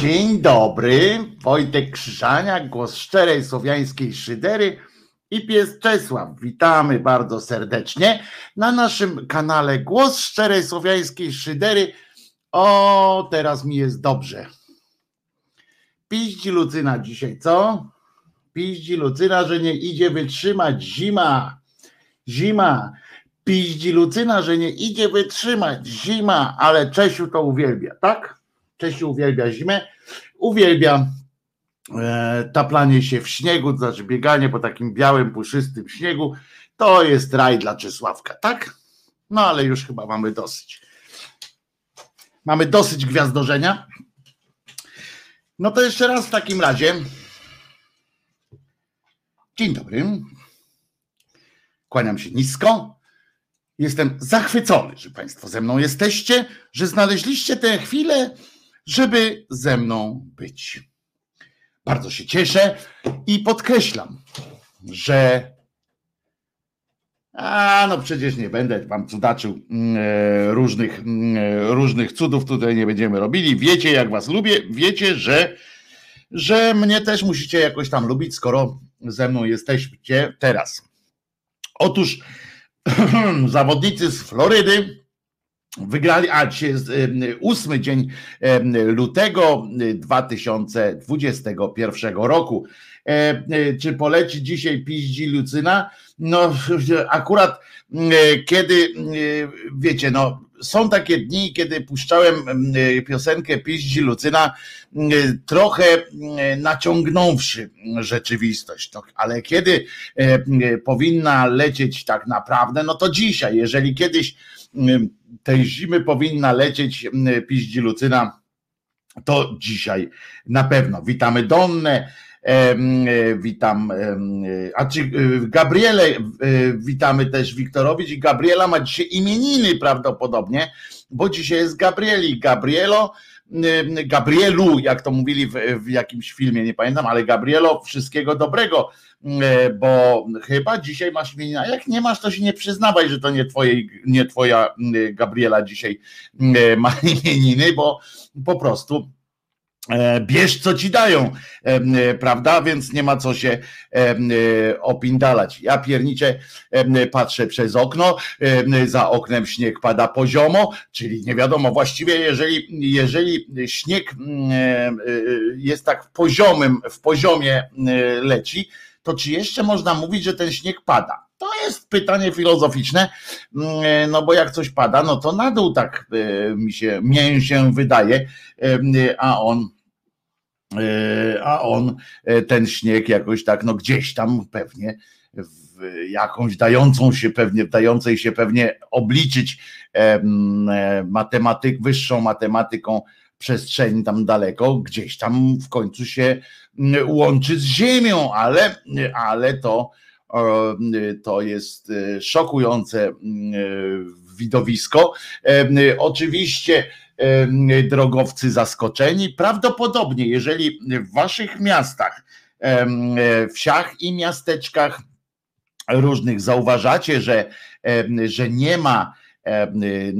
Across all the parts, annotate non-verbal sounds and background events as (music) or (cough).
Dzień dobry, Wojtek Krzyżania, głos szczerej słowiańskiej szydery i pies Czesław. Witamy bardzo serdecznie na naszym kanale Głos szczerej słowiańskiej szydery. O, teraz mi jest dobrze. Piździ Lucyna dzisiaj, co? Piździ Lucyna, że nie idzie wytrzymać zima. Zima. Piździ Lucyna, że nie idzie wytrzymać zima, ale Czesiu to uwielbia, tak? Czesiu uwielbia zimę, uwielbia e, taplanie się w śniegu, to znaczy bieganie po takim białym, puszystym śniegu. To jest raj dla Czesławka, tak? No ale już chyba mamy dosyć. Mamy dosyć gwiazdorzenia. No to jeszcze raz w takim razie. Dzień dobry. Kłaniam się nisko. Jestem zachwycony, że Państwo ze mną jesteście, że znaleźliście tę chwilę, żeby ze mną być. Bardzo się cieszę i podkreślam, że a no przecież nie będę wam cudaczył mm, e, różnych, mm, e, różnych cudów tutaj nie będziemy robili. Wiecie, jak was lubię, wiecie, że, że mnie też musicie jakoś tam lubić, skoro ze mną jesteście teraz. Otóż (clears throat) zawodnicy z Florydy Wygrali, a dzisiaj jest ósmy dzień lutego 2021 roku. E, e, czy poleci dzisiaj piździ Lucyna? No (laughs) akurat kiedy, wiecie, no są takie dni, kiedy puszczałem piosenkę Piździ Lucyna, trochę naciągnąwszy rzeczywistość. No, ale kiedy e, powinna lecieć tak naprawdę, no to dzisiaj, jeżeli kiedyś tej zimy powinna lecieć piździ Lucyna, to dzisiaj na pewno. Witamy Donnę, e, witam, a czy Gabriele, witamy też Wiktorowicz i Gabriela ma dzisiaj imieniny prawdopodobnie, bo dzisiaj jest Gabrieli. Gabrielo, Gabrielu, jak to mówili w, w jakimś filmie, nie pamiętam, ale Gabrielo, wszystkiego dobrego. E, bo chyba dzisiaj masz imieniny, a jak nie masz, to się nie przyznawaj, że to nie, twoje, nie twoja Gabriela dzisiaj ma (laughs) imieniny, bo po prostu bierz co ci dają, e, prawda? Więc nie ma co się opindalać. Ja piernicze patrzę przez okno, za oknem śnieg pada poziomo, czyli nie wiadomo, właściwie jeżeli, jeżeli śnieg jest tak w poziomym, w poziomie leci, to czy jeszcze można mówić, że ten śnieg pada? To jest pytanie filozoficzne, no bo jak coś pada, no to na dół tak e, mi się, mnie się wydaje, a on e, a on e, ten śnieg jakoś tak, no gdzieś tam pewnie jakąś dającą się pewnie, dającej się pewnie obliczyć matematyk, wyższą matematyką przestrzeni tam daleko, gdzieś tam w końcu się łączy z Ziemią, ale, ale to, to jest e, szokujące e, widowisko. E, oczywiście drogowcy zaskoczeni. Prawdopodobnie, jeżeli w waszych miastach, wsiach i miasteczkach różnych zauważacie, że, że nie ma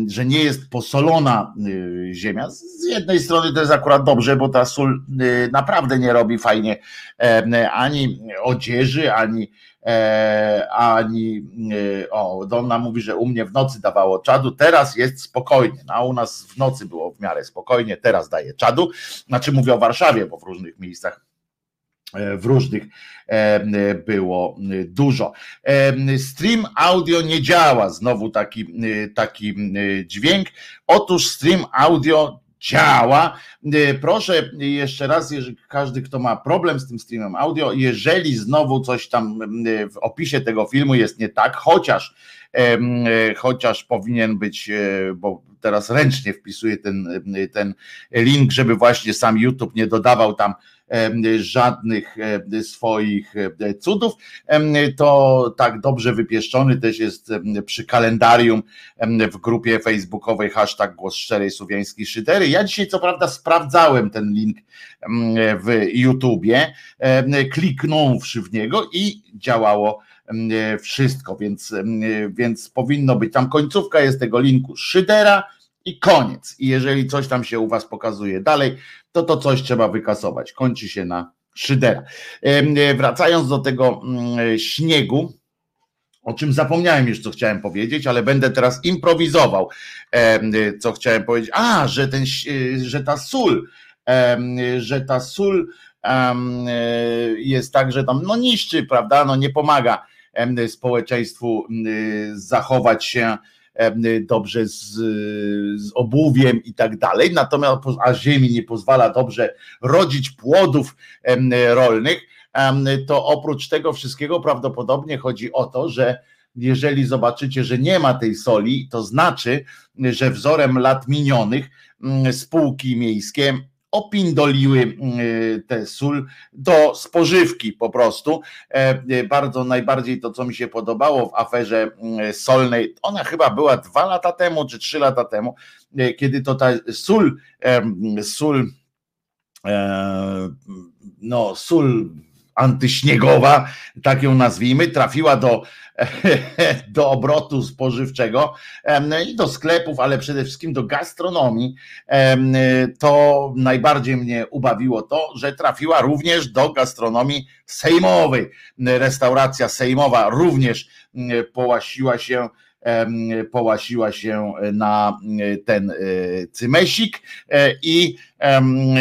że nie jest posolona y, ziemia. Z jednej strony to jest akurat dobrze, bo ta sól y, naprawdę nie robi fajnie e, ani odzieży, ani e, ani o, Donna mówi, że u mnie w nocy dawało czadu, teraz jest spokojnie, no, a u nas w nocy było w miarę spokojnie, teraz daje czadu, znaczy mówię o Warszawie, bo w różnych miejscach E, w różnych e, było dużo. E, stream audio nie działa, znowu taki, taki dźwięk. Otóż stream audio działa. Proszę jeszcze raz, jeżeli każdy, kto ma problem z tym streamem audio, jeżeli znowu coś tam w opisie tego filmu jest nie tak, chociaż chociaż powinien być, bo teraz ręcznie wpisuję ten, ten link, żeby właśnie sam YouTube nie dodawał tam żadnych swoich cudów, to tak dobrze wypieszczony też jest przy kalendarium w grupie facebookowej hashtag głos szczerej szydery. Ja dzisiaj co prawda sprawdzałem ten link w YouTubie, kliknąwszy w niego i działało wszystko, więc, więc powinno być. Tam końcówka jest tego linku Szydera i koniec. I jeżeli coś tam się u was pokazuje dalej, to to coś trzeba wykasować. Kończy się na szydera. Wracając do tego mm, śniegu, o czym zapomniałem już, co chciałem powiedzieć, ale będę teraz improwizował, co chciałem powiedzieć. A, że, ten, że ta sól, że ta sól jest tak, że tam no niszczy, prawda, no nie pomaga społeczeństwu zachować się dobrze z, z obuwiem i tak dalej, natomiast a ziemi nie pozwala dobrze rodzić płodów rolnych, to oprócz tego wszystkiego prawdopodobnie chodzi o to, że jeżeli zobaczycie, że nie ma tej soli, to znaczy, że wzorem lat minionych spółki miejskie opindoliły mm, tę sól do spożywki po prostu. E, e, bardzo najbardziej to, co mi się podobało w aferze mm, solnej, ona chyba była dwa lata temu czy trzy lata temu, e, kiedy to ta sól, sól, no sól antyśniegowa, tak ją nazwijmy, trafiła do, (laughs) do obrotu spożywczego i do sklepów, ale przede wszystkim do gastronomii, to najbardziej mnie ubawiło to, że trafiła również do gastronomii sejmowej. Restauracja sejmowa również połasiła się połasiła się na ten e, cymesik e, i,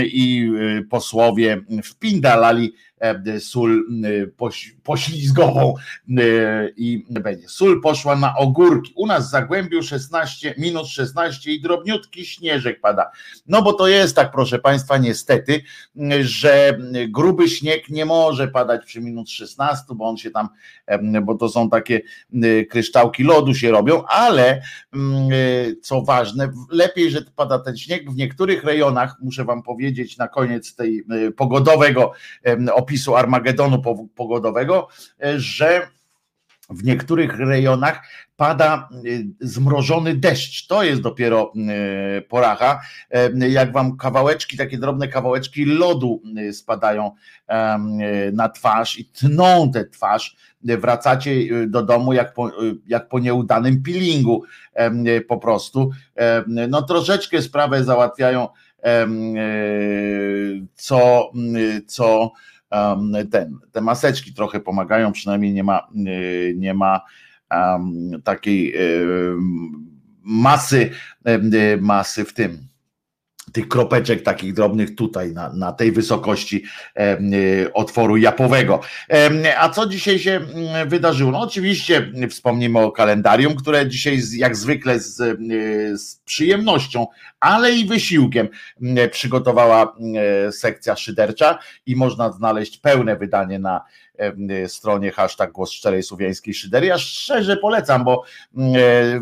i e, posłowie wpindalali E, sól poślizgową e, i będzie. Sól poszła na ogórki. U nas w Zagłębiu 16, minus 16 i drobniutki śnieżek pada. No bo to jest tak, proszę Państwa, niestety, że gruby śnieg nie może padać przy minus 16, bo on się tam, bo to są takie kryształki lodu się robią, ale co ważne, lepiej, że pada ten śnieg w niektórych rejonach, muszę Wam powiedzieć na koniec tej pogodowego opisu Armagedonu pogodowego, e, że w niektórych rejonach pada e, zmrożony deszcz. To jest dopiero e, poracha. Jak wam kawałeczki, takie drobne kawałeczki lodu spadają na twarz i tną tę twarz, wracacie do domu jak po, jak po nieudanym peelingu po prostu. No troszeczkę sprawę załatwiają co, co ten, te maseczki trochę pomagają, przynajmniej nie ma, y, nie ma takiej masy, y, masy w tym tych kropeczek takich drobnych tutaj na, na tej wysokości y, otworu japowego. A co dzisiaj się mm, wydarzyło? No oczywiście wspomnimy o kalendarium, które dzisiaj jak zwykle z, y, z przyjemnością, ale i wysiłkiem mm, przygotowała mm, sekcja szydercza i można znaleźć pełne wydanie na stronie hashtag głos szczerej słowiańskiej szydery. Ja szczerze polecam, bo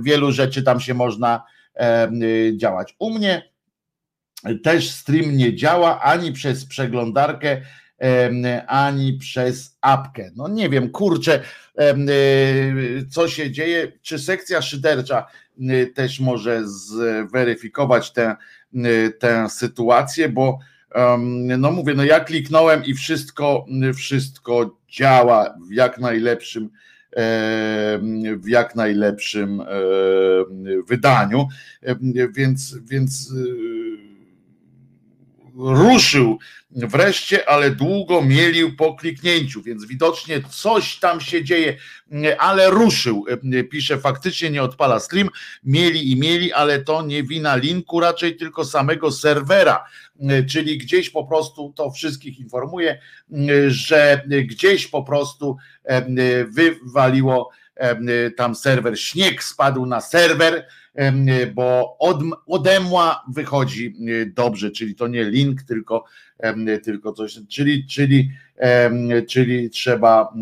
wielu rzeczy tam się można działać. U mnie też stream nie działa ani przez przeglądarkę, ani przez apkę. No nie wiem, kurczę, y, co się dzieje, czy sekcja szydercza y, też może zweryfikować tę, y, tę sytuację, bo no mówię, no ja kliknąłem i wszystko, wszystko działa w jak najlepszym w jak najlepszym wydaniu, więc, więc ruszył wreszcie, ale długo mielił po kliknięciu, więc widocznie coś tam się dzieje, ale ruszył. Pisze, faktycznie nie odpala stream, mieli i mieli, ale to nie wina linku, raczej tylko samego serwera, czyli gdzieś po prostu to wszystkich informuje, że gdzieś po prostu wywaliło tam serwer, śnieg spadł na serwer, bo od, odemła wychodzi dobrze, czyli to nie link, tylko, tylko coś, czyli, czyli, czyli trzeba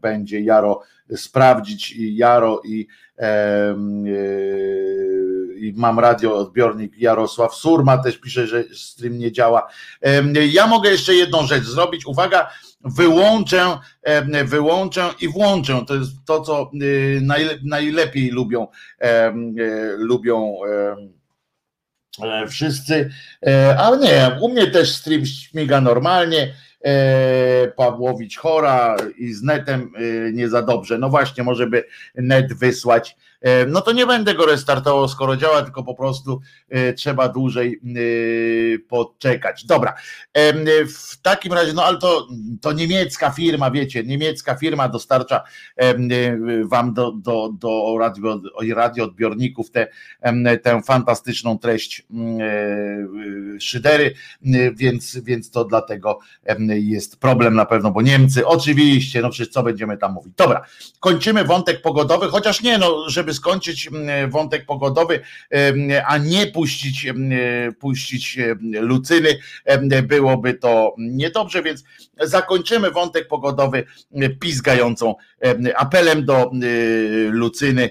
będzie Jaro sprawdzić i Jaro i, i mam radio odbiornik Jarosław Surma też pisze, że stream nie działa. Ja mogę jeszcze jedną rzecz zrobić. Uwaga, wyłączę, wyłączę i włączę. To jest to, co y, najlepiej lubią, y, lubią e, wszyscy, e, ale nie, u mnie też stream śmiga normalnie. E, Pawłowicz chora i z netem nie za dobrze. No właśnie, może by net wysłać no to nie będę go restartował, skoro działa, tylko po prostu trzeba dłużej poczekać. Dobra, w takim razie, no ale to, to niemiecka firma, wiecie, niemiecka firma dostarcza wam do, do, do radio, radioodbiorników tę tę fantastyczną treść szydery, więc, więc to dlatego jest problem na pewno, bo Niemcy, oczywiście, no przecież co będziemy tam mówić. Dobra, kończymy wątek pogodowy, chociaż nie, no, żeby skończyć wątek pogodowy, a nie puścić, puścić Lucyny, byłoby to niedobrze, więc zakończymy wątek pogodowy pizgającą apelem do Lucyny,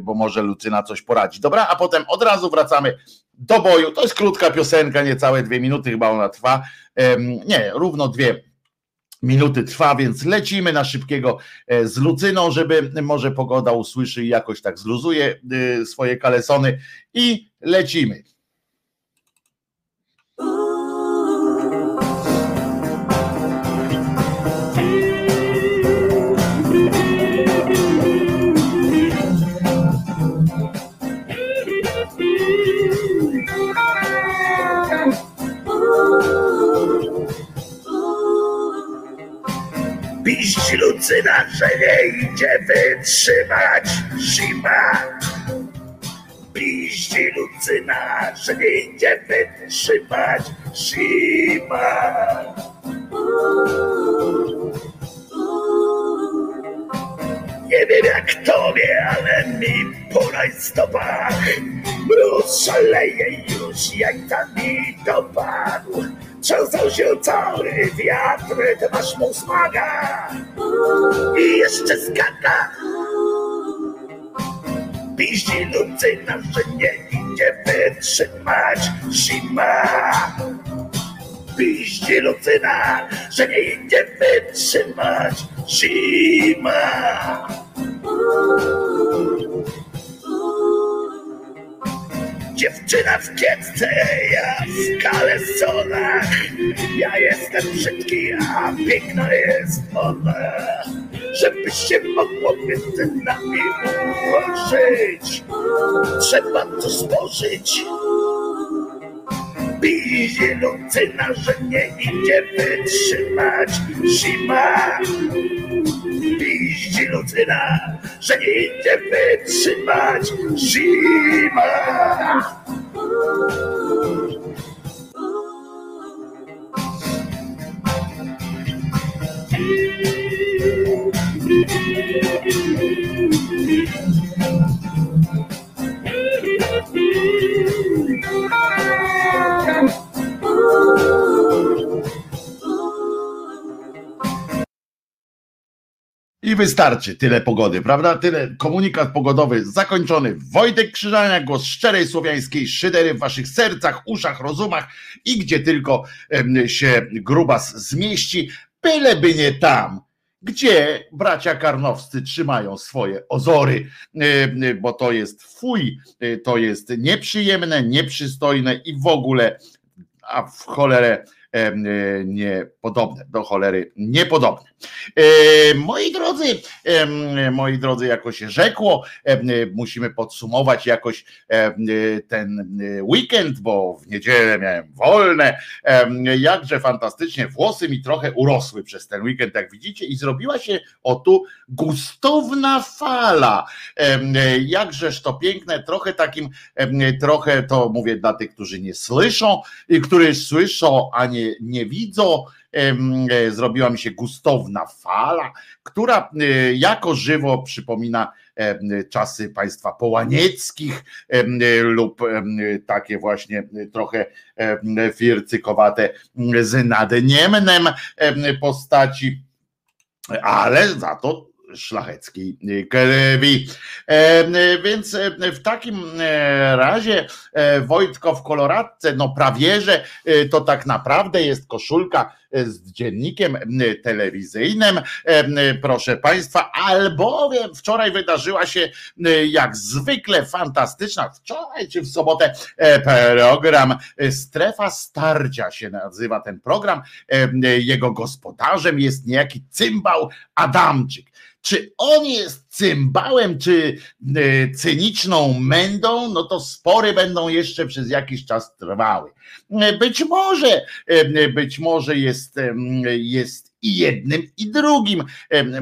bo może Lucyna coś poradzi. Dobra, a potem od razu wracamy do boju. To jest krótka piosenka, niecałe dwie minuty chyba ona trwa. Nie, równo dwie minuty trwa, więc lecimy na szybkiego e, z Lucyną, żeby może pogoda usłyszy i jakoś tak zluzuje e, swoje kalesony i lecimy. Piść Lucyna, że nie idzie wytrzymać zima. Piść Lucyna, że nie idzie wytrzymać zima. Nie wiem jak tobie, ale mi po rajstopach mróz szaleje już jajcami dopadł. Trzęsą się cały wiatr, masz mu smaga i jeszcze skaka. Piździ Lucyna, że nie idzie wytrzymać zima. Piździ Lucyna, że nie idzie wytrzymać zima. Dziewczyna w kietce, ja w kalesonach. Ja jestem brzydki, a piękna jest ona. Żeby się mogło między nami ułożyć, trzeba to spożyć. Bije Lucyna, że nie idzie wytrzymać zima. Piździ Lucyna, że nie idzie wytrzymać zima. I wystarczy tyle pogody, prawda? Tyle komunikat pogodowy zakończony. Wojtek Krzyżania, głos szczerej słowiańskiej szydery w waszych sercach, uszach, rozumach i gdzie tylko się grubas zmieści, byleby nie tam, gdzie bracia karnowscy trzymają swoje ozory, bo to jest fuj, to jest nieprzyjemne, nieprzystojne i w ogóle, a w cholerę niepodobne, do cholery niepodobne. E, moi drodzy, moi drodzy, jako się rzekło, musimy podsumować jakoś ten weekend, bo w niedzielę miałem wolne. Jakże fantastycznie, włosy mi trochę urosły przez ten weekend, jak widzicie, i zrobiła się o tu gustowna fala. Jakżeż to piękne, trochę takim, trochę to mówię dla tych, którzy nie słyszą, i którzy słyszą, a nie nie, widzą. E, zrobiła mi się gustowna fala, która e, jako żywo przypomina czasy państwa połanieckich lub takie właśnie trochę fircykowate z nadniemnem postaci, ale za to szlacheckiej krwi. Więc w takim razie Wojtko w koloradce, no prawie, że to tak naprawdę jest koszulka z dziennikiem telewizyjnym, proszę Państwa, albowiem wczoraj wydarzyła się jak zwykle fantastyczna, wczoraj czy w sobotę program Strefa Starcia się nazywa ten program, jego gospodarzem jest niejaki cymbał Adamczyk. Czy on jest cymbałem czy cyniczną mędą, no to spory będą jeszcze przez jakiś czas trwały. Być może, być może jest, jest i jednym, i drugim.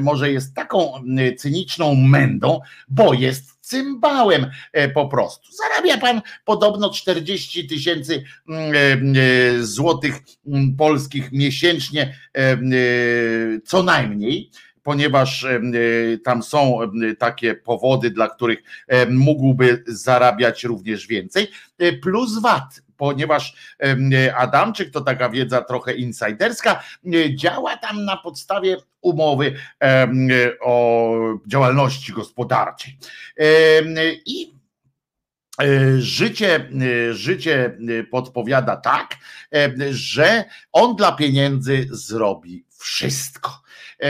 Może jest taką cyniczną mędą, bo jest cymbałem e, po prostu. Zarabia pan podobno 40 tysięcy złotych polskich miesięcznie co najmniej ponieważ tam są takie powody, dla których mógłby zarabiać również więcej, e, plus VAT ponieważ Adamczyk, to taka wiedza trochę insiderska, działa tam na podstawie umowy o działalności gospodarczej. I e, Życie, życie podpowiada tak, że on dla pieniędzy zrobi wszystko. Y,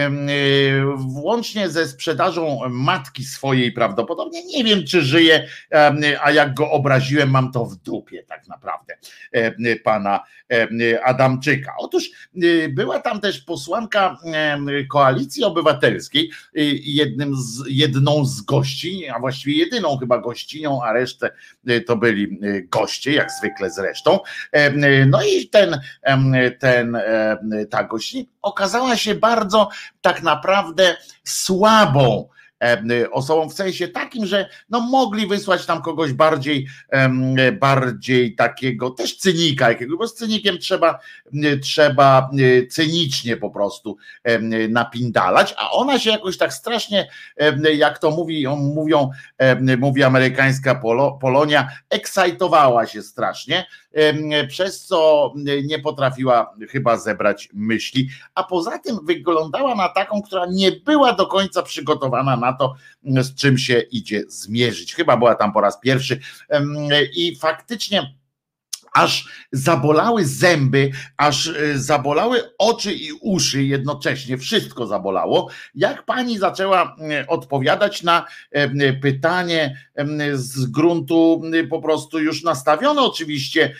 włącznie ze sprzedażą matki swojej prawdopodobnie. Nie wiem, czy żyje, a jak go obraziłem, mam to w dupie tak naprawdę pana Adamczyka. Otóż y, była tam też posłanka Koalicji Obywatelskiej, y, jednym z, jedną z gości, a właściwie jedyną chyba gościnią, a resztę to byli goście, jak zwykle zresztą. No i ten, ten ta gościni okazała się bardzo tak naprawdę słabą E, osobą w sensie takim, że no mogli wysłać tam kogoś bardziej, bardziej takiego też cynika jakiego, bo z cynikiem trzeba, trzeba cynicznie po prostu napindalać, a ona się jakoś tak strasznie, jak to mówi, mówią, mówi amerykańska Polonia, ekscytowała się strasznie, przez co nie potrafiła chyba zebrać myśli, a poza tym wyglądała na taką, która nie była do końca przygotowana na to, z czym się idzie zmierzyć. Chyba była tam po raz pierwszy i faktycznie aż zabolały zęby, aż e, zabolały oczy i uszy jednocześnie, wszystko zabolało, jak pani zaczęła e, odpowiadać na e, pytanie z gruntu po prostu już nastawione oczywiście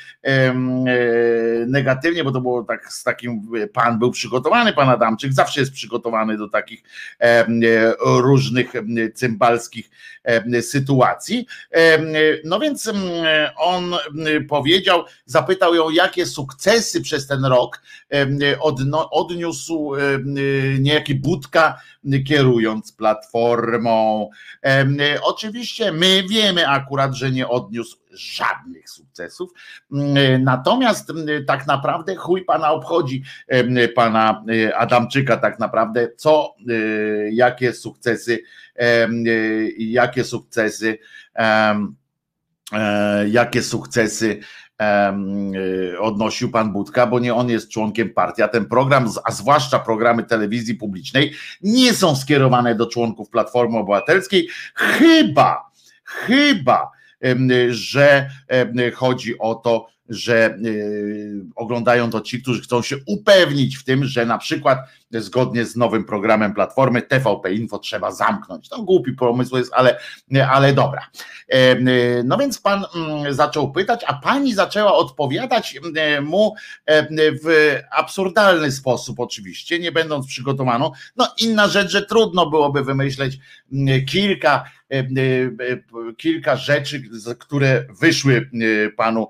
negatywnie, bo to było tak z takim, pan był przygotowany, pan Adamczyk zawsze jest przygotowany do takich różnych cymbalskich sytuacji. No więc on powiedział, zapytał ją, jakie sukcesy przez ten rok odniósł niejaki Budka kierując platformą. Oczywiście my wiemy akurat, że nie odniósł żadnych sukcesów. Natomiast tak naprawdę chuj pana obchodzi pana e, Adamczyka tak naprawdę, co, e, jakie sukcesy, jakie sukcesy, e, jakie sukcesy Y, odnosił pan Budka, bo nie on jest członkiem partii, a ten program, a zwłaszcza programy telewizji publicznej, nie są skierowane do członków Platformy Obywatelskiej, chyba, chyba, że chodzi o to, że y, oglądają to ci, którzy chcą się upewnić w tym, że na przykład zgodnie z nowym programem Platformy TVP Info trzeba zamknąć. To głupi pomysł jest, ale, ale dobra. Y, no więc pan mm, zaczął pytać, a pani zaczęła odpowiadać y, mu w absurdalny sposób oczywiście, nie będąc przygotowaną. No inna rzecz, że trudno byłoby wymyśleć kilka E, e, kilka rzeczy, które wyszły e, panu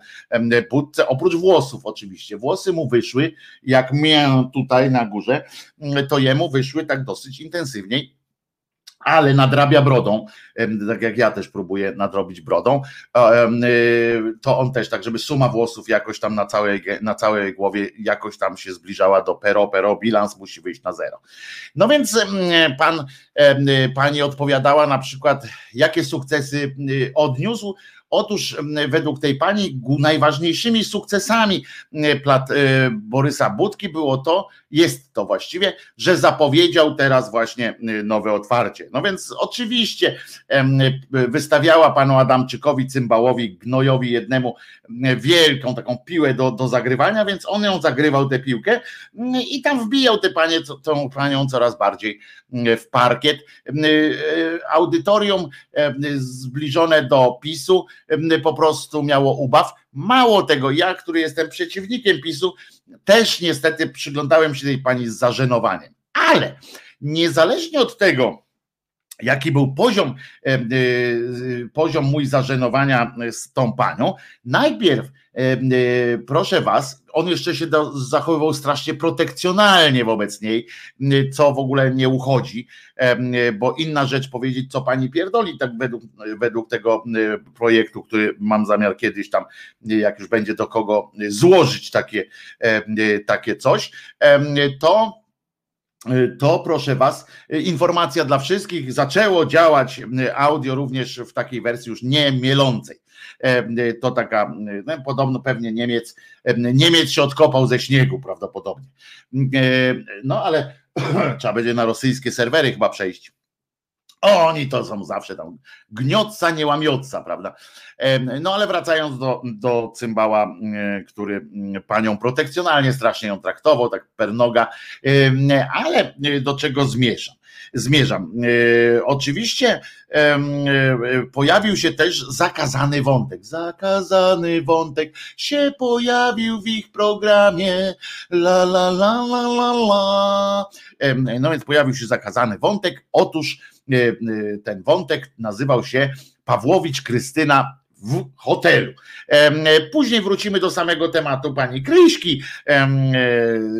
Budce, oprócz włosów oczywiście. Włosy mu wyszły, jak mię tutaj na górze, to jemu wyszły tak dosyć intensywniej ale nadrabia brodą, tak jak ja też próbuję nadrobić brodą, y, to on też tak, żeby suma włosów jakoś tam na całej, na całej głowie jakoś tam się zbliżała do pero, pero, bilans musi wyjść na zero. No więc pan, pani odpowiadała na przykład, jakie sukcesy y, odniósł, Otóż według tej pani najważniejszymi sukcesami Borysa Budki było to, jest to właściwie, że zapowiedział teraz właśnie nowe otwarcie. No więc oczywiście wystawiała panu Adamczykowi, Cymbałowi, Gnojowi jednemu wielką taką piłę do, do zagrywania, więc on ją zagrywał tę piłkę i tam wbijał tę panię, tą panią coraz bardziej w parkiet. Audytorium zbliżone do PiSu po prostu miało ubaw. Mało tego, ja, który jestem przeciwnikiem PiSu, też niestety przyglądałem się tej pani z zażenowaniem. Ale niezależnie od tego, jaki był poziom, poziom mój zażenowania z tą panią. Najpierw, proszę was, on jeszcze się zachowywał strasznie protekcjonalnie wobec niej, co w ogóle nie uchodzi, bo inna rzecz powiedzieć, co pani pierdoli, tak według, według tego projektu, który mam zamiar kiedyś tam, jak już będzie do kogo złożyć takie, takie coś, to to proszę Was, informacja dla wszystkich, zaczęło działać audio również w takiej wersji już nie mielącej. To taka, no, podobno pewnie Niemiec, Niemiec się odkopał ze śniegu prawdopodobnie. No ale (clears throat) trzeba będzie na rosyjskie serwery chyba przejść. Oni to są zawsze tam gniotca, nie łamiotca, prawda? No ale wracając do, do cymbała, który panią protekcjonalnie strasznie ją traktował, tak pernoga, ale do czego zmierzam? Zmierzam. E, oczywiście e, pojawił się też zakazany wątek. Zakazany wątek się pojawił w ich programie. La la la la la la. No więc pojawił się zakazany wątek. Otóż E, ten wątek nazywał się Pawłowicz Krystyna w hotelu. E, później wrócimy do samego tematu pani Kryśki,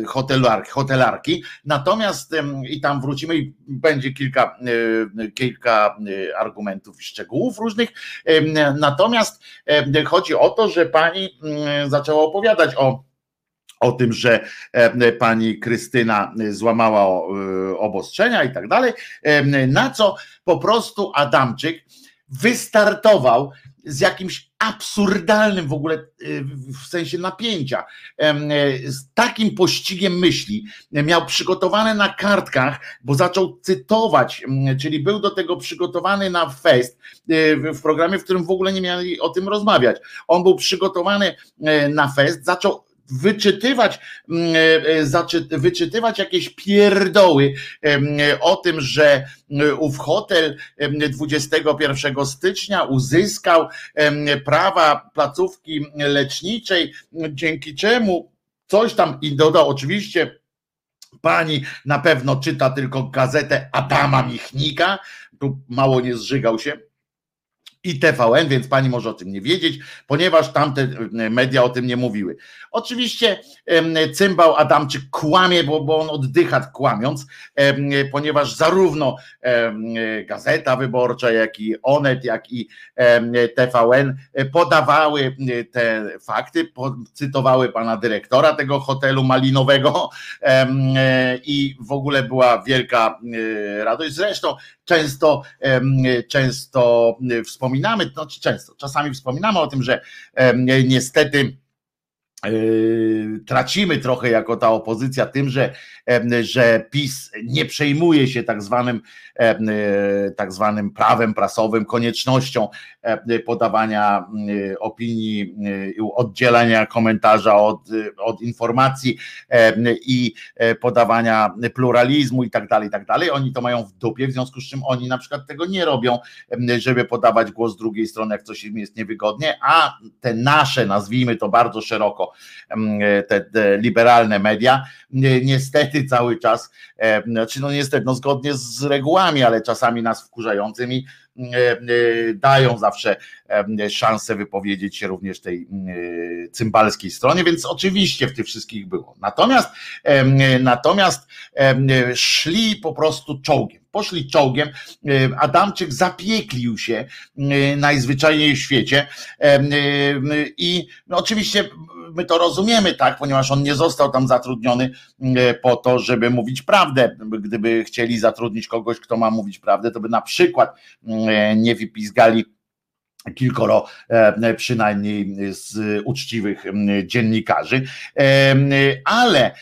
hotelarki, hotelarki. Natomiast i tam wrócimy i będzie kilka, kilka argumentów i szczegółów różnych. Natomiast chodzi o to, że pani mm, zaczęła opowiadać o o tym, że e, pani Krystyna złamała e, obostrzenia i tak dalej, e, na co po prostu Adamczyk wystartował z jakimś absurdalnym w ogóle w sensie napięcia, z takim pościgiem myśli. Miał przygotowane na kartkach, bo zaczął cytować, czyli był do tego przygotowany na fest w programie, w którym w ogóle nie mieli o tym rozmawiać. On był przygotowany na fest, zaczął wyczytywać, mm, e, e, wyczytywać jakieś pierdoły o tym, że ów hotel 21 stycznia uzyskał prawa placówki leczniczej, dzięki czemu coś tam i dodał oczywiście Pani na pewno czyta tylko gazetę Adama Michnika, tu mało nie zżygał się, i TVN, więc pani może o tym nie wiedzieć, ponieważ tamte media o tym nie mówiły. Oczywiście cymbał Adamczyk kłamie, bo, bo on oddycha kłamiąc, ponieważ zarówno Gazeta Wyborcza, jak i Onet, jak i TVN podawały te fakty, cytowały pana dyrektora tego hotelu malinowego i w ogóle była wielka radość. Zresztą często, często wspominamy, znaczy często, czasami wspominamy o tym, że niestety tracimy trochę jako ta opozycja tym, że, że PiS nie przejmuje się tak zwanym, yy, tak zwanym prawem prasowym, koniecznością podawania yy, opinii, oddzielania komentarza od, od informacji i podawania pluralizmu i tak dalej, i tak dalej. Oni to mają w dupie, w związku z czym oni na przykład tego nie robią, żeby podawać głos drugiej strony, jak coś im jest niewygodnie, a te nasze, nazwijmy to bardzo szeroko, te, te liberalne media, niestety cały czas, znaczy no niestety, no zgodnie z regułami, ale czasami nas wkurzającymi, dają zawsze szansę wypowiedzieć się również tej cymbalskiej stronie, więc oczywiście w tych wszystkich było. Natomiast natomiast szli po prostu czołgiem poszli czołgiem. Adamczyk zapieklił się najzwyczajniej w świecie i no oczywiście my to rozumiemy, tak, ponieważ on nie został tam zatrudniony po to, żeby mówić prawdę. Gdyby chcieli zatrudnić kogoś, kto ma mówić prawdę, to by na przykład nie wypizgali kilkoro e, przynajmniej z uczciwych dziennikarzy, e, ale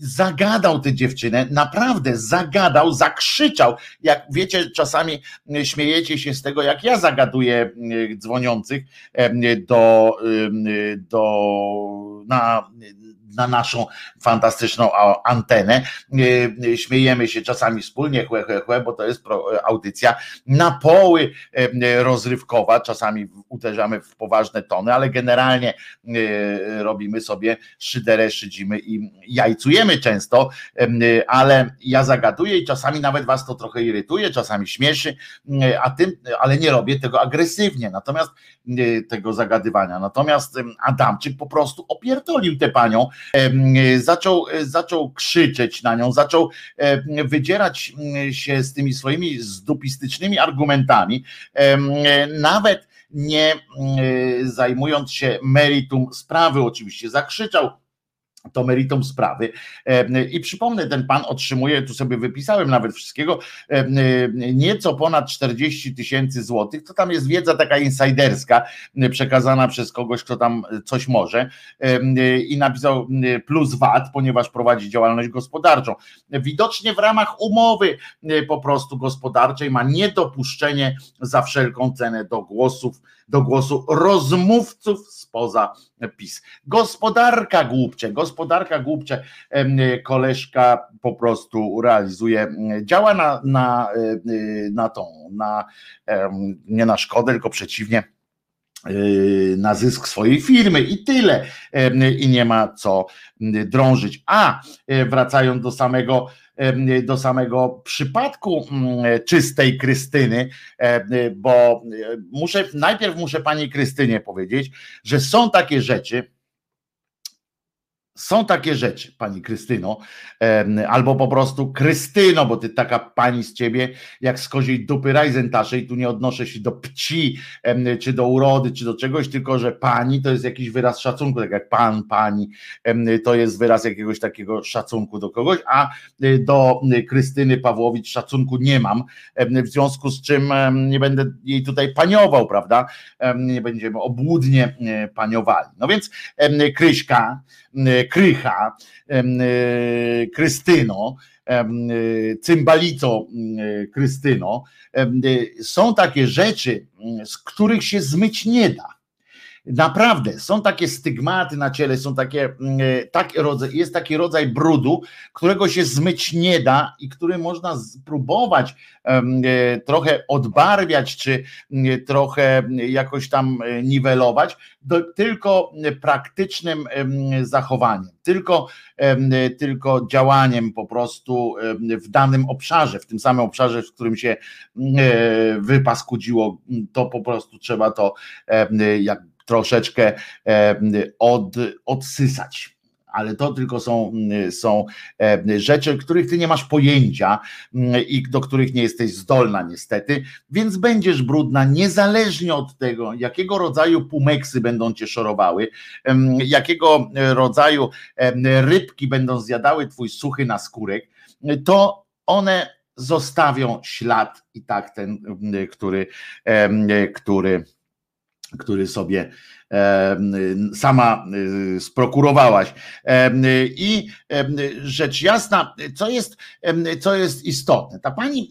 zagadał tę dziewczynę, naprawdę zagadał, zakrzyczał. Jak wiecie, czasami śmiejecie się z tego, jak ja zagaduję dzwoniących do, do na na naszą fantastyczną antenę. Śmiejemy się czasami wspólnie, chłe, chłe, chłe, bo to jest audycja na poły rozrywkowa, czasami uderzamy w poważne tony, ale generalnie robimy sobie szyderę, szydzimy i jajcujemy często, ale ja zagaduję i czasami nawet was to trochę irytuje, czasami śmieszy, a tym, ale nie robię tego agresywnie, natomiast tego zagadywania. Natomiast Adamczyk po prostu opierdolił tę panią, zaczął, zaczął krzyczeć na nią, zaczął wydzierać się z tymi swoimi zdupistycznymi argumentami, nawet nie zajmując się meritum sprawy, oczywiście zakrzyczał to meritum sprawy. I przypomnę, ten pan otrzymuje, tu sobie wypisałem nawet wszystkiego, nieco ponad 40 tysięcy złotych. To tam jest wiedza taka insiderska, przekazana przez kogoś, kto tam coś może. I napisał plus VAT, ponieważ prowadzi działalność gospodarczą. Widocznie w ramach umowy po prostu gospodarczej ma niedopuszczenie za wszelką cenę do głosów do głosu rozmówców spoza PiS. Gospodarka głupcze, gospodarka głupcze, koleżka po prostu realizuje, działa na, na, na tą, na, nie na szkodę, tylko przeciwnie, na zysk swojej firmy i tyle. I nie ma co drążyć. A e, wracając do samego do samego przypadku czystej Krystyny, bo muszę najpierw muszę pani Krystynie powiedzieć, że są takie rzeczy, są takie rzeczy, pani Krystyno, albo po prostu Krystyno, bo ty taka pani z ciebie, jak z koziej dupy Rajzentasze i tu nie odnoszę się do pci, czy do urody, czy do czegoś, tylko że pani to jest jakiś wyraz szacunku, tak jak pan, pani, to jest wyraz jakiegoś takiego szacunku do kogoś, a y, do y, Krystyny Pawłowicz szacunku nie mam, w związku z czym nie będę jej tutaj paniował, prawda? Nie będziemy obłudnie y, paniowali. No więc Kryśka, Krycha, Krystyno, Cymbalico Krystyno, są takie rzeczy, z których się zmyć nie da. Naprawdę, są takie stygmaty na ciele, są takie, tak, jest taki rodzaj brudu, którego się zmyć nie da i który można spróbować e, trochę odbarwiać, czy trochę jakoś tam e, niwelować, tylko praktycznym zachowaniem, tylko, tylko działaniem po prostu w danym obszarze, w tym samym obszarze, w którym się wypaskudziło, to po prostu trzeba to jak troszeczkę od, odsysać. Ale to tylko są, są rzeczy, których ty nie masz pojęcia i do których nie jesteś zdolna niestety, więc będziesz brudna niezależnie od tego, jakiego rodzaju pumeksy będą cię szorowały, jakiego rodzaju rybki będą zjadały twój suchy naskórek, to one zostawią ślad i tak ten, który, który który sobie sama y, sprokurowałaś. I rzecz jasna, co jest, co jest istotne. Ta pani,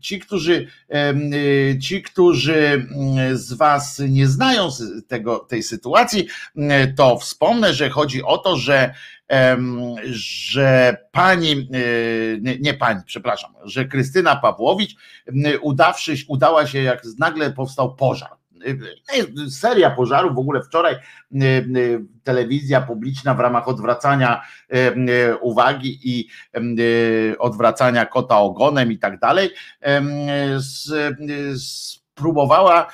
ci, którzy, ci, którzy z Was nie znają tego, tej sytuacji, to wspomnę, że chodzi o to, że że pani, nie, nie, pani, przepraszam, że Krystyna Pawłowicz, udawszy, udała się, jak nagle powstał pożar seria pożarów, w ogóle. Wczoraj y, y, telewizja publiczna w ramach odwracania y, uwagi i odwracania kota ogonem i tak dalej, spróbowała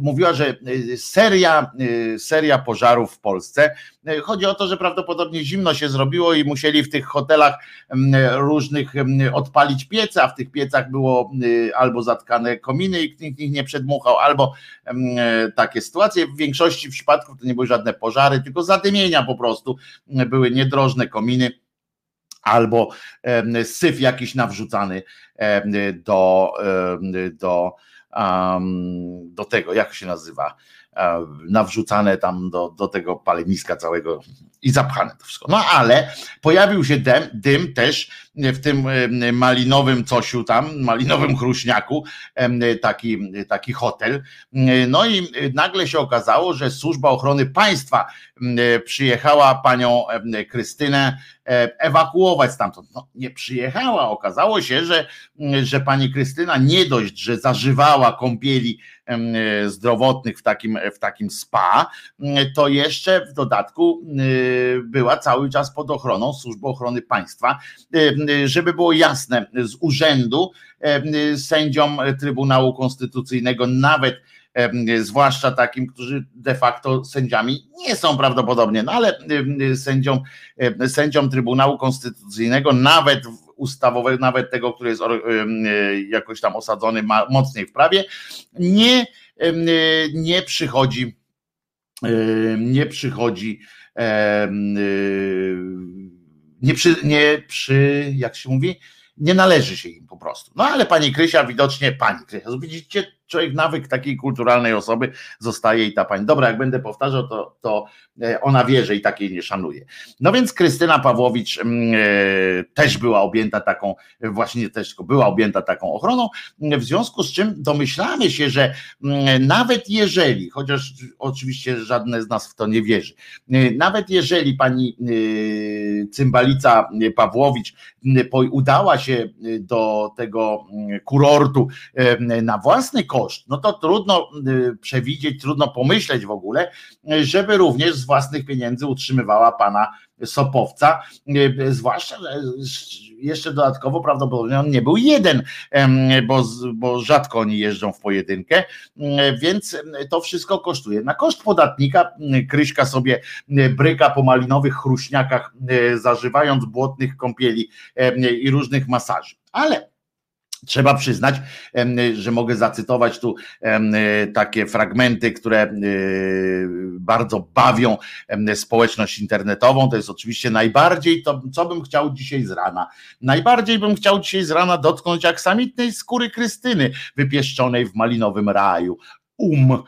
mówiła, że seria, seria pożarów w Polsce. Chodzi o to, że prawdopodobnie zimno się zrobiło i musieli w tych hotelach różnych odpalić piece, a w tych piecach było albo zatkane kominy i nikt ich nie przedmuchał, albo takie sytuacje. W większości przypadków to nie były żadne pożary, tylko zadymienia po prostu. Były niedrożne kominy albo syf jakiś nawrzucany do, do do tego, jak się nazywa, nawrzucane tam do, do tego paleniska całego i zapchane to wszystko. No ale pojawił się dym, dym też w tym malinowym cosiu tam, malinowym chruśniaku, taki, taki hotel. No i nagle się okazało, że służba ochrony państwa przyjechała panią Krystynę ewakuować stamtąd. No, nie przyjechała. Okazało się, że, że pani Krystyna nie dość, że zażywała kąpieli zdrowotnych w takim, w takim spa, to jeszcze w dodatku była cały czas pod ochroną Służby Ochrony Państwa. Żeby było jasne, z urzędu sędziom Trybunału Konstytucyjnego nawet zwłaszcza takim, którzy de facto sędziami nie są prawdopodobnie, no ale sędziom, sędziom Trybunału Konstytucyjnego, nawet ustawowego, nawet tego, który jest jakoś tam osadzony mocniej w prawie, nie, nie przychodzi, nie przychodzi nie przy, nie przy, jak się mówi, nie należy się im po prostu. No ale pani Krysia widocznie, pani Krysia, widzicie, człowiek nawyk takiej kulturalnej osoby zostaje i ta pani, dobra, jak będę powtarzał, to, to e, ona wie, że i takiej nie szanuje. No więc Krystyna Pawłowicz mm, e, też była objęta taką, właśnie też była objęta taką ochroną, w związku z czym domyślamy się, że mm, nawet jeżeli, chociaż oczywiście żadne z nas w to nie wierzy, e, nawet jeżeli pani Cymbalica Pawłowicz udała się do tego mm, kurortu na własny koszt, koszt, no to trudno y, przewidzieć, trudno pomyśleć w ogóle, żeby również z własnych pieniędzy utrzymywała pana Sopowca, y, zwłaszcza, jeszcze dodatkowo prawdopodobnie on nie był jeden, bo, bo rzadko oni jeżdżą w pojedynkę, więc to wszystko kosztuje. Na koszt podatnika Kryśka sobie bryka po malinowych chruśniakach, zażywając błotnych kąpieli i różnych masaży. Ale Trzeba przyznać, że mogę zacytować tu takie fragmenty, które bardzo bawią społeczność internetową. To jest oczywiście najbardziej to, co bym chciał dzisiaj z rana. Najbardziej bym chciał dzisiaj z rana dotknąć aksamitnej skóry Krystyny, wypieszczonej w malinowym raju um,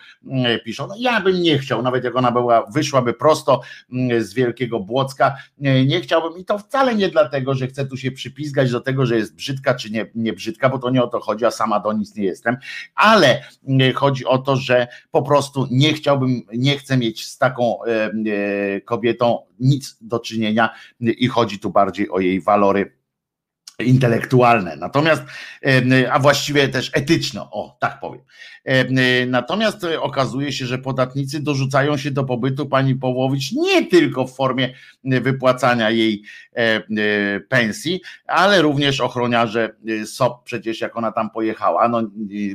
e, piszą. No ja bym nie chciał, nawet jak ona była, wyszłaby prosto mm, z Wielkiego Błocka, nie, nie chciałbym i to wcale nie dlatego, że chcę tu się przypizgać do tego, że jest brzydka czy nie, nie brzydka, bo to nie o to chodzi, a sama do nic nie jestem, ale mm, chodzi o to, że po prostu nie chciałbym, nie chcę mieć z taką e, e, kobietą nic do czynienia i chodzi tu bardziej o jej walory intelektualne, natomiast, a właściwie też etyczne, o tak powiem. Natomiast okazuje się, że podatnicy dorzucają się do pobytu pani Połowicz nie tylko w formie wypłacania jej pensji, ale również ochroniarze SOP, przecież jak ona tam pojechała, no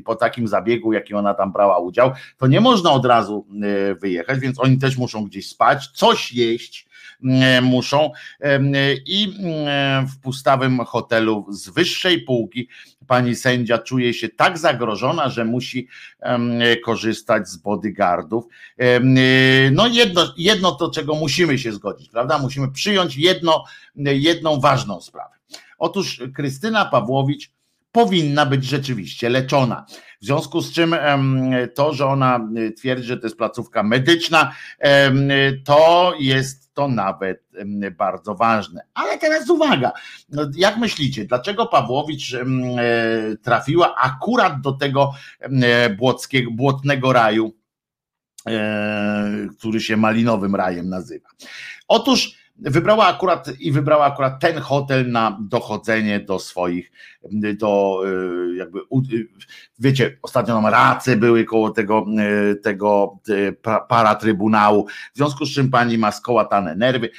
po takim zabiegu, jaki ona tam brała udział, to nie można od razu wyjechać, więc oni też muszą gdzieś spać, coś jeść, muszą e, i e, w pustawym hotelu z wyższej półki pani sędzia czuje się tak zagrożona, że musi korzystać z bodyguardów. No jedno, jedno to, czego musimy się zgodzić, prawda? Musimy przyjąć jedno, jedną ważną sprawę. Otóż Krystyna Pawłowicz powinna być rzeczywiście leczona. W związku z czym to, że ona twierdzi, że to jest placówka medyczna, to jest to nawet bardzo ważne. Ale teraz uwaga, no, jak myślicie, dlaczego Pawłowicz e, trafiła akurat do tego błockiego, błotnego raju, e, który się malinowym rajem nazywa? Otóż wybrała akurat i wybrała akurat ten hotel na dochodzenie do swoich, do e, jakby, wiecie, ostatnio nam race były koło tego, e, tego paratrybunału, w związku z czym pani ma skołatane nerwy.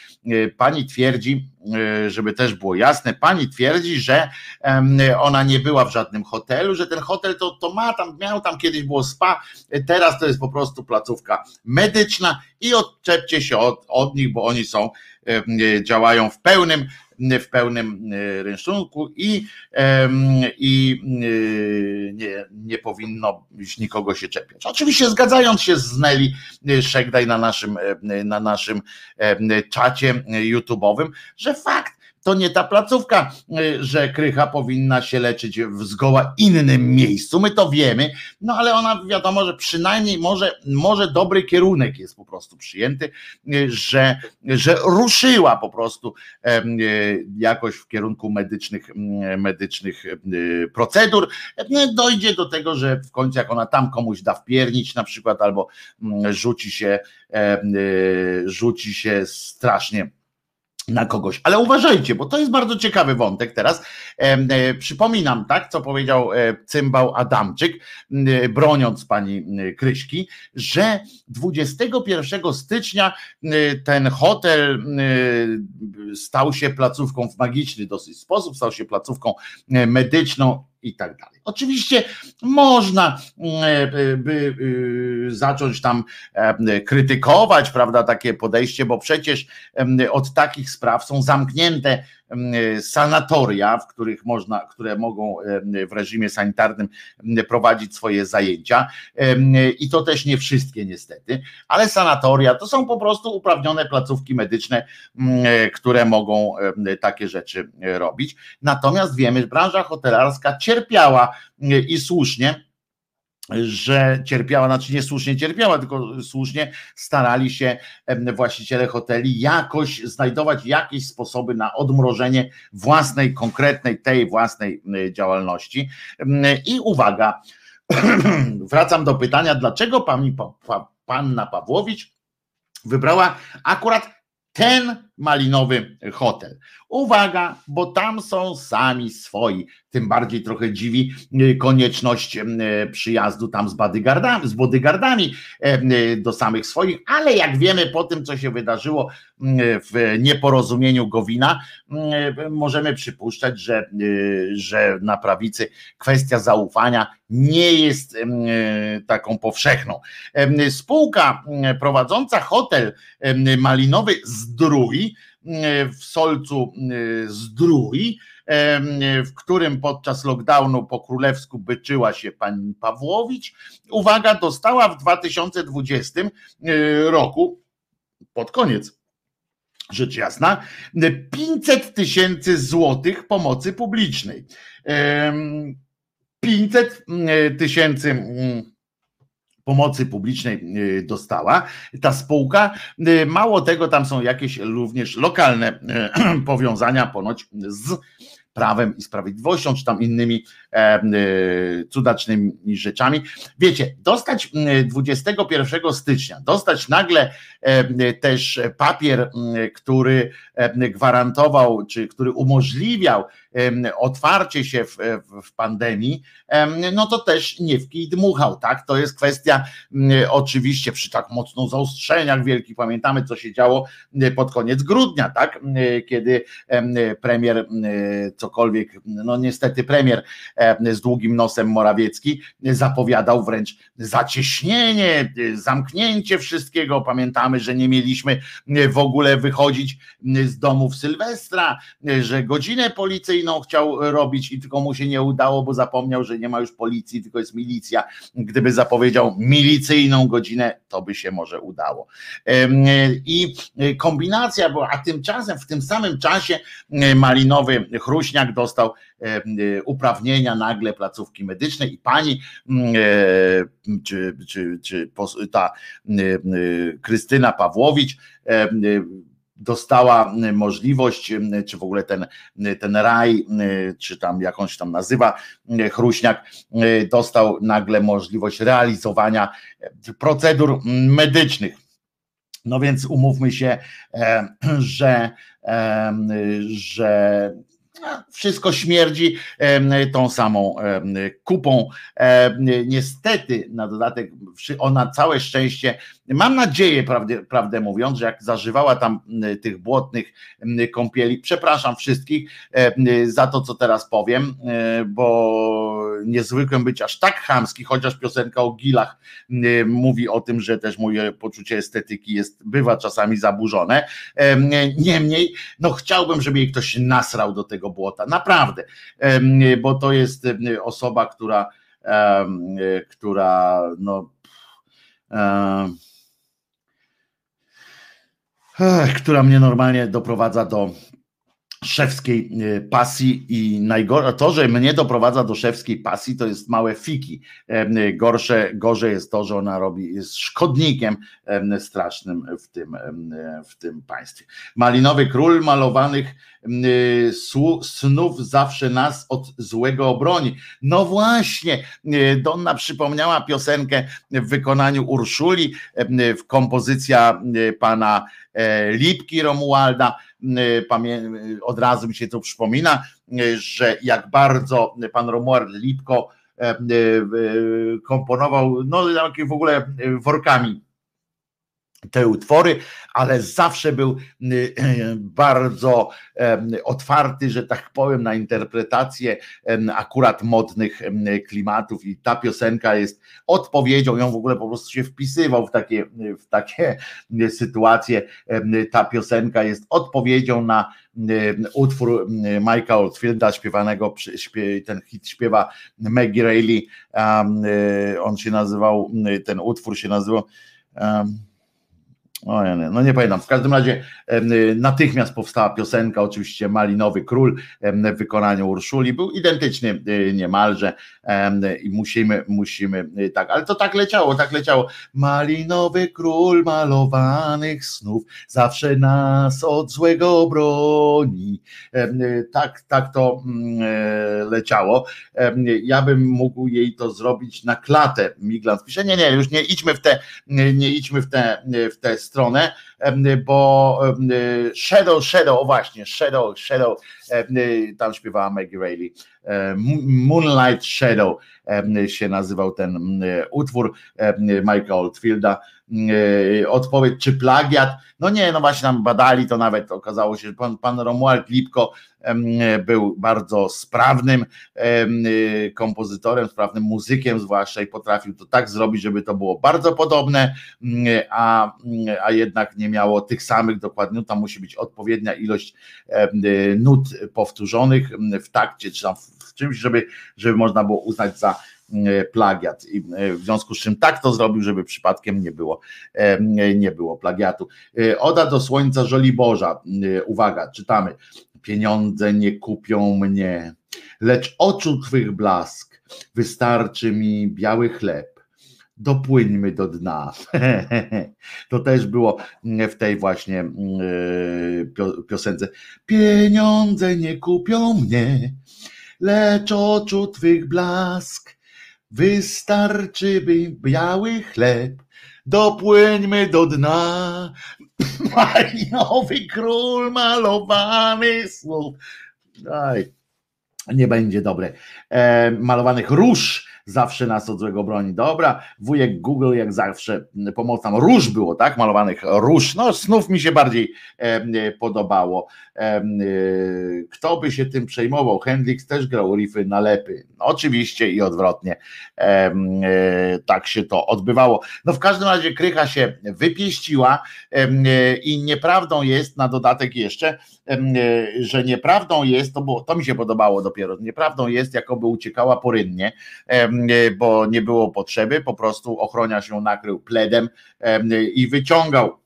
Pani twierdzi, żeby też było jasne, pani twierdzi, że ona nie była w żadnym hotelu, że ten hotel to, to ma tam, miał tam kiedyś było spa, teraz to jest po prostu placówka medyczna i odczepcie się od, od nich, bo oni są działają w pełnym, w pełnym e, rynsztunku i, i e, nie, nie powinno nikogo się czepiać. Oczywiście zgadzając się z Nelly Szegdaj na naszym, na naszym czacie YouTube'owym, że fakt, to nie ta placówka, że Krycha powinna się leczyć w zgoła innym miejscu. My to wiemy, no ale ona wiadomo, że przynajmniej może, może dobry kierunek jest po prostu przyjęty, że, że ruszyła po prostu jakoś w kierunku medycznych, medycznych procedur. Dojdzie do tego, że w końcu jak ona tam komuś da wpiernić na przykład albo rzuci się, rzuci się strasznie na kogoś. Ale uważajcie, bo to jest bardzo ciekawy wątek teraz. E, przypominam, tak, co powiedział e, cymbał Adamczyk, e, broniąc pani Kryśki, że 21 stycznia ten hotel stał się placówką w magiczny dosyć sposób, stał się placówką medyczną i tak dalej. Oczywiście można by zacząć tam krytykować, prawda, takie podejście, bo przecież od takich spraw są zamknięte sanatoria, w których można, które mogą w reżimie sanitarnym prowadzić swoje zajęcia i to też nie wszystkie niestety, ale sanatoria to są po prostu uprawnione placówki medyczne, które mogą takie rzeczy robić. Natomiast wiemy, że branża hotelarska cierpiała i słusznie że cierpiała, znaczy nie słusznie cierpiała, tylko słusznie starali się właściciele hoteli jakoś znajdować jakieś sposoby na odmrożenie własnej, konkretnej, tej własnej działalności. I uwaga, (clears throat) wracam do pytania, dlaczego pani, panna Pawłowicz wybrała akurat ten malinowy hotel. Uwaga, bo tam są sami swoi. Tym bardziej trochę dziwi y, konieczność y, przyjazdu tam z bodyguardami, z bodyguardami y, do samych swoich, ale jak wiemy po tym, co się wydarzyło w nieporozumieniu Gowina, możemy przypuszczać, że, że na prawicy kwestia zaufania nie jest taką powszechną. Spółka prowadząca hotel malinowy Zdrój w Solcu Zdrój, w którym podczas lockdownu po królewsku byczyła się pani Pawłowicz. Uwaga, dostała w 2020 roku, pod koniec rzecz jasna, 500 tysięcy złotych pomocy publicznej. 500 tysięcy pomocy publicznej y, dostała ta spółka. Y, mało tego, tam są jakieś również lokalne y, (clears throat) powiązania ponoć z prawem i sprawiedliwością, czy tam innymi cudacznymi rzeczami. Wiecie, dostać 21 stycznia, dostać nagle e, też papier, który gwarantował, czy który umożliwiał otwarcie się w, w pandemii, no to też nie w kij dmuchał, tak? To jest kwestia oczywiście przy tak mocno zaostrzeniach wielkich, pamiętamy co się działo pod koniec grudnia, tak? Kiedy premier cokolwiek, no niestety premier z długim nosem Morawiecki zapowiadał wręcz zacieśnienie, zamknięcie wszystkiego. Pamiętamy, że nie mieliśmy w ogóle wychodzić z domów Sylwestra, że godzinę policyjną chciał robić i tylko mu się nie udało, bo zapomniał, że nie ma już policji, tylko jest milicja. Gdyby zapowiedział milicyjną godzinę, to by się może udało. I kombinacja była, a tymczasem w tym samym czasie malinowy Chruśniak dostał uprawnienia nagle placówki medycznej i pani czy, czy, czy ta Krystyna Pawłowicz dostała możliwość, czy w ogóle ten, ten raj, czy tam jakąś tam nazywa Chruśniak, dostał nagle możliwość realizowania procedur medycznych. No więc umówmy się, (clears throat) że, że wszystko śmierdzi tą samą kupą. Niestety, na dodatek, ona całe szczęście, mam nadzieję, prawdę, prawdę mówiąc, że jak zażywała tam tych błotnych kąpieli, przepraszam wszystkich za to, co teraz powiem, e, bo niezwykłem być aż tak chamski, chociaż piosenka o gilach mówi o tym, że też moje poczucie estetyki jest, bywa czasami zaburzone. Niemniej, no chciałbym, żeby jej ktoś nasrał do tego błota, naprawdę, bo to jest osoba, która, która no, która mnie normalnie doprowadza do szewskiej e, pasji i najgorsze, to, że mnie doprowadza do szewskiej pasji, to jest małe fiki. E, gorsze, gorzej jest to, że ona robi, jest szkodnikiem strasznym w tym, w tym państwie. Malinowy król malowanych snów zawsze nas od złego obroni. No właśnie, Donna przypomniała piosenkę w wykonaniu Urszuli, w kompozycja pana Lipki Romualda, od razu mi się to przypomina, że jak bardzo pan Romuald Lipko komponował, no w ogóle workami te utwory, ale zawsze był y, bardzo otwarty, że tak powiem, na interpretację akurat modnych klimatów i ta piosenka jest odpowiedzią, ją w ogóle po prostu się wpisywał w takie, w takie sytuacje. Ta piosenka jest odpowiedzią na utwór Mike'a Oldfielda śpiewanego, ten hit śpiewa Maggie y, on się nazywał, ten utwór się nazywał o, nie, no nie pamiętam. W każdym razie natychmiast powstała piosenka, oczywiście Malinowy Król w wykonaniu Urszuli. Był identyczny y, niemalże i musimy, musimy y, tak, ale to tak leciało, tak leciało. Malinowy Król malowanych snów zawsze nas od złego broni. Y, tak, tak to mm, e, leciało. Ja bym mógł jej to zrobić na klatę. Miglan pisze, nie, nie, już nie idźmy w te, nie idźmy w te, w te stronę, bo Shadow, Shadow, właśnie, Shadow, Shadow, tam śpiewała Maggie Rayleigh, Moonlight Shadow się nazywał ten utwór Mike'a Oldfielda. Odpowiedź, czy plagiat? No nie, no właśnie tam badali, to nawet okazało się, że pan, pan Romuald Lipko był bardzo sprawnym kompozytorem, sprawnym muzykiem zwłaszcza i potrafił to tak zrobić, żeby to było bardzo podobne, a, a jednak nie miało tych samych dokładnie, tam musi być odpowiednia ilość nut powtórzonych w takcie, czy tam w czymś, żeby, żeby można było uznać za plagiat. I w związku z czym tak to zrobił, żeby przypadkiem nie było, nie było plagiatu. Oda do słońca Żoliborza. Uwaga, czytamy pieniądze nie kupią mnie, lecz oczu Twych blask wystarczy mi biały chleb. Dopłyńmy do dna. (laughs) To też było w tej właśnie piosence. Pieniądze nie kupią mnie, lecz oczu Twych blask wystarczy by biały chleb. Dopłyńmy do dna, Malinowy król malowany słów. Aj, nie będzie dobre. E, malowanych róż zawsze nas od złego broni. Dobra, wujek Google jak zawsze pomoc nam. Róż było, tak? Malowanych róż. No, snów mi się bardziej e, podobało. E, kto by się tym przejmował? Hendrix też grał riffy na lepy. Oczywiście i odwrotnie. E, tak się to odbywało. No w każdym razie Krycha się wypieściła i nieprawdą jest na dodatek jeszcze, że nieprawdą jest, to, było, to mi się podobało dopiero, nieprawdą jest, jakoby uciekała porynnie, bo nie było potrzeby, po prostu ochroniarz ją nakrył pledem i wyciągał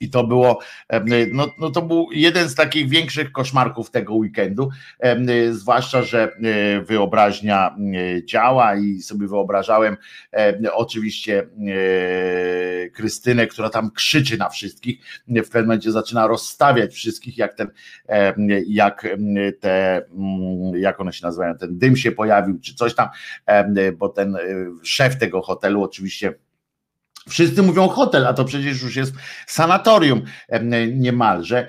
I to było, e, no, no to był jeden z takich większych koszmarków tego weekendu, e, zwłaszcza, że wyobraźnia działa i sobie wyobrażałem oczywiście Krystynę, która tam krzyczy na wszystkich, w pewnym momencie zaczyna rozstawiać wszystkich, jak ten, jak te, jak one się nazywają, ten dym się pojawił, czy coś tam, bo ten szef tego hotelu oczywiście Wszyscy mówią hotel, a to przecież już jest sanatorium niemalże.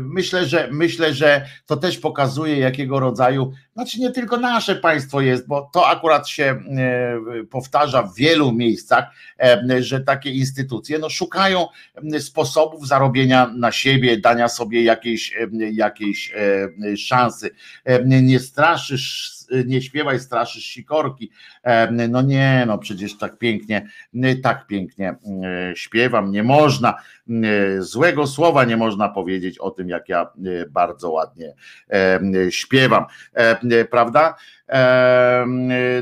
Myślę, że myślę, że to też pokazuje, jakiego rodzaju, znaczy nie tylko nasze państwo jest, bo to akurat się powtarza w wielu miejscach, że takie instytucje no, szukają sposobów zarobienia na siebie, dania sobie jakiejś, jakiejś szansy. Nie straszysz nie śpiewaj, straszysz sikorki. No nie, no przecież tak pięknie, tak pięknie śpiewam. Nie można złego słowa nie można powiedzieć o tym, jak ja bardzo ładnie śpiewam. Prawda?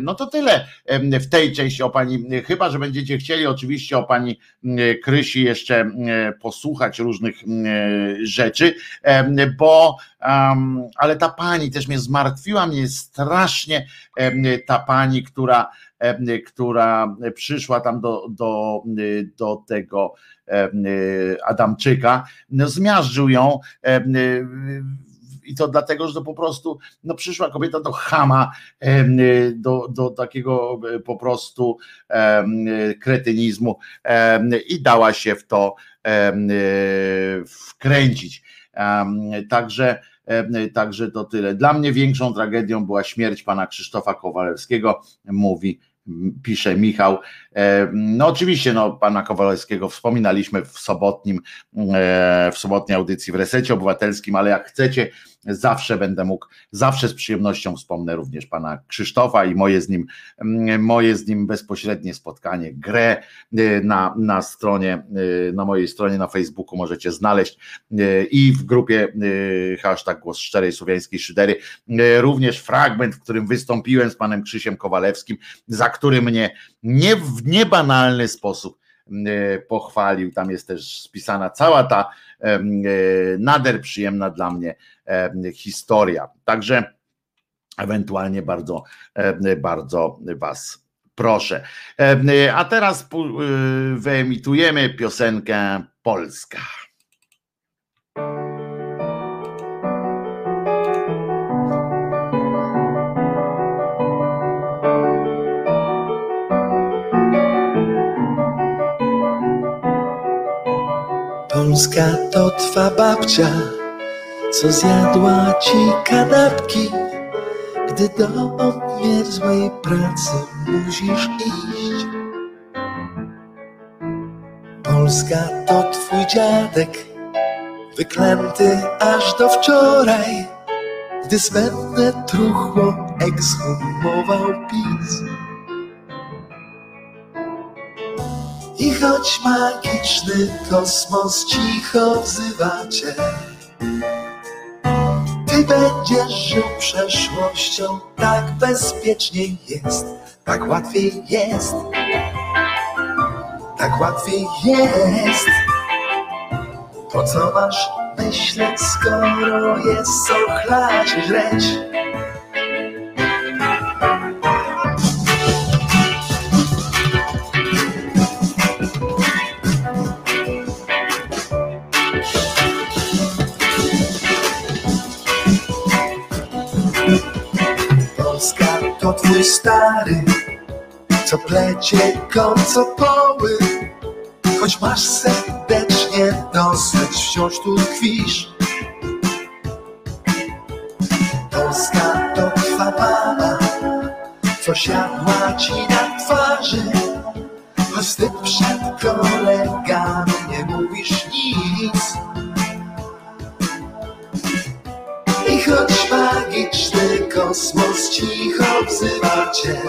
No to tyle w tej części o pani, chyba że będziecie chcieli oczywiście o pani Krysi jeszcze posłuchać różnych rzeczy, bo ale ta pani też mnie zmartwiła mnie strasznie, ta pani, która, która przyszła tam do, do, do tego Adamczyka, no zmiażdżył ją i to dlatego, że to po prostu no, przyszła kobieta do chama, do, do takiego e, po prostu kretynizmu i dała się w to e, wkręcić. Także Także to tyle. Dla mnie większą tragedią była śmierć pana Krzysztofa Kowalewskiego, mówi pisze Michał. E, no oczywiście, no, pana Kowalewskiego wspominaliśmy w sobotnim, e, w sobotniej audycji w Resecie Obywatelskim, ale jak chcecie, zawsze będę mógł, zawsze z przyjemnością wspomnę również pana Krzysztofa i moje z nim, moje z nim bezpośrednie spotkanie, grę e, na, na stronie, na mojej stronie na Facebooku możecie znaleźć i w grupie hashtag Głos Szczerej Słowiańskiej Szydery, również fragment, w którym wystąpiłem z panem Krzysiem Kowalewskim, za który mnie nie w niebanalny sposób e, pochwalił. Tam jest też spisana cała ta e, nader przyjemna dla mnie historia. Także ewentualnie bardzo, bardzo Was proszę. A teraz wyemitujemy piosenkę Polska. Polska to twa babcia, co zjadła ci kanapki, gdy do obmierzłej pracy musisz iść. Polska to twój dziadek, wyklęty aż do wczoraj, gdy zbędne truchło ekshumował PiS. I choć magiczny kosmos cicho wzywa cię, ty będziesz żył przeszłością, tak bezpieczniej jest, tak łatwiej jest, tak łatwiej jest. Po co masz myśleć, skoro jest co chlać? Twój stary, co plecie kocopoły. Choć masz serdecznie dosyć, wciąż tu tkwisz. Polska to twa mama, co siadła ci na twarzy. Choć ty przed kolegami nie mówisz nic. Choć magiczny kosmos cicho wzywa cię,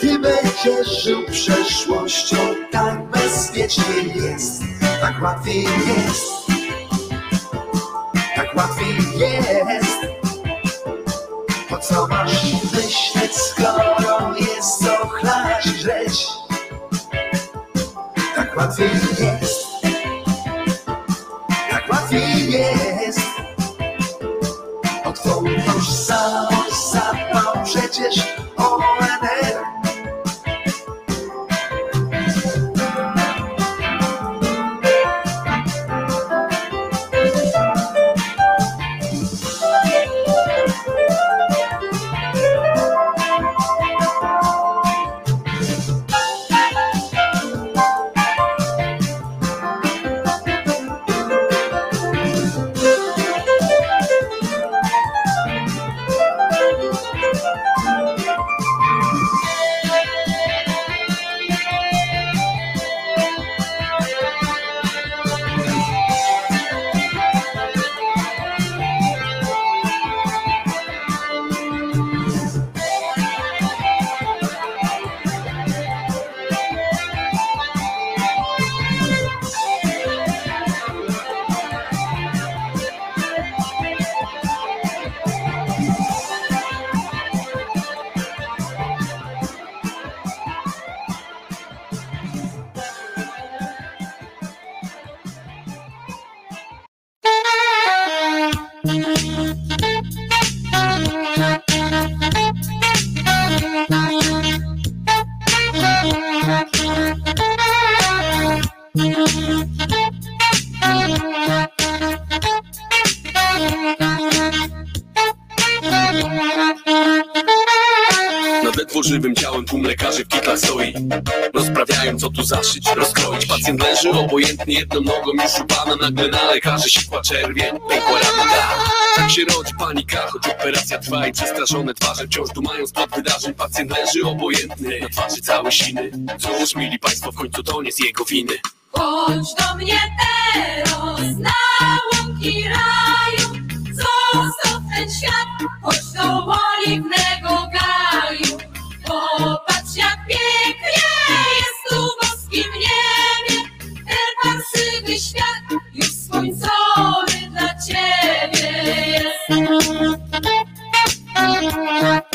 ty będziesz żył przeszłością, tak bezpiecznie jest, tak łatwiej jest, tak łatwiej jest. Po co masz myśleć, skoro jest co chlać i żreć? Tak łatwiej jest, Yeah. Pacjent leży obojętnie jedną nogą już u pana Nagle na lekarzy sikła czerwień, pękła rana da. Tak się rodzi panika, choć operacja trwa I przestraszone twarze wciąż dumają spod wydarzeń. Pacjent leży obojętny, na twarzy całe siny. Cóż, mili państwo, w końcu to nie z jego winy. Chodź do mnie teraz na łąki raju, zostaw ten świat, chodź do oliwnego Bóg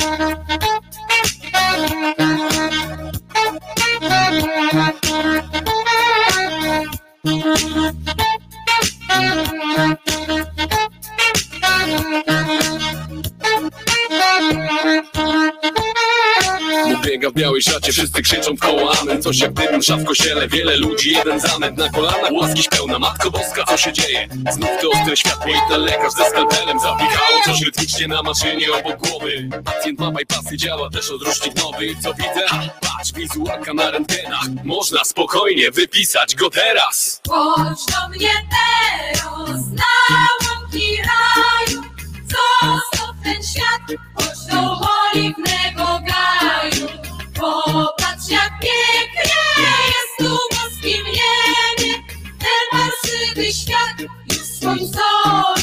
biega w białej szacie, wszyscy krzyczą w koło amen. Coś jak dym msza w kościele, wiele ludzi, jeden zamęt Na kolanach łaski pełna, Matko Boska, co się dzieje? Znów to ostre światło i ten lekarz ze skalpelem Zapikało coś rytmicznie na maszynie obok głowy. Pacjent ma bypassy, działa też odrusznik nowy. I co widzę? Ha, patrz, wizualka na rentgenach Można spokojnie wypisać go teraz. Chodź do mnie teraz na łąki raju, zostaw ten świat, chodź do oliwnego gaju. Popatrz jak pięknie jest tu w boskim niebie, ten parsywy świat już słońcowy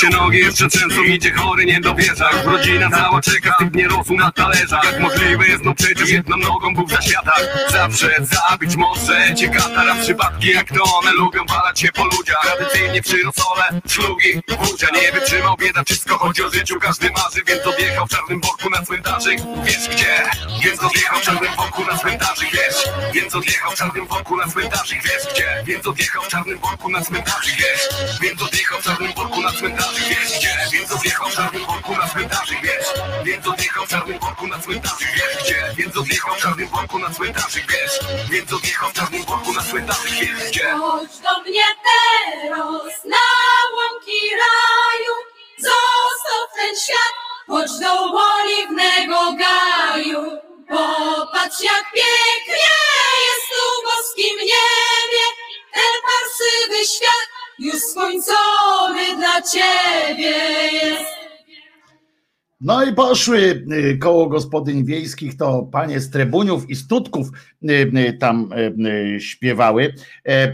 się nogi jeszcze często idzie chory, nie dowierza rodzina cała czeka, typ nie rosł na talerzach. Jak możliwe jest, no przecież jedną nogą był w zaświatach Zawsze zabić może cię katara Przypadki jak to one lubią walać się po ludziach. Tradycyjnie przy rosole, szlugi, budzia Nie wytrzymał bieda, wszystko chodzi o życiu. Każdy marzy, więc odjechał w czarnym worku na cmentarzy Wiesz gdzie? Więc odjechał w czarnym worku na cmentarzy Wiesz? Więc odjechał w czarnym worku na cmentarzy Wiesz gdzie? Więc odjechał w czarnym worku na cmentarzy Wiesz? Więc odjechał w czarnym worku na cmentarzy Wiesz gdzie? Więc odjechał w czarnym worku na cmentarzy Wiesz? Więc odjechał w czarnym worku na cmentarzy Wiesz gdzie? Więc odjechał w czarnym worku na cmentarzy Wiesz? Więc odjechał w czarnym worku na cmentarzy Wiesz gdzie? Chodź do mnie teraz na łąki raju, zostaw ten świat, chodź do oliwnego gaju. Popatrz jak pięknie jest tu w boskim niebie, ten parsywy świat już słońcowy dla ciebie jest. No i poszły y, koło gospodyń wiejskich, to panie z Trebuniów i Studków y, y, tam śpiewały. E,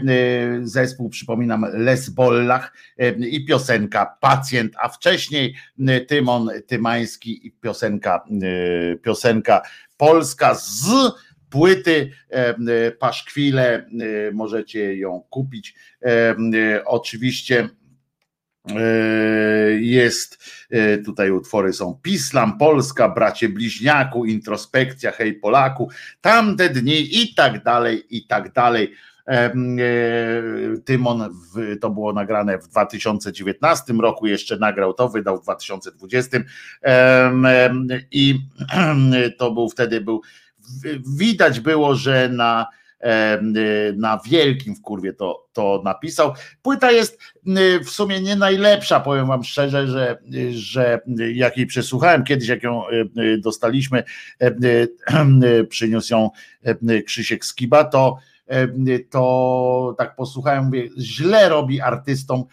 Zespół, przypominam, Les Bollach i piosenka Pacjent, a wcześniej Tymon Tymański i piosenka, piosenka polska z płyty e, y, Paszkwile, y, możecie ją kupić. E, Oczywiście E, Jest e, tutaj utwory są Pislam, Polska, Bracie Bliźniaku, Introspekcja, Hej Polaku, Tamte dni i tak dalej, i tak dalej. E, Tymon, w, to było nagrane w 2019 roku, jeszcze nagrał to, wydał w 2020 em, em, i (clears throat) to był wtedy był, widać było, że na em, na wielkim w kurwie to, to napisał. Płyta jest y, w sumie nie najlepsza, powiem wam szczerze, że, że jak jej przesłuchałem kiedyś, jak ją y, dostaliśmy, (clears throat) przyniósł ją Krzysiek Skiba, to to tak posłuchałem, mówię, źle robi artystom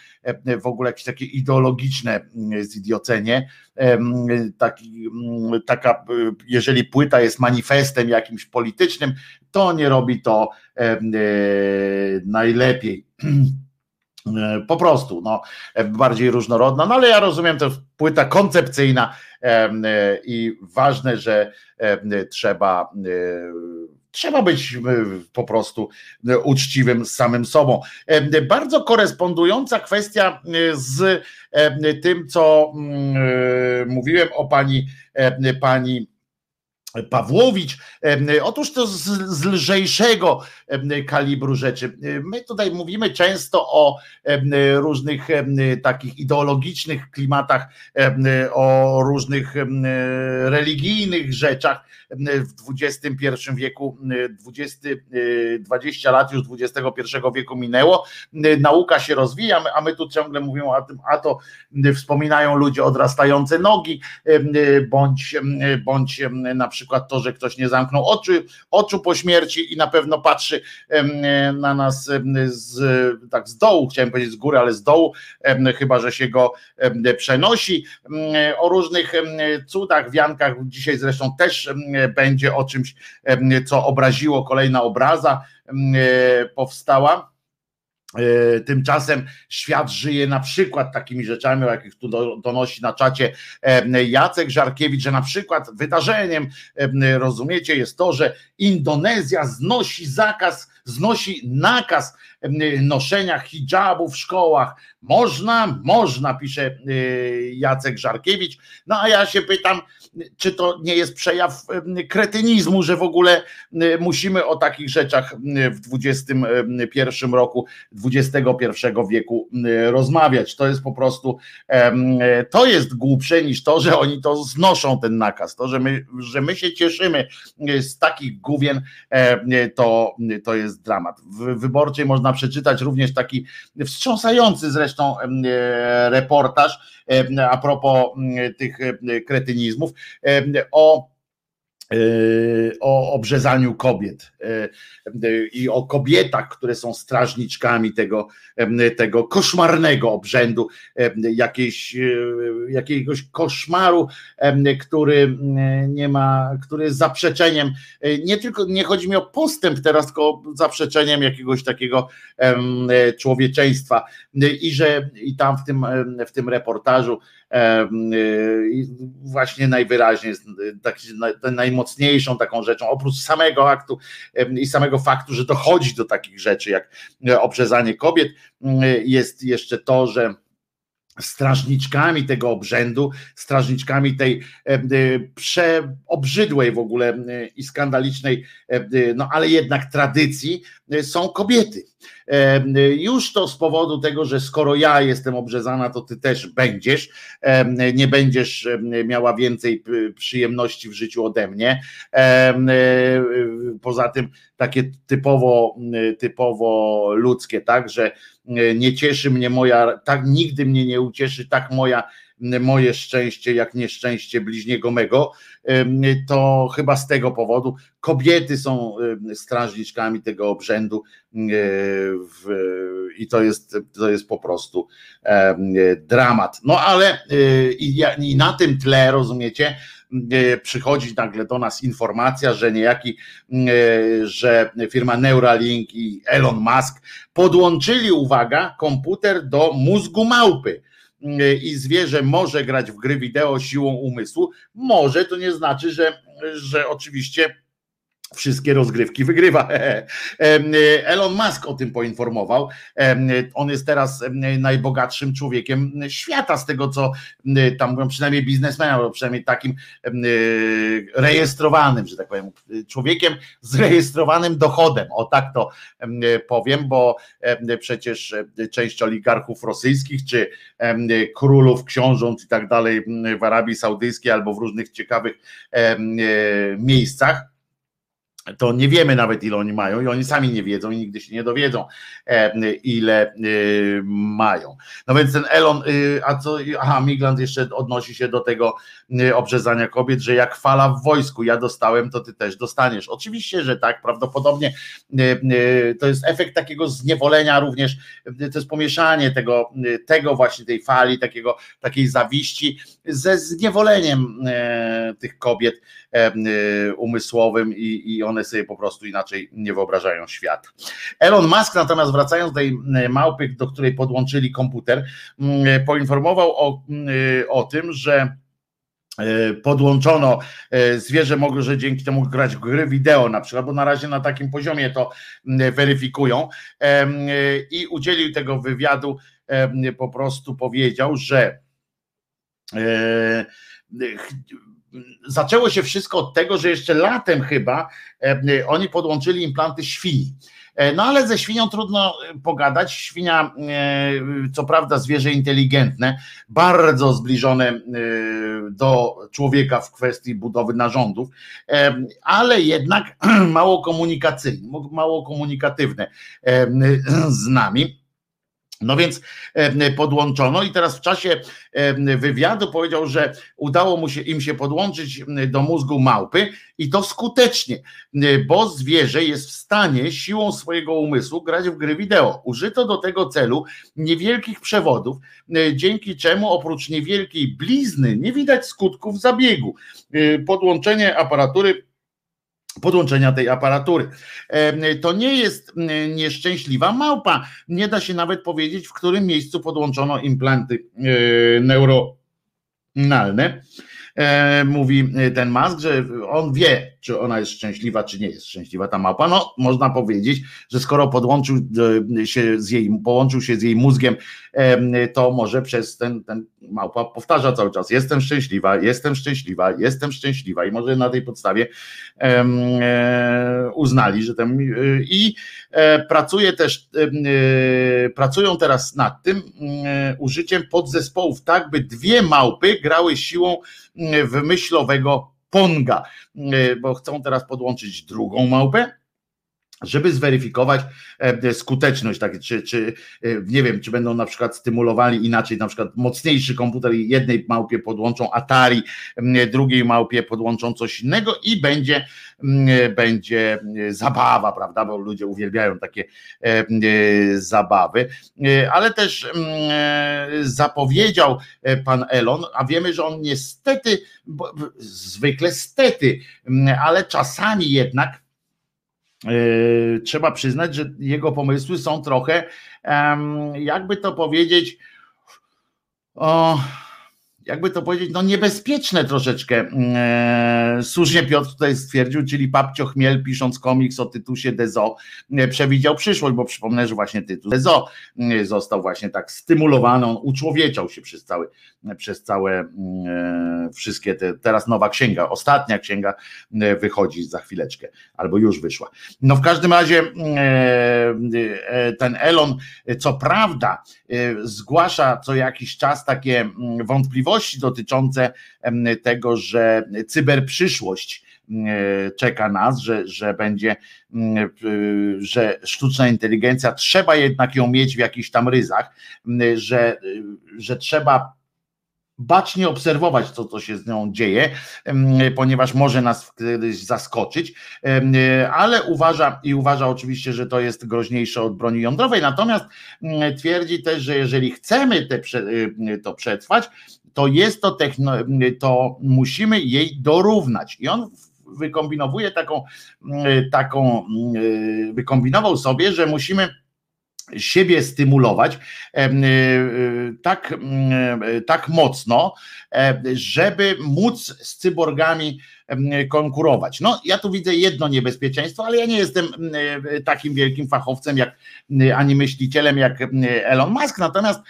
y, w ogóle jakieś takie ideologiczne y, zidiocenie. Y, Taki, y, taka, jeżeli płyta jest manifestem jakimś politycznym, to nie robi to e, najlepiej. E, (clears throat) Po prostu, no, e, bardziej różnorodna, no ale ja rozumiem, to płyta koncepcyjna e, e, i ważne, że e, trzeba, e, trzeba być e, po prostu e, uczciwym z samym sobą. E, Bardzo korespondująca kwestia z tym, co mm, mówiłem o pani, pani Pawłowicz. Otóż to z, z lżejszego kalibru rzeczy. My tutaj mówimy często o różnych takich ideologicznych klimatach, o różnych religijnych rzeczach w XXI wieku, 20, 20 lat już XXI wieku minęło, nauka się rozwija, a my tu ciągle mówimy o tym, a to wspominają ludzie odrastające nogi, bądź, bądź na przykład to, że ktoś nie zamknął oczu, oczu po śmierci i na pewno patrzy na nas z, tak z dołu, chciałem powiedzieć z góry, ale z dołu, chyba że się go przenosi. O różnych cudach, wiankach, dzisiaj zresztą też będzie o czymś, co obraziło, kolejna obraza powstała. E, tymczasem świat żyje na przykład takimi rzeczami, o jakich tu donosi na czacie Jacek Żarkiewicz, że na przykład wydarzeniem, rozumiecie, jest to, że Indonezja znosi zakaz, znosi nakaz noszenia hijabu w szkołach. Można, można, pisze e, Jacek Żarkiewicz. No a ja się pytam, czy to nie jest przejaw kretynizmu, że w ogóle musimy o takich rzeczach w XXI roku, XXI wieku rozmawiać. To jest po prostu, to jest głupsze niż to, że oni to znoszą ten nakaz. To, że my, że my się cieszymy z takich główien, to, to jest dramat. W wyborczej można przeczytać również taki wstrząsający zresztą reportaż, a propos tych kretynizmów, Um, o o obrzezaniu kobiet i o kobietach, które są strażniczkami tego, tego koszmarnego obrzędu, jakiejś, jakiegoś koszmaru, który nie ma, który jest zaprzeczeniem, nie tylko, nie chodzi mi o postęp teraz, tylko zaprzeczeniem jakiegoś takiego człowieczeństwa. I że i tam w tym, w tym reportażu właśnie najwyraźniej jest taki, najmocniejszą taką rzeczą, oprócz samego aktu i samego faktu, że dochodzi do takich rzeczy jak obrzezanie kobiet, jest jeszcze to, że strażniczkami tego obrzędu, strażniczkami tej przeobrzydłej w ogóle i skandalicznej, no ale jednak tradycji są kobiety. Już to z powodu tego, że skoro ja jestem obrzezana, to ty też będziesz, nie będziesz miała więcej przyjemności w życiu ode mnie. Poza tym takie typowo, typowo ludzkie, tak, że nie cieszy mnie moja, tak nigdy mnie nie ucieszy tak moja moje szczęście, jak nieszczęście bliźniego mego, to chyba z tego powodu kobiety są strażniczkami tego obrzędu i to jest, to jest po prostu dramat. No ale i na tym tle, rozumiecie, przychodzi nagle do nas informacja, że niejaki, że firma Neuralink i Elon Musk podłączyli, uwaga, komputer do mózgu małpy. I zwierzę może grać w gry wideo siłą umysłu, może to nie znaczy, że, że oczywiście wszystkie rozgrywki wygrywa. (laughs) Elon Musk o tym poinformował. On jest teraz najbogatszym człowiekiem świata, z tego co tam mówią, przynajmniej biznesmenem, albo przynajmniej takim rejestrowanym, że tak powiem, człowiekiem z rejestrowanym dochodem. O tak to powiem, bo przecież część oligarchów rosyjskich, czy królów, książąt i tak dalej w Arabii Saudyjskiej albo w różnych ciekawych miejscach to nie wiemy nawet ile oni mają i oni sami nie wiedzą i nigdy się nie dowiedzą ile y, mają. No więc ten Elon, y, a co, aha, Migland jeszcze odnosi się do tego obrzezania kobiet, że jak fala w wojsku, ja dostałem, to ty też dostaniesz. Oczywiście, że tak, prawdopodobnie to jest efekt takiego zniewolenia również, to jest pomieszanie tego, tego właśnie tej fali, takiego, takiej zawiści ze zniewoleniem tych kobiet umysłowym i, i one sobie po prostu inaczej nie wyobrażają świat. Elon Musk natomiast wracając do tej małpy, do której podłączyli komputer, poinformował o, o tym, że podłączono zwierzę mogło, że dzięki temu grać gry wideo na przykład, bo na razie na takim poziomie to weryfikują i udzielił tego wywiadu, po prostu powiedział, że zaczęło się wszystko od tego, że jeszcze latem chyba oni podłączyli implanty świni. No ale ze świnią trudno pogadać. Świnia, co prawda, zwierzę inteligentne, bardzo zbliżone do człowieka w kwestii budowy narządów, ale jednak (clears throat) mało komunikacyjne, mało komunikatywne z nami. No więc podłączono i teraz w czasie wywiadu powiedział, że udało mu się im się podłączyć do mózgu małpy i to skutecznie, bo zwierzę jest w stanie siłą swojego umysłu grać w gry wideo. Użyto do tego celu niewielkich przewodów, dzięki czemu oprócz niewielkiej blizny nie widać skutków zabiegu. Podłączenie aparatury podłączenia tej aparatury. To nie jest nieszczęśliwa małpa. Nie da się nawet powiedzieć, w którym miejscu podłączono implanty e, neuronalne. E, mówi ten Musk, że on wie, czy ona jest szczęśliwa, czy nie jest szczęśliwa ta małpa. No, można powiedzieć, że skoro podłączył e, się z jej, połączył się z jej mózgiem, to może przez ten, ten małpa powtarza cały czas: Jestem szczęśliwa, jestem szczęśliwa, jestem szczęśliwa, i może na tej podstawie e, uznali, że ten i pracuje też, pracują teraz nad tym użyciem podzespołów, tak by dwie małpy grały siłą wymyślowego Ponga, e, bo chcą teraz podłączyć drugą małpę żeby zweryfikować e, skuteczność, tak, czy, czy e, nie wiem, czy będą na przykład stymulowali inaczej, na przykład mocniejszy komputer i jednej małpie podłączą Atari, drugiej małpie podłączą coś innego i będzie, będzie zabawa, prawda, bo ludzie uwielbiają takie e, zabawy, ale też zapowiedział pan Elon, a wiemy, że on niestety, zwykle stety, ale czasami jednak E, trzeba przyznać, że jego pomysły są trochę, jakby to powiedzieć, o, jakby to powiedzieć, no niebezpieczne troszeczkę. Mm, e, słusznie Piotr tutaj stwierdził, czyli Papcio Chmiel pisząc komiks o Tytusie Dezo e, przewidział przyszłość, bo przypomnę, że właśnie Tytus Dezo mm, został właśnie tak stymulowany, on uczłowieczał się przez cały, przez całe mm, e, wszystkie te, teraz nowa księga, ostatnia księga wychodzi za chwileczkę, albo już wyszła. No w każdym razie ten Elon, co prawda zgłasza co jakiś czas takie wątpliwości, wątpliwości dotyczące tego, że cyberprzyszłość czeka nas, że, że będzie, że sztuczna inteligencja trzeba jednak ją mieć w jakichś tam ryzach, że, że trzeba bacznie obserwować, co to się z nią dzieje, ponieważ może nas kiedyś zaskoczyć, ale uważa i uważa oczywiście, że to jest groźniejsze od broni jądrowej. Natomiast twierdzi też, że jeżeli chcemy te, to przetrwać, to jest to, techno, to musimy jej dorównać. I on wykombinowuje taką, taką, wykombinował sobie, że musimy siebie stymulować tak, tak mocno, żeby móc z cyborgami konkurować. No, ja tu widzę jedno niebezpieczeństwo, ale ja nie jestem takim wielkim fachowcem jak ani myślicielem jak Elon Musk, natomiast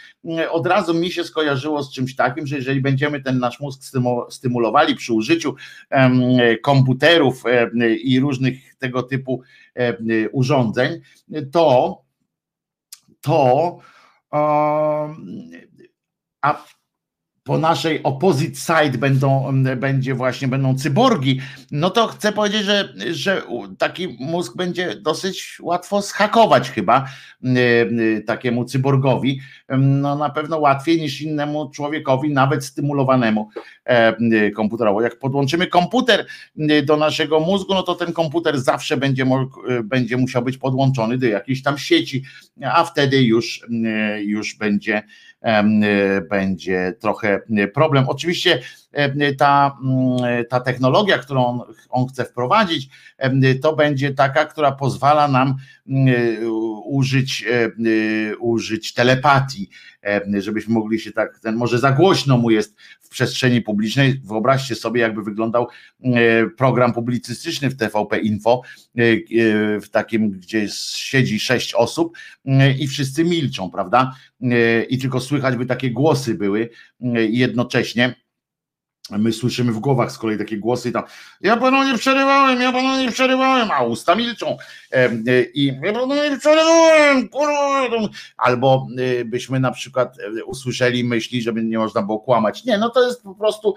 od razu mi się skojarzyło z czymś takim, że jeżeli będziemy ten nasz mózg stymulowali przy użyciu komputerów i różnych tego typu urządzeń, to to a po naszej opposite side będą, będzie właśnie, będą cyborgi, no to chcę powiedzieć, że, że taki mózg będzie dosyć łatwo schakować chyba takiemu cyborgowi, no na pewno łatwiej niż innemu człowiekowi, nawet stymulowanemu komputerowo. Jak podłączymy komputer do naszego mózgu, no to ten komputer zawsze będzie, będzie musiał być podłączony do jakiejś tam sieci, a wtedy już, już będzie będzie trochę problem. Oczywiście ta, ta technologia, którą on, on chce wprowadzić, to będzie taka, która pozwala nam użyć, użyć telepatii, żebyśmy mogli się tak, ten może za głośno mu jest w przestrzeni publicznej. Wyobraźcie sobie, jakby wyglądał program publicystyczny w TVP Info, w takim, gdzie siedzi sześć osób i wszyscy milczą, prawda? I tylko słychać by takie głosy były jednocześnie My słyszymy w głowach z kolei takie głosy tam, ja panu nie przerywałem, ja panu nie przerywałem, a usta milczą. I ja panu nie przerywałem, albo y, byśmy na przykład y, usłyszeli myśli, żeby nie można było kłamać. Nie, no to jest po prostu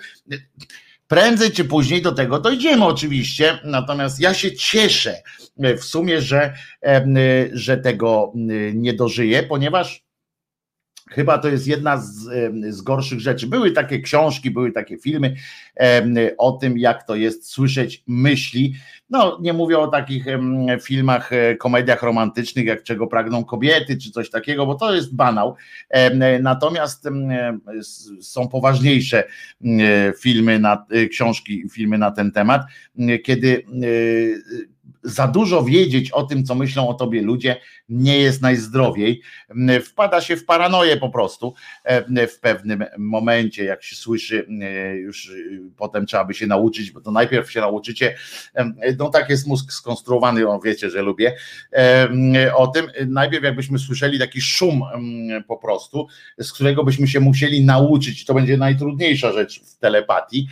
Prędzej czy później do tego dojdziemy oczywiście, natomiast ja się cieszę w sumie, że, że tego nie dożyję, ponieważ Chyba to jest jedna z, z, gorszych rzeczy. Były takie książki, były takie filmy o tym, jak to jest słyszeć myśli. No, nie mówię o takich filmach, e, komediach romantycznych, jak czego pragną kobiety, czy coś takiego, bo to jest banał. Natomiast są poważniejsze filmy, na, e, książki, filmy na ten temat, kiedy e, za dużo wiedzieć o tym, co myślą o tobie ludzie, nie jest najzdrowiej. Wpada się w paranoję po prostu e, w pewnym momencie, jak się słyszy, e, już e, potem trzeba by się nauczyć, bo to najpierw się nauczycie, no tak jest mózg skonstruowany, on wiecie, że lubię, o tym, najpierw jakbyśmy słyszeli taki szum po prostu, z którego byśmy się musieli nauczyć, to będzie najtrudniejsza rzecz w telepatii,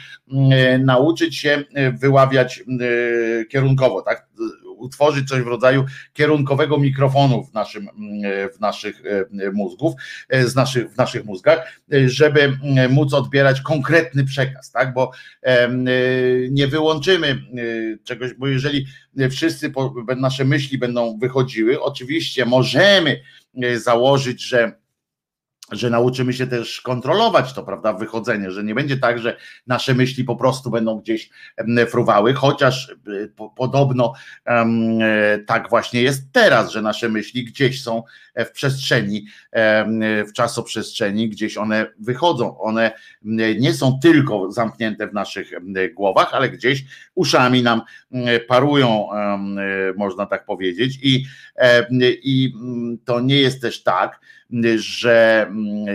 nauczyć się wyławiać kierunkowo, tak? Utworzyć coś w rodzaju kierunkowego mikrofonu w, naszym, w naszych e, mózgów, e, z naszych, w naszych mózgach, e, żeby móc odbierać konkretny przekaz, tak? Bo nie wyłączymy czegoś, bo jeżeli wszyscy nasze myśli będą wychodziły, oczywiście możemy założyć, że że nauczymy się też kontrolować to, prawda, wychodzenie, że nie będzie tak, że nasze myśli po prostu będą gdzieś fruwały, chociaż e, podobno e, tak właśnie jest teraz, że nasze myśli gdzieś są w przestrzeni, w czasoprzestrzeni, gdzieś one wychodzą. One nie są tylko zamknięte w naszych głowach, ale gdzieś uszami nam parują, można tak powiedzieć. I, i to nie jest też tak, że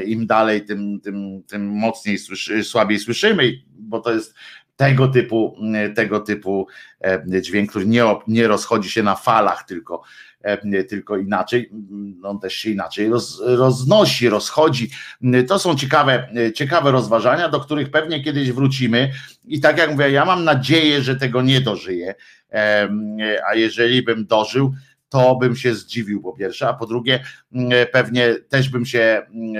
im dalej, tym, tym, tym mocniej słyszy, słabiej słyszymy, bo to jest tego typu, tego typu dźwięk, który nie, nie rozchodzi się na falach, tylko, tylko inaczej, on też się inaczej roz, roznosi, rozchodzi. To są ciekawe, ciekawe rozważania, do których pewnie kiedyś wrócimy. I tak jak mówię, ja mam nadzieję, że tego nie dożyję. A jeżeli bym dożył, to bym się zdziwił po pierwsze, a po drugie mm, pewnie też bym się mm,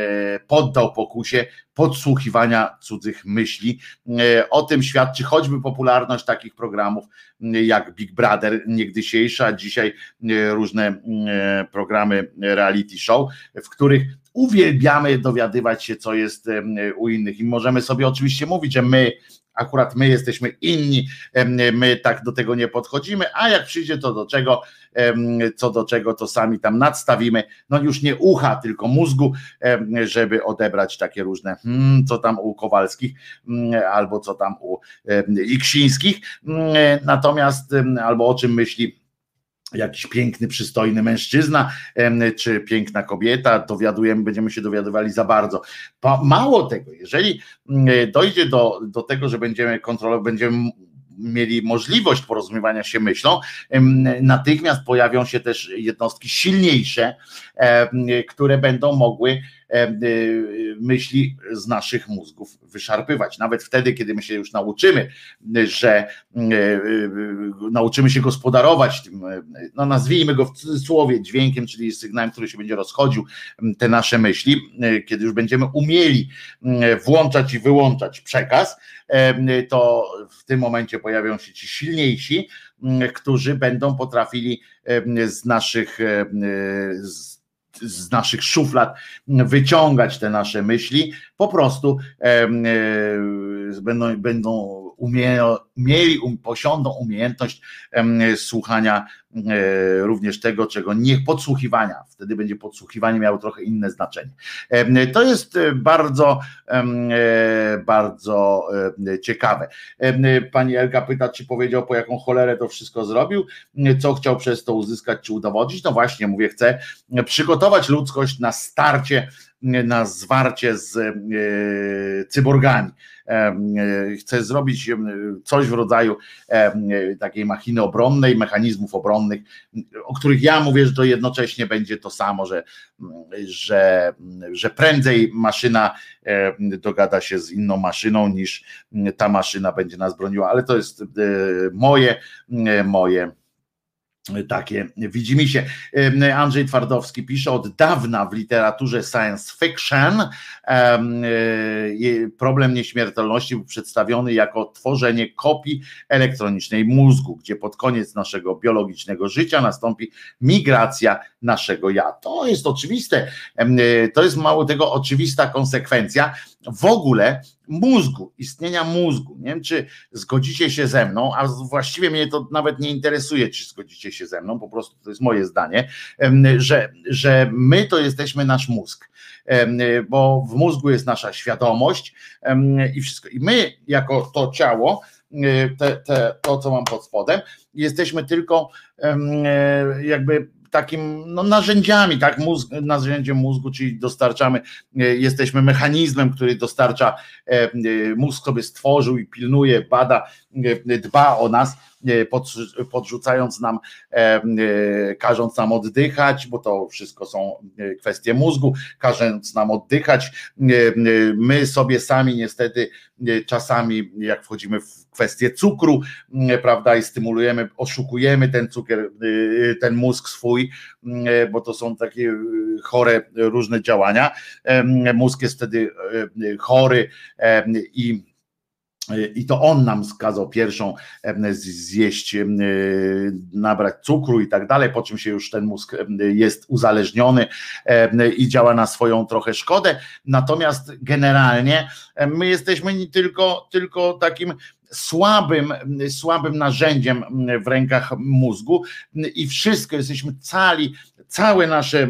poddał pokusie podsłuchiwania cudzych myśli. Mm, o tym świadczy choćby popularność takich programów jak Big Brother niegdysiejsza, dzisiaj różne programy reality show, w których uwielbiamy dowiadywać się, co jest u innych. I możemy sobie oczywiście mówić, że my akurat my jesteśmy inni, my tak do tego nie podchodzimy, a jak przyjdzie to do czego, co do czego, to sami tam nadstawimy, no już nie ucha, tylko mózgu, żeby odebrać takie różne, hmm, co tam u Kowalskich, mm, albo co tam u Iksińskich, mm, natomiast, albo o czym myśli jakiś piękny, przystojny mężczyzna, czy piękna kobieta, dowiadujemy, będziemy się dowiadywali za bardzo. Mało tego, jeżeli mm, dojdzie do, do tego, że będziemy kontrolować, będziemy mieli możliwość porozumiewania się myślą, natychmiast pojawią się też jednostki silniejsze, które będą mogły myśli z naszych mózgów wyszarpywać. Nawet wtedy, kiedy my się już nauczymy, że nauczymy się gospodarować tym, no nazwijmy go w cudzysłowie dźwiękiem, czyli sygnałem, który się będzie rozchodził, te nasze myśli, kiedy już będziemy umieli włączać i wyłączać przekaz, to w tym momencie pojawią się ci silniejsi, którzy będą potrafili z naszych z z naszych szuflad wyciągać te nasze myśli, po prostu e, będą, będą umie, mieli, um, posiądą umiejętność słuchania e, również tego, czego nie podsłuchiwania. Wtedy będzie podsłuchiwanie miało trochę inne znaczenie. To jest e, bardzo, e, bardzo ciekawe. Pani Elka pyta, czy powiedział, po jaką cholerę to wszystko zrobił, co chciał przez to uzyskać, czy udowodnić. No właśnie, mówię, chcę przygotować ludzkość na starcie na zwarcie z cyborgami. Chce zrobić coś w rodzaju takiej machiny obronnej, mechanizmów obronnych, o których ja mówię, że to jednocześnie będzie to samo, że, że, że prędzej maszyna dogada się z inną maszyną niż ta maszyna będzie nas broniła, ale to jest moje, moje takie widzimy się. Andrzej Twardowski pisze od dawna w literaturze science fiction e, problem nieśmiertelności był przedstawiony jako tworzenie kopii elektronicznej mózgu, gdzie pod koniec naszego biologicznego życia nastąpi migracja naszego ja. To jest oczywiste, e, to jest mało tego oczywista konsekwencja w ogóle mózgu, istnienia mózgu. Nie wiem, czy zgodzicie się ze mną, a właściwie mnie to nawet nie interesuje, czy zgodzicie się ze mną, po prostu to jest moje zdanie, że, że my to jesteśmy nasz mózg, bo w mózgu jest nasza świadomość i wszystko. I my, jako to ciało, te, te, to, co mam pod spodem, jesteśmy tylko jakby takim no, narzędziami, tak, mózg, narzędziem mózgu, czyli dostarczamy, e, jesteśmy mechanizmem, który dostarcza, e, e, mózg sobie stworzył i pilnuje, bada, dba o nas, podrzucając nam, każąc nam oddychać, bo to wszystko są kwestie mózgu, każąc nam oddychać. My sobie sami niestety czasami, jak wchodzimy w kwestię cukru, prawda, i stymulujemy, oszukujemy ten cukier, ten mózg swój, bo to są takie chore różne działania. Mózg jest wtedy chory i i to on nam skazał pierwszą zjeść, nabrać cukru i tak dalej, po czym się już ten mózg jest uzależniony i działa na swoją trochę szkodę. Natomiast generalnie my jesteśmy tylko, tylko takim słabym, słabym narzędziem w rękach mózgu i wszystko, jesteśmy cali, całe nasze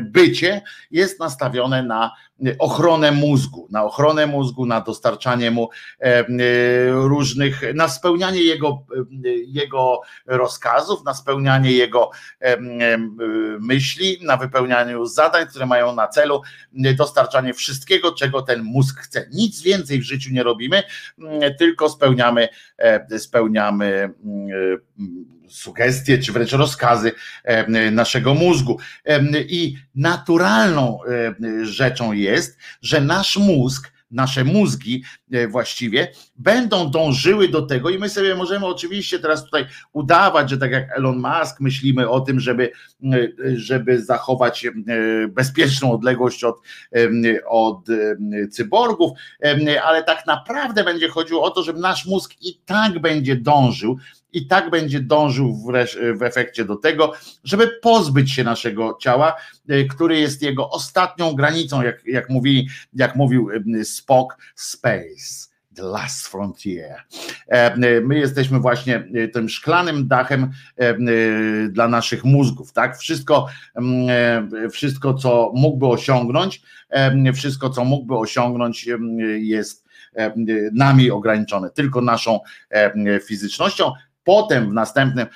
bycie jest nastawione na ochronę mózgu, na ochronę mózgu, na dostarczanie mu e, e, różnych, na spełnianie jego, e, jego rozkazów, na spełnianie jego myśli, na wypełnianiu zadań, które mają na celu dostarczanie wszystkiego, czego ten mózg chce. Nic więcej w życiu nie robimy, tylko spełniamy, spełniamy sugestie, czy wręcz rozkazy naszego mózgu. I naturalną rzeczą jest, że nasz mózg nasze mózgi e, właściwie będą dążyły do tego i my sobie możemy oczywiście teraz tutaj udawać, że tak jak Elon Musk myślimy o tym, żeby, e, żeby zachować bezpieczną odległość od, od cyborgów, ale tak naprawdę będzie chodziło o to, żeby nasz mózg i tak będzie dążył i tak będzie dążył w, w, efekcie do tego, żeby pozbyć się naszego ciała, który jest jego ostatnią granicą, jak, jak, mówi, jak mówił Spock, space. The Last Frontier. My jesteśmy właśnie tym szklanym dachem dla naszych mózgów, tak? Wszystko, wszystko co mógłby osiągnąć, wszystko, co mógłby osiągnąć, jest nami ograniczone, tylko naszą fizycznością. Potem w następnym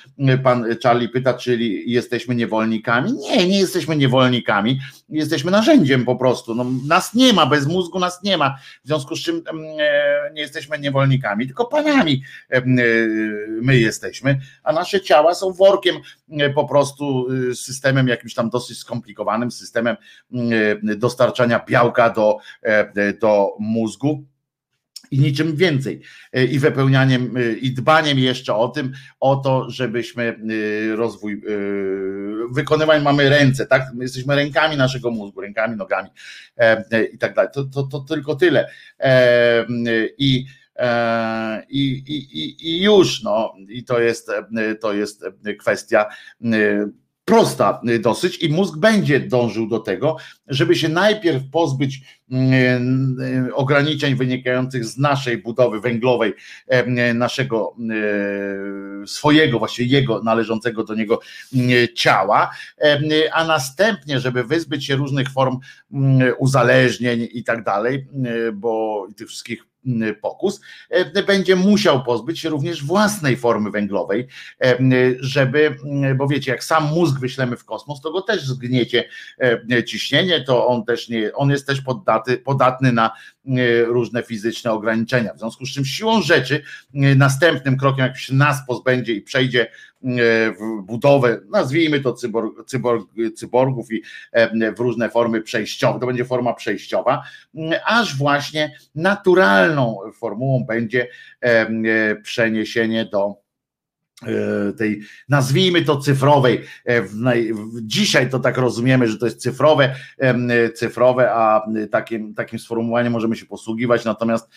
pan Charlie pyta, czyli jesteśmy niewolnikami. Nie, nie jesteśmy niewolnikami, jesteśmy narzędziem po prostu. No, nas nie ma, bez mózgu nas nie ma, w związku z czym e, nie jesteśmy niewolnikami, tylko panami e, my jesteśmy, a nasze ciała są workiem e, po prostu systemem jakimś tam dosyć skomplikowanym, systemem dostarczania białka do, do mózgu i niczym więcej. E, I wypełnianiem, e, i dbaniem jeszcze o tym, o to, żebyśmy e, rozwój wykonywać, mamy ręce, tak? My jesteśmy rękami naszego mózgu, rękami, nogami i tak dalej. To, to, to tylko tyle. I i, i, i już, no, i to jest, to jest kwestia prosta dosyć i mózg będzie dążył do tego, żeby się najpierw pozbyć ograniczeń wynikających z naszej budowy węglowej, naszego swojego, właściwie jego należącego do niego ciała, a następnie, żeby wyzbyć się różnych form uzależnień i tak dalej, bo tych wszystkich pokus, będzie musiał pozbyć się również własnej formy węglowej, żeby, bo wiecie, jak sam mózg wyślemy w kosmos, to go też zgniecie ciśnienie, to on też nie, on jest też poddaty, podatny na różne fizyczne ograniczenia. W związku z czym siłą rzeczy następnym krokiem, jak się nas pozbędzie i przejdzie budowę, nazwijmy to cyborg, cyborg, cyborgów i w różne formy przejściowe, to będzie forma przejściowa, aż właśnie naturalną formułą będzie przeniesienie do E, tej, nazwijmy to cyfrowej. E, dzisiaj to tak rozumiemy, że to jest cyfrowe, cyfrowe, a takim, takim sformułowaniem możemy się posługiwać, natomiast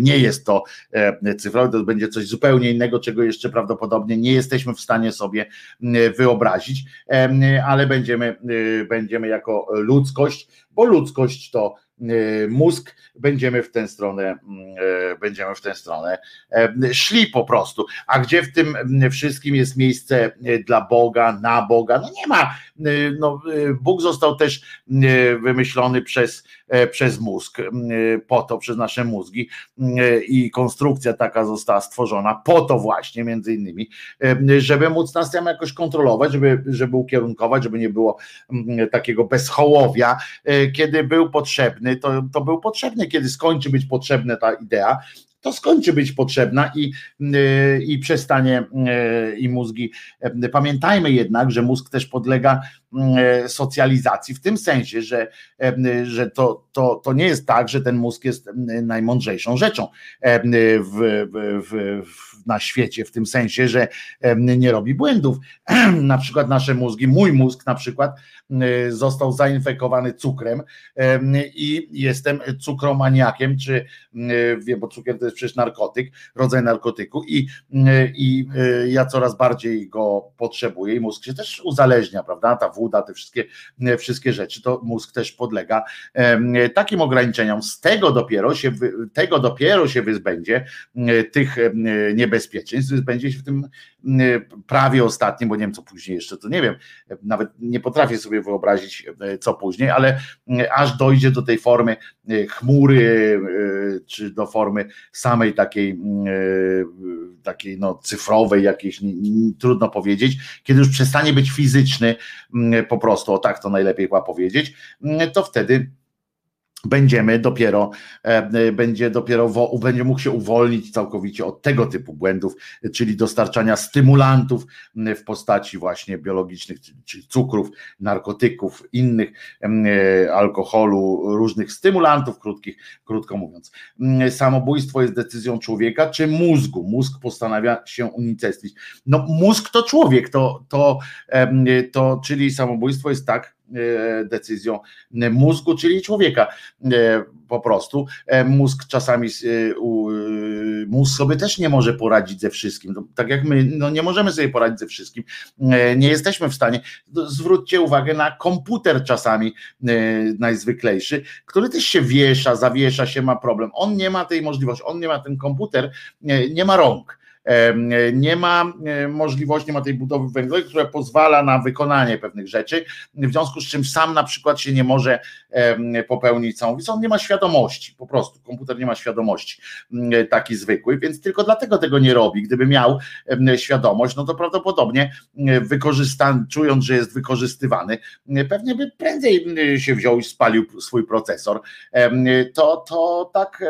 nie jest to cyfrowe, to będzie coś zupełnie innego, czego jeszcze prawdopodobnie nie jesteśmy w stanie sobie wyobrazić, ale będziemy, e, będziemy jako ludzkość, bo ludzkość to E, mózg, będziemy w tę stronę, mm, e, będziemy w tę stronę e, szli po prostu. A gdzie w tym wszystkim jest miejsce dla Boga, na Boga? No nie ma. No, Bóg został też wymyślony przez, przez mózg, po to, przez nasze mózgi i konstrukcja taka została stworzona po to właśnie, między innymi, żeby móc nas tam jakoś kontrolować, żeby, żeby ukierunkować, żeby nie było takiego bezchołowia, kiedy był potrzebny to, to był potrzebny, kiedy skończy być potrzebna ta idea, to skończy być potrzebna i, y, i przestanie y, i mózgi. Y, pamiętajmy jednak, że mózg też podlega socjalizacji, w tym sensie, że, że to, to, to nie jest tak, że ten mózg jest najmądrzejszą rzeczą w, w, w, na świecie, w tym sensie, że nie robi błędów. (clears throat) Na przykład nasze mózgi, mój mózg na przykład został zainfekowany cukrem i jestem cukromaniakiem, czy wiem, bo cukier to jest przecież narkotyk, rodzaj narkotyku i, i ja coraz bardziej go potrzebuję i mózg się też uzależnia, prawda? Ta woda, te wszystkie, wszystkie rzeczy, to mózg też podlega takim ograniczeniom. Z tego dopiero się, tego dopiero się wyzbędzie tych niebezpieczeństw, wyzbędzie się w tym prawie ostatnim, bo nie wiem co później jeszcze, to nie wiem, nawet nie potrafię sobie wyobrazić co później, ale aż dojdzie do tej formy chmury, czy do formy samej takiej, takiej no, cyfrowej, jakiejś, trudno powiedzieć, kiedy już przestanie być fizyczny, po prostu, o tak to najlepiej chyba powiedzieć, to wtedy będziemy dopiero, e, będzie dopiero, będzie mógł się uwolnić całkowicie od tego typu błędów, czyli dostarczania stymulantów w postaci właśnie biologicznych, czyli cukrów, narkotyków, innych, e, alkoholu, różnych stymulantów, krótkich, krótko mówiąc. Samobójstwo jest decyzją człowieka czy mózgu? Mózg postanawia się unicestwić. No mózg to człowiek, to, to, to czyli samobójstwo jest tak, E, decyzją mózgu, czyli człowieka e, po prostu. E, mózg czasami, mózg sobie też nie może poradzić ze wszystkim. Tak jak my, no nie możemy sobie poradzić ze wszystkim. Nie jesteśmy w stanie. Zwróćcie uwagę na komputer czasami najzwyklejszy, który też się wiesza, zawiesza się, ma problem. On nie ma tej możliwości, on nie ma ten komputer, nie ma rąk nie ma e, możliwości, nie ma tej budowy węglowej, która pozwala na wykonanie pewnych rzeczy, w związku z czym sam na przykład się nie może popełnić samobójstwa, on nie ma świadomości, po prostu komputer nie ma świadomości taki zwykły, więc tylko dlatego tego nie robi. Gdyby miał świadomość, no to prawdopodobnie wykorzystan, czując, że jest wykorzystywany, pewnie by prędzej się wziął i spalił swój procesor. To, to tak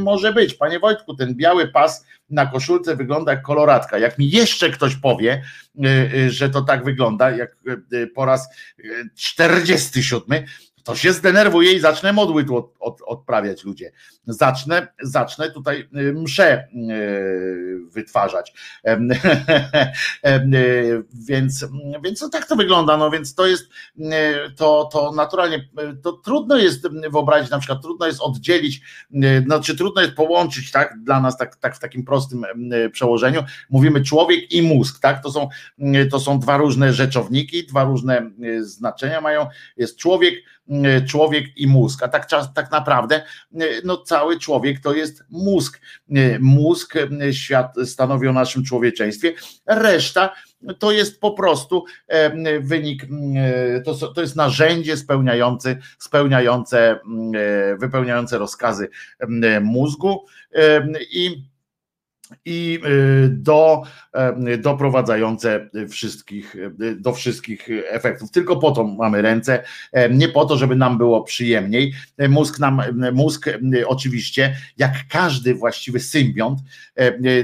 może być. Panie Wojtku, ten biały pas na koszulce wygląda jak koloratka. Jak mi jeszcze ktoś powie, y, y, że to tak wygląda, jak y, po raz 47, to się zdenerwuję i zacznę modły tu od, od, odprawiać ludzie. Zacznę, zacznę tutaj y, mszę y, wytwarzać. (laughs) Y, więc, więc tak to wygląda, no więc to jest to, to naturalnie, to trudno jest wyobrazić, na przykład trudno jest oddzielić, znaczy trudno jest połączyć, tak, dla nas tak, tak w takim prostym przełożeniu, mówimy człowiek i mózg, tak, to są, to są dwa różne rzeczowniki, dwa różne znaczenia mają, jest człowiek, człowiek i mózg, a tak, tak naprawdę no, cały człowiek to jest mózg. Mózg świat stanowi o naszym człowieczeństwie, reszta to jest po prostu wynik, to, to jest narzędzie spełniające, spełniające, wypełniające rozkazy mózgu i i do, doprowadzające wszystkich, do wszystkich efektów. Tylko po to mamy ręce, nie po to, żeby nam było przyjemniej. Mózg nam, mózg oczywiście, jak każdy właściwy symbiont,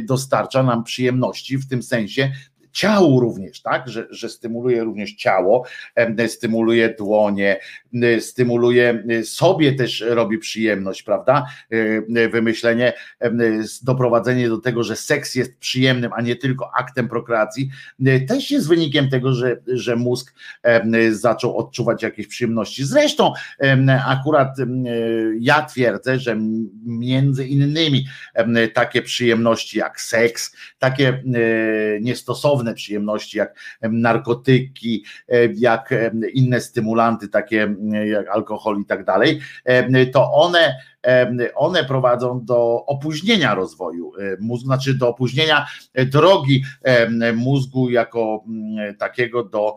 dostarcza nam przyjemności w tym sensie, ciału również, tak, że, że stymuluje również ciało, stymuluje dłonie, stymuluje sobie też robi przyjemność, prawda? Wymyślenie, doprowadzenie do tego, że seks jest przyjemnym, a nie tylko aktem prokreacji, też jest wynikiem tego, że, że mózg zaczął odczuwać jakieś przyjemności. Zresztą akurat ja twierdzę, że między innymi takie przyjemności jak seks, takie niestosowne przyjemności, jak narkotyki, jak inne stymulanty, takie jak alkohol i tak dalej, to one one prowadzą do opóźnienia rozwoju mózgu, znaczy do opóźnienia drogi mózgu jako takiego do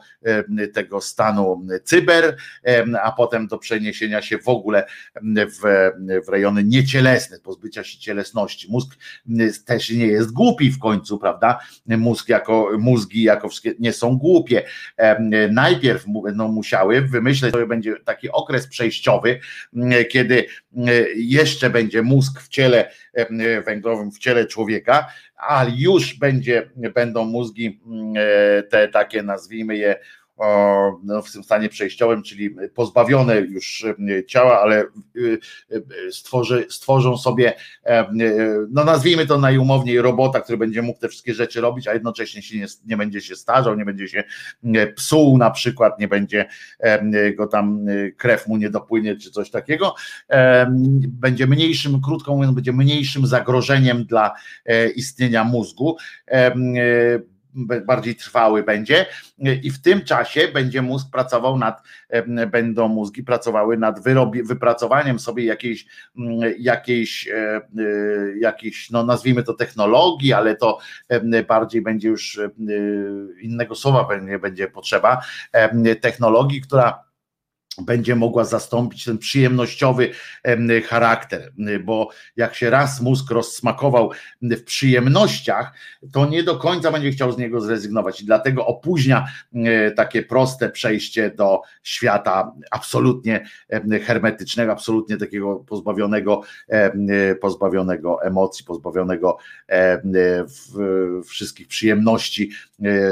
tego stanu cyber, a potem do przeniesienia się w ogóle w, w rejony niecielesne, pozbycia się cielesności. Mózg też nie jest głupi w końcu, prawda? Mózg jako, mózgi jako wszystkie nie są głupie. Najpierw będą musiały wymyśleć, że będzie taki okres przejściowy, kiedy jeszcze będzie mózg w ciele węglowym, w ciele człowieka, a już będzie, będą mózgi mm, e, te takie, nazwijmy je, w tym stanie przejściowym, czyli pozbawione już ciała, ale y, y, stworzy, stworzą sobie, no nazwijmy to najumowniej, robota, który będzie mógł te wszystkie rzeczy robić, a jednocześnie się nie, nie będzie się starzał, nie będzie się psuł na przykład, nie będzie go tam krew mu nie dopłynie czy coś takiego, będzie mniejszym, krótko mówiąc, będzie mniejszym zagrożeniem dla e, istnienia mózgu bardziej trwały będzie. I w tym czasie będzie mózg pracował nad, będą mózgi pracowały nad wyrobie, wypracowaniem sobie jakiejś, jakiejś, e, e, jakiejś, no nazwijmy to technologii, ale to bardziej będzie już e, innego słowa będzie, będzie potrzeba, technologii, która będzie mogła zastąpić ten przyjemnościowy charakter, bo jak się raz mózg rozsmakował w przyjemnościach, to nie do końca będzie chciał z niego zrezygnować i dlatego opóźnia takie proste przejście do świata absolutnie hermetycznego, absolutnie takiego pozbawionego, pozbawionego emocji, pozbawionego wszystkich przyjemności,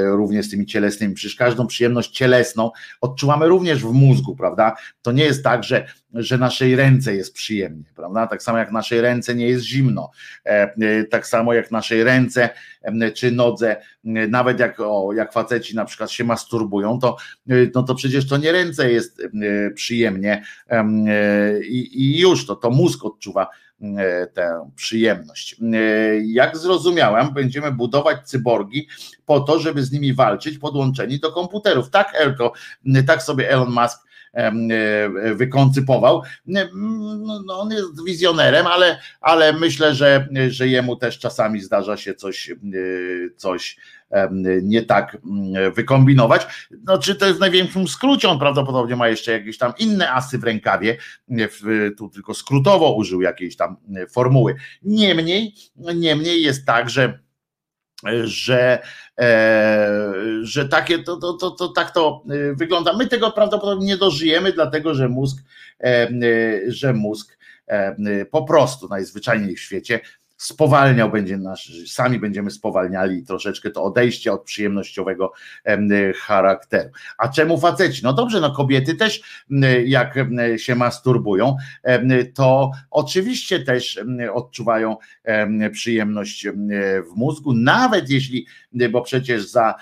również z tymi cielesnymi. Przecież każdą przyjemność cielesną odczuwamy również w mózgu, prawda? Prawda? To nie jest tak, że, że naszej ręce jest przyjemnie, prawda? Tak samo jak naszej ręce nie jest zimno, e, e, tak samo jak naszej ręce czy nodze, nawet jak, o, jak faceci na przykład się masturbują, to, no to przecież to nie ręce jest przyjemnie i, i już to, to mózg odczuwa tę przyjemność. Jak zrozumiałem, będziemy budować cyborgi po to, żeby z nimi walczyć, podłączeni do komputerów. Tak, Elko, tak sobie Elon Musk E, wykoncypował. No, no, on jest wizjonerem, ale, ale myślę, że, że jemu też czasami zdarza się coś, coś nie tak wykombinować. No, czy to jest w największym skrócie, on prawdopodobnie ma jeszcze jakieś tam inne asy w rękawie, tu tylko skrótowo użył jakiejś tam formuły. Niemniej, niemniej jest tak, że że, e, że takie to, to, to, to, tak to e, wygląda. My tego prawdopodobnie nie dożyjemy, dlatego że mózg, e, że mózg po prostu najzwyczajniej w świecie spowalniał będzie nasz, sami będziemy spowalniali troszeczkę to odejście od przyjemnościowego charakteru. A czemu faceci? No dobrze, no kobiety też jak się masturbują, to oczywiście też odczuwają przyjemność w mózgu, nawet jeśli, bo przecież za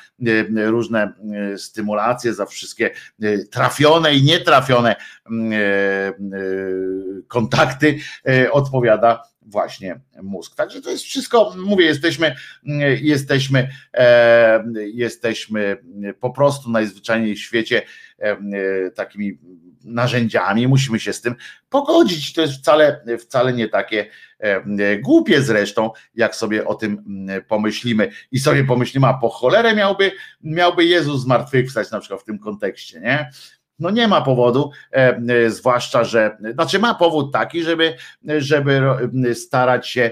różne stymulacje, za wszystkie trafione i nietrafione kontakty odpowiada właśnie mózg. Także to jest wszystko, mówię, jesteśmy, jesteśmy, e, jesteśmy po prostu najzwyczajniej w świecie e, takimi narzędziami, musimy się z tym pogodzić. To jest wcale, wcale nie takie e, głupie zresztą, jak sobie o tym pomyślimy i sobie pomyślimy, a po cholerę miałby, miałby Jezus zmartwychwstać na przykład w tym kontekście, nie? No nie ma powodu, e, e, zwłaszcza, że, znaczy ma powód taki, żeby, żeby starać się,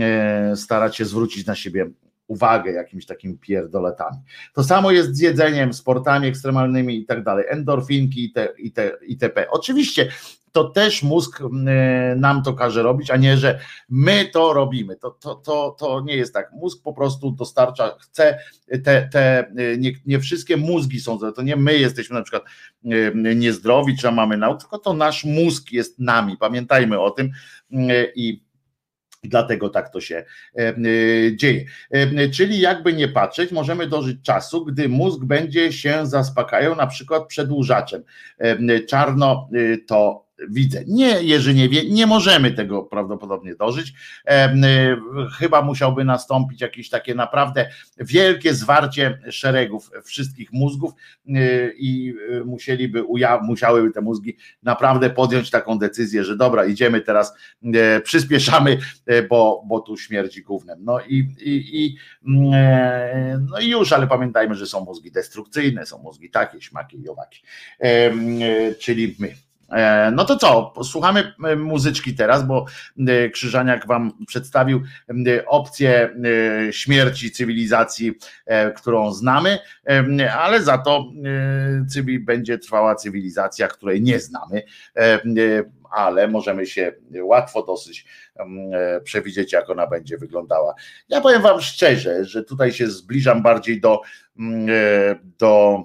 e, starać się zwrócić na siebie uwagę jakimiś takimi pierdoletami. To samo jest z jedzeniem, sportami ekstremalnymi i tak dalej, endorfinki i te, i te, itp. Oczywiście to też mózg nam to każe robić, a nie, że my to robimy. To, to, to, to nie jest tak. Mózg po prostu dostarcza, chce te, te nie, nie wszystkie mózgi są, to nie my jesteśmy na przykład niezdrowi, czy mamy nauk, tylko to nasz mózg jest nami. Pamiętajmy o tym i Dlatego tak to się e, e, dzieje. E, czyli jakby nie patrzeć, możemy dożyć czasu, gdy mózg będzie się zaspokajał na przykład przedłużaczem. Czarno to widzę. Nie, Jerzy nie wie, nie możemy tego prawdopodobnie dożyć. Chyba musiałby nastąpić jakieś takie naprawdę wielkie zwarcie szeregów wszystkich mózgów i musieliby, musiałyby te mózgi naprawdę podjąć taką decyzję, że dobra, idziemy teraz, przyspieszamy, bo, bo tu śmierdzi gównem. No i, i, i, no i już, ale pamiętajmy, że są mózgi destrukcyjne, są mózgi takie, śmaki i owaki, czyli my. E, no to co, słuchamy e, muzyczki teraz, bo e, Krzyżaniak wam przedstawił opcję śmierci cywilizacji, którą znamy, ale za to będzie trwała cywilizacja, której nie znamy, ale możemy się łatwo dosyć przewidzieć, jak ona będzie wyglądała. Ja powiem wam szczerze, że tutaj się zbliżam bardziej do, do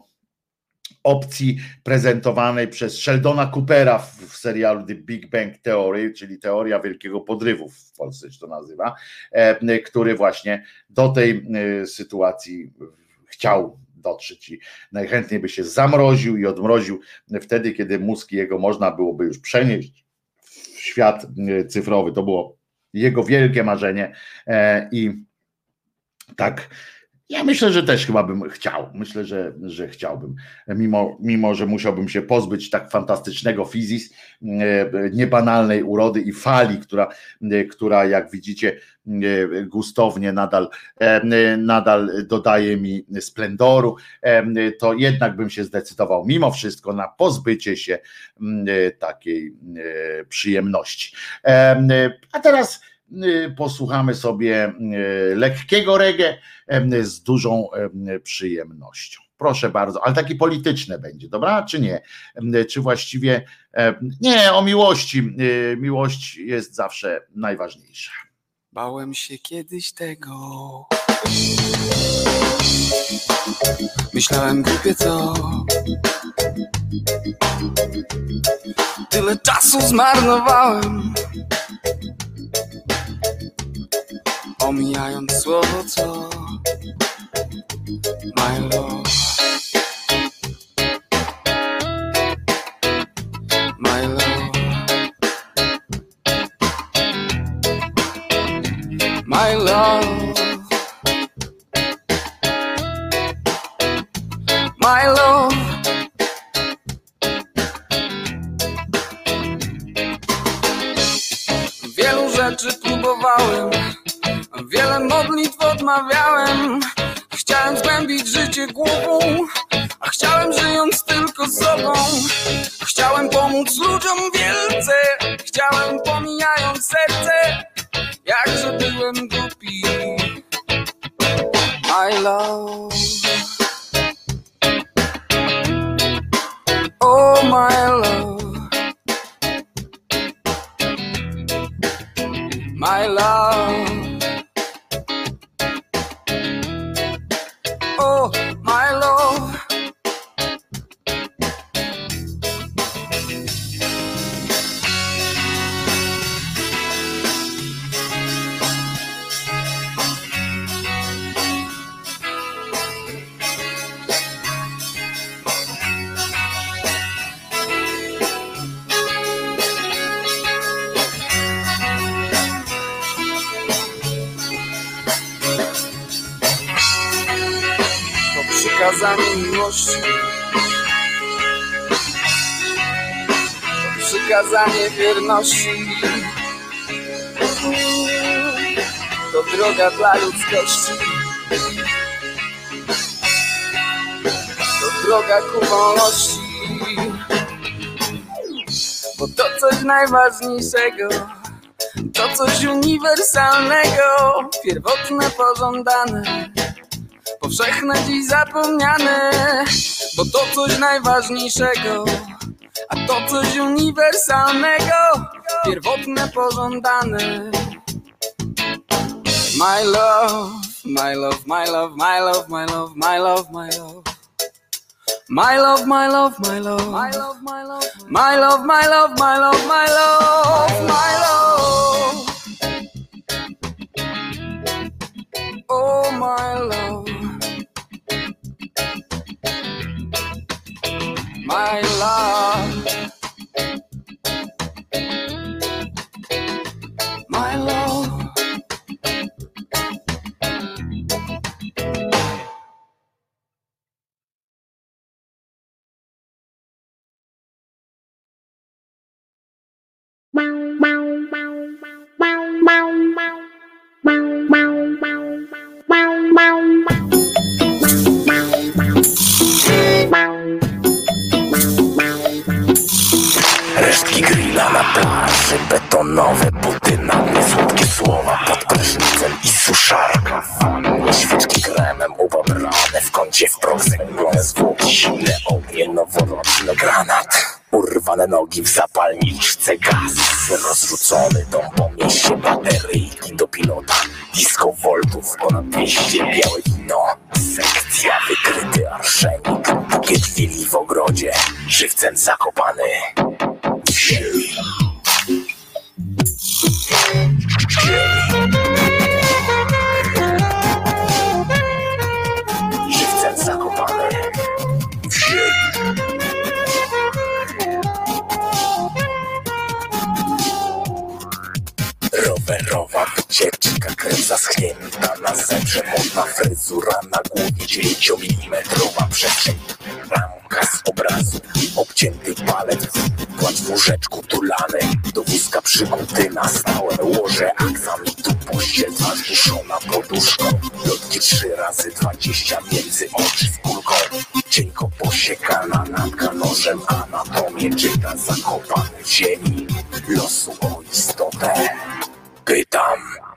opcji prezentowanej przez Sheldona Coopera w, serialu The Big Bang Theory, czyli teoria wielkiego podrywu w Polsce się to nazywa, e, który właśnie do tej e, sytuacji chciał dotrzeć i najchętniej by się zamroził i odmroził wtedy, kiedy mózg jego można byłoby już przenieść w świat e, cyfrowy. To było jego wielkie marzenie i tak ja myślę, że też chyba bym chciał. Myślę, że, że chciałbym. Mimo, mimo, że musiałbym się pozbyć tak fantastycznego fizis, e, niebanalnej urody i fali, która, e, która jak widzicie, e, gustownie nadal, nadal dodaje mi splendoru, to jednak bym się zdecydował mimo wszystko na pozbycie się takiej przyjemności. A teraz posłuchamy sobie y, lekkiego reggae z dużą przyjemnością. Proszę bardzo, ale takie polityczne będzie, dobra? Czy nie? Czy właściwie nie, o miłości. Y, miłość jest zawsze najważniejsza. Bałem się kiedyś tego. Myślałem głupie co. Tyle czasu zmarnowałem omijając słowo co My love. My love. My love To droga dla ludzkości. To droga ku wolności. Bo to coś najważniejszego. To coś uniwersalnego, pierwotne, pożądane, powszechne dziś zapomniane, bo to coś najważniejszego, a to coś uniwersalnego Pierwotne, pożądane My love, my love, my love, my love, my love, my love, my love My love, my love, my love My love, my love, my love, my love, my love, my love, my love Oh my love my love, Grilla na plaży, betonowe buty na mnie, słodkie słowa pod prysznicem i suszarka. Świeczki kremem ubabrane w kącie wprost zęglone zwłoki, zimne ognie, noworoczny granat. Urwane nogi w zapalniczce, gaz. Rozrzucony dom po mieście, bateryjki do pilota, disco voltów, ponad 200 białe wino, sekcja wykryty arszenik, bukiet w ogrodzie, żywcem zakopany się. Żywcem w wycieczka, krew zaschnięta na zebrze, modna fryzura na głowie, dziewięciomilimetrowa przestrzeń, ramka z obrazu, obcięty palec, płat w łóżeczku tulany, do wózka przykuty na stałe łoże, aksamitu pościel, twarz wiszona poduszką, lotki trzy razy dwadzieścia między oczy z kulką, cienko posiekana natka nożem, anatomię czyta zakopany w ziemi, losu o istotę. Pytam.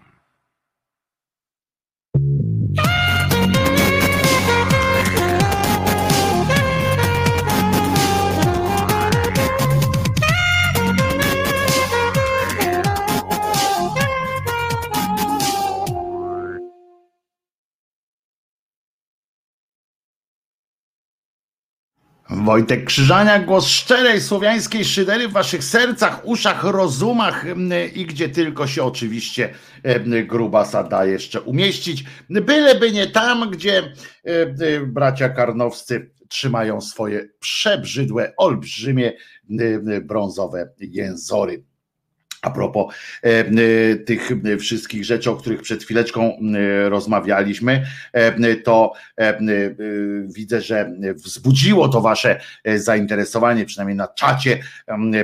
Wojtek Krzyżaniak, głos szczerej słowiańskiej szydery w waszych sercach, uszach, rozumach i gdzie tylko się oczywiście grubasa da jeszcze umieścić. Byleby nie tam, gdzie bracia karnowscy trzymają swoje przebrzydłe, olbrzymie brązowe jęzory. A propos e, e, tych e, wszystkich rzeczy, o których przed chwileczką rozmawialiśmy, to widzę, że wzbudziło to wasze zainteresowanie, przynajmniej na czacie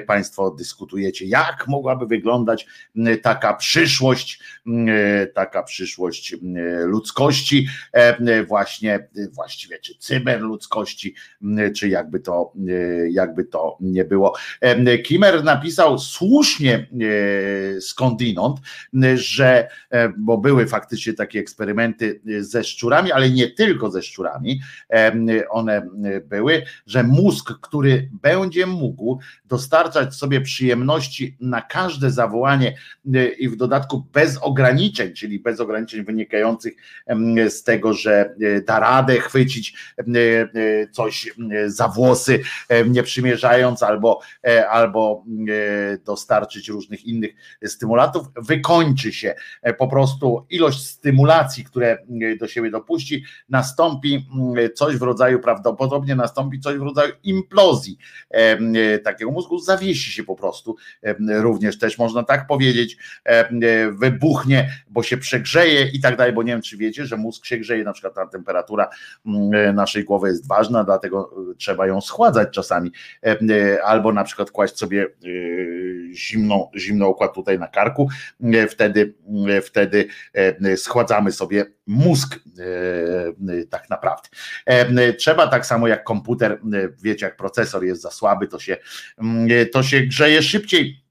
Państwo dyskutujecie, jak mogłaby wyglądać taka przyszłość, taka przyszłość ludzkości, właśnie właściwie czy cyberludzkości, czy jakby to, jakby to nie było. Kimer napisał słusznie skądinąd, że, e, bo były faktycznie takie eksperymenty ze szczurami, ale nie tylko ze szczurami, e, one były, że mózg, który będzie mógł dostarczać sobie przyjemności na każde zawołanie e, i w dodatku bez ograniczeń, czyli bez ograniczeń wynikających z tego, że e, da radę chwycić e, coś za włosy, nie przymierzając, albo, e, albo e, dostarczyć różnych innych stymulatów, wykończy się po prostu ilość stymulacji, które do siebie dopuści, nastąpi coś w rodzaju, prawdopodobnie nastąpi coś w rodzaju implozji takiego mózgu, zawiesi się po prostu, również też można tak powiedzieć, wybuchnie, bo się przegrzeje i tak dalej, bo nie wiem, czy wiecie, że mózg się grzeje, na przykład ta temperatura naszej głowy jest ważna, dlatego trzeba ją schładzać czasami, albo na przykład kłaść sobie zimną, zimny układ tutaj na karku, wtedy, wtedy schładzamy sobie mózg tak naprawdę. Trzeba tak samo jak komputer, wiecie, jak procesor jest za słaby, to się, to się grzeje szybciej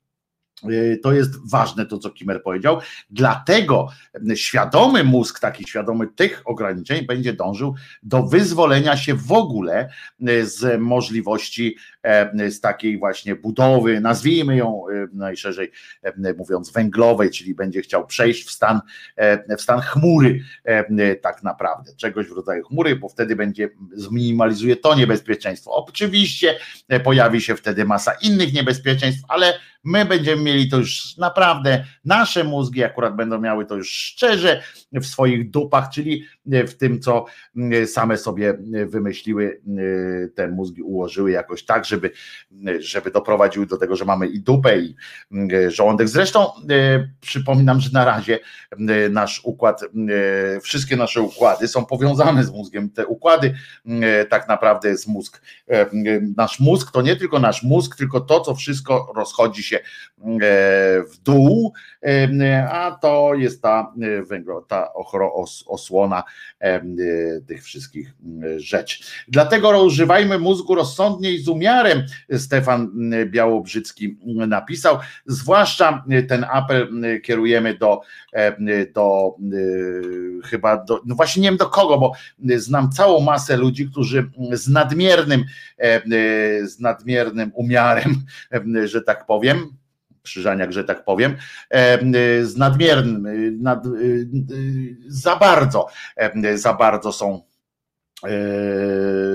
to jest ważne to, co Kimer powiedział. Dlatego świadomy mózg, taki świadomy tych ograniczeń, będzie dążył do wyzwolenia się w ogóle z możliwości e, z takiej właśnie budowy, nazwijmy ją y, najszerzej e, mówiąc, węglowej, czyli będzie chciał przejść w stan, e, w stan chmury, tak naprawdę, czegoś w rodzaju chmury, bo wtedy będzie zminimalizuje to niebezpieczeństwo. Oczywiście pojawi się wtedy masa innych niebezpieczeństw, ale My będziemy mieli to już naprawdę, nasze mózgi akurat będą miały to już szczerze w swoich dupach, czyli w tym, co same sobie wymyśliły, te mózgi ułożyły jakoś tak, żeby, żeby doprowadziły do tego, że mamy i dupę, i żołądek. Zresztą przypominam, że na razie nasz układ, wszystkie nasze układy są powiązane z mózgiem. Te układy tak naprawdę jest mózg. Nasz mózg to nie tylko nasz mózg, tylko to, co wszystko rozchodzi się w dół, a to jest ta węglo, ta osłona tych wszystkich rzeczy. Dlatego używajmy mózgu rozsądnie i z umiarem, Stefan Białobrzycki napisał. Zwłaszcza ten apel kierujemy do, do chyba do, no właśnie nie wiem do kogo, bo znam całą masę ludzi, którzy z nadmiernym, z nadmiernym umiarem, (laughs) że tak powiem, Krzyżaniak, że tak powiem, z nadmiernym, nad, za bardzo, za bardzo są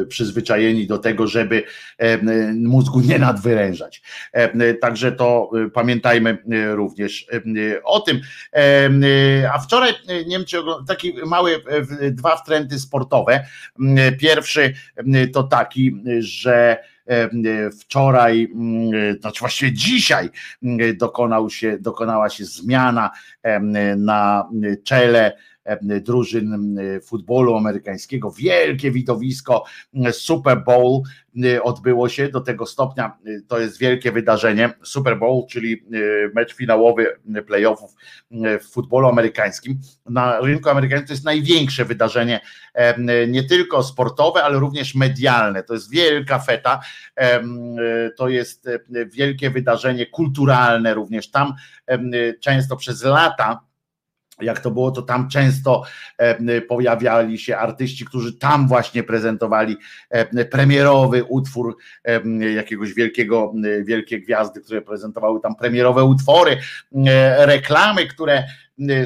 przyzwyczajeni do tego, żeby mózgu nie nadwyrężać. Także to pamiętajmy również o tym. A wczoraj, nie wiem czy taki mały, dwa wtręty sportowe. Pierwszy to taki, że Wczoraj, mm, znaczy właściwie dzisiaj mm, dokonał się, dokonała się zmiana na czele drużyn futbolu amerykańskiego. Wielkie widowisko Super Bowl odbyło się do tego stopnia. To jest wielkie wydarzenie. Super Bowl, czyli mecz finałowy playoffów w futbolu amerykańskim. Na rynku amerykańskim to jest największe wydarzenie, nie tylko sportowe, ale również medialne. To jest wielka feta. To jest wielkie wydarzenie kulturalne również. Tam często przez lata jak to było, to tam często e, pojawiali się artyści, którzy tam właśnie prezentowali e, premierowy utwór e, jakiegoś wielkiego, wielkie gwiazdy, które prezentowały tam premierowe utwory, reklamy, które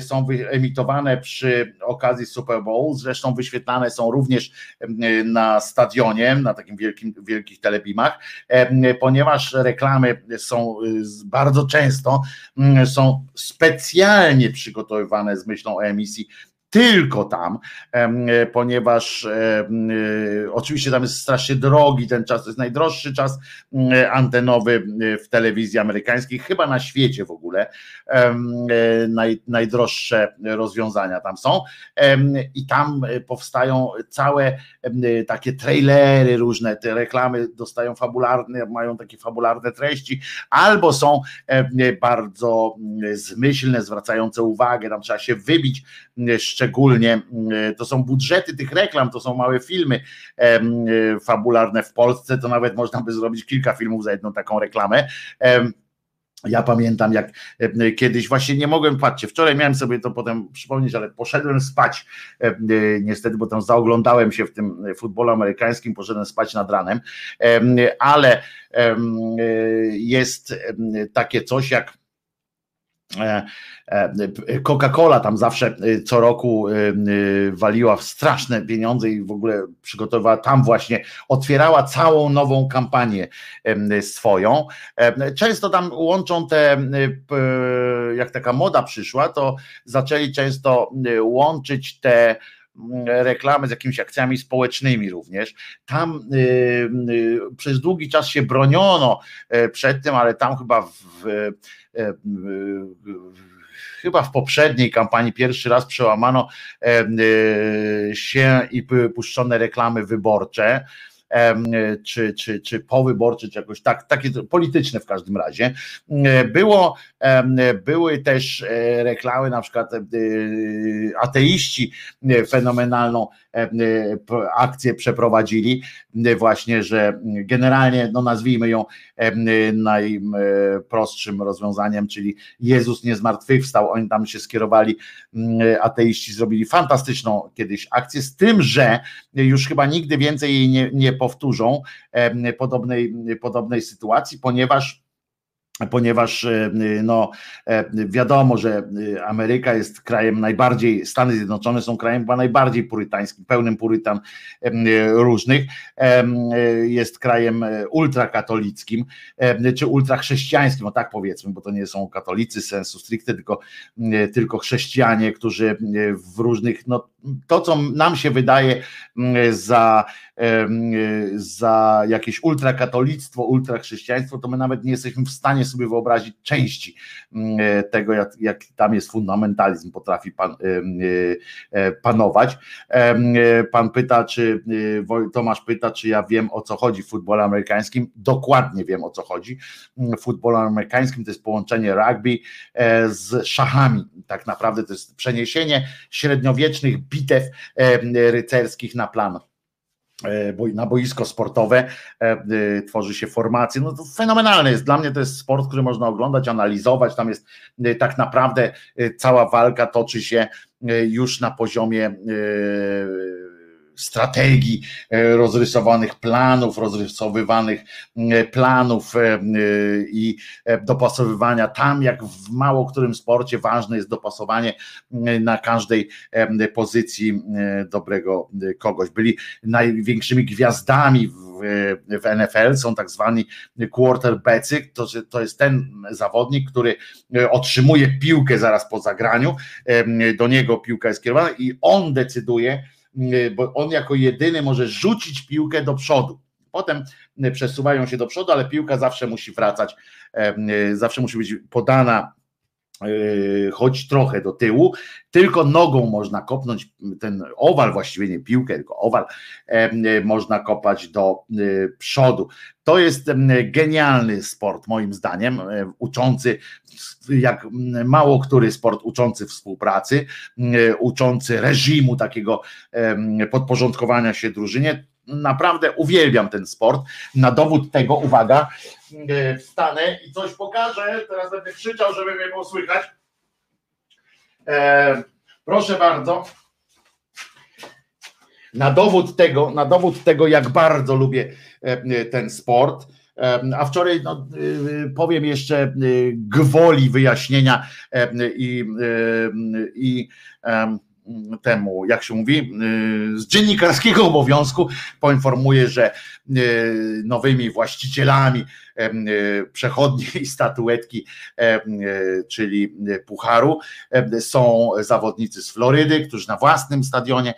są emitowane przy okazji Super Bowl, zresztą wyświetlane są również y, na stadionie, na takim wielkim, wielkich telebimach, y, ponieważ reklamy są bardzo często są specjalnie przygotowywane z myślą o emisji tylko tam, ponieważ e, oczywiście tam jest strasznie drogi ten czas, to jest najdroższy czas antenowy w telewizji amerykańskiej, chyba na świecie w ogóle. E, naj, najdroższe rozwiązania tam są i tam powstają całe takie trailery różne, te reklamy dostają fabularne, mają takie fabularne treści, albo są bardzo zmyślne, zwracające uwagę, tam trzeba się wybić szczególnie, mm, to są budżety tych reklam, to są małe filmy fabularne w Polsce, to nawet można by zrobić kilka filmów za jedną taką reklamę. Ja pamiętam, jak kiedyś właśnie nie mogłem, patrzcie, wczoraj miałem sobie to potem przypomnieć, ale poszedłem spać, niestety, bo tam zaoglądałem się w tym futbolu amerykańskim, poszedłem spać nad ranem, ale jest takie coś jak Coca-Cola tam zawsze e, co roku waliła w straszne pieniądze i w ogóle przygotowała tam właśnie, otwierała całą nową kampanię swoją. Często tam łączą te, jak taka moda przyszła, to zaczęli często łączyć te reklamy z jakimiś akcjami społecznymi również. Tam przez długi czas się broniono przed tym, ale tam chyba w E, e, chyba w poprzedniej kampanii pierwszy raz przełamano e, się i puszczone reklamy wyborcze czy, czy, czy powyborcze, czy jakoś tak, takie polityczne w każdym razie. Było, były też reklamy, na przykład ateiści fenomenalną akcję przeprowadzili, właśnie, że generalnie, no nazwijmy ją najprostszym rozwiązaniem, czyli Jezus nie zmartwychwstał, oni tam się skierowali, ateiści zrobili fantastyczną kiedyś akcję, z tym, że już chyba nigdy więcej jej nie, nie powtórzą podobnej, podobnej sytuacji, ponieważ ponieważ e, no, e, wiadomo, że e, Ameryka jest krajem najbardziej, Stany Zjednoczone są krajem chyba najbardziej purytańskim, pełnym purytan różnych, jest krajem ultrakatolickim, czy ultrachrześcijańskim, o tak powiedzmy, bo to nie są katolicy sensu stricte, tylko, tylko chrześcijanie, którzy w różnych, no to co nam się wydaje za za jakieś ultrakatolictwo, ultrachrześcijaństwo, to my nawet nie jesteśmy w stanie sobie wyobrazić części mm, tego, jak, jak tam jest fundamentalizm, potrafi pan, e, e, panować. Pan pyta, czy Tomasz pyta, czy ja wiem o co chodzi w futbolu amerykańskim. Dokładnie wiem o co chodzi. W futbolu amerykańskim to jest połączenie rugby e, z szachami. Tak naprawdę to jest przeniesienie średniowiecznych bitew rycerskich na plan E, na boisko sportowe e, e, tworzy się formacje. No to fenomenalne jest. Dla mnie to jest sport, który można oglądać, analizować. Tam jest tak naprawdę cała walka toczy się już na poziomie strategii, e, rozrysowanych planów, rozrysowywanych e, planów e, i dopasowywania. Tam, jak w mało którym sporcie ważne jest dopasowanie na każdej pozycji dobrego kogoś. Byli największymi gwiazdami w NFL są tak zwani quarterbacki, to, to jest ten zawodnik, który otrzymuje piłkę zaraz po zagraniu, do niego piłka jest kierowana i on decyduje, bo on jako jedyny może rzucić piłkę do przodu. Potem y, przesuwają się do przodu, ale piłka zawsze musi wracać, y, zawsze musi być podana choć trochę do tyłu, tylko nogą można kopnąć ten owal, właściwie nie piłkę, tylko owal można kopać do przodu. To jest genialny sport, moim zdaniem, uczący, jak mało który sport uczący współpracy, uczący reżimu takiego podporządkowania się drużynie. Naprawdę uwielbiam ten sport. Na dowód tego, uwaga, wstanę i coś pokażę. Teraz będę krzyczał, żeby mnie było słychać. proszę bardzo. Na dowód tego, na dowód tego, jak bardzo lubię ten sport. A wczoraj no, powiem jeszcze gwoli wyjaśnienia i, i temu, jak się mówi, y, z dziennikarskiego obowiązku poinformuję, że nowymi właścicielami przechodniej statuetki, czyli Pucharu, są zawodnicy z Florydy, którzy na własnym stadionie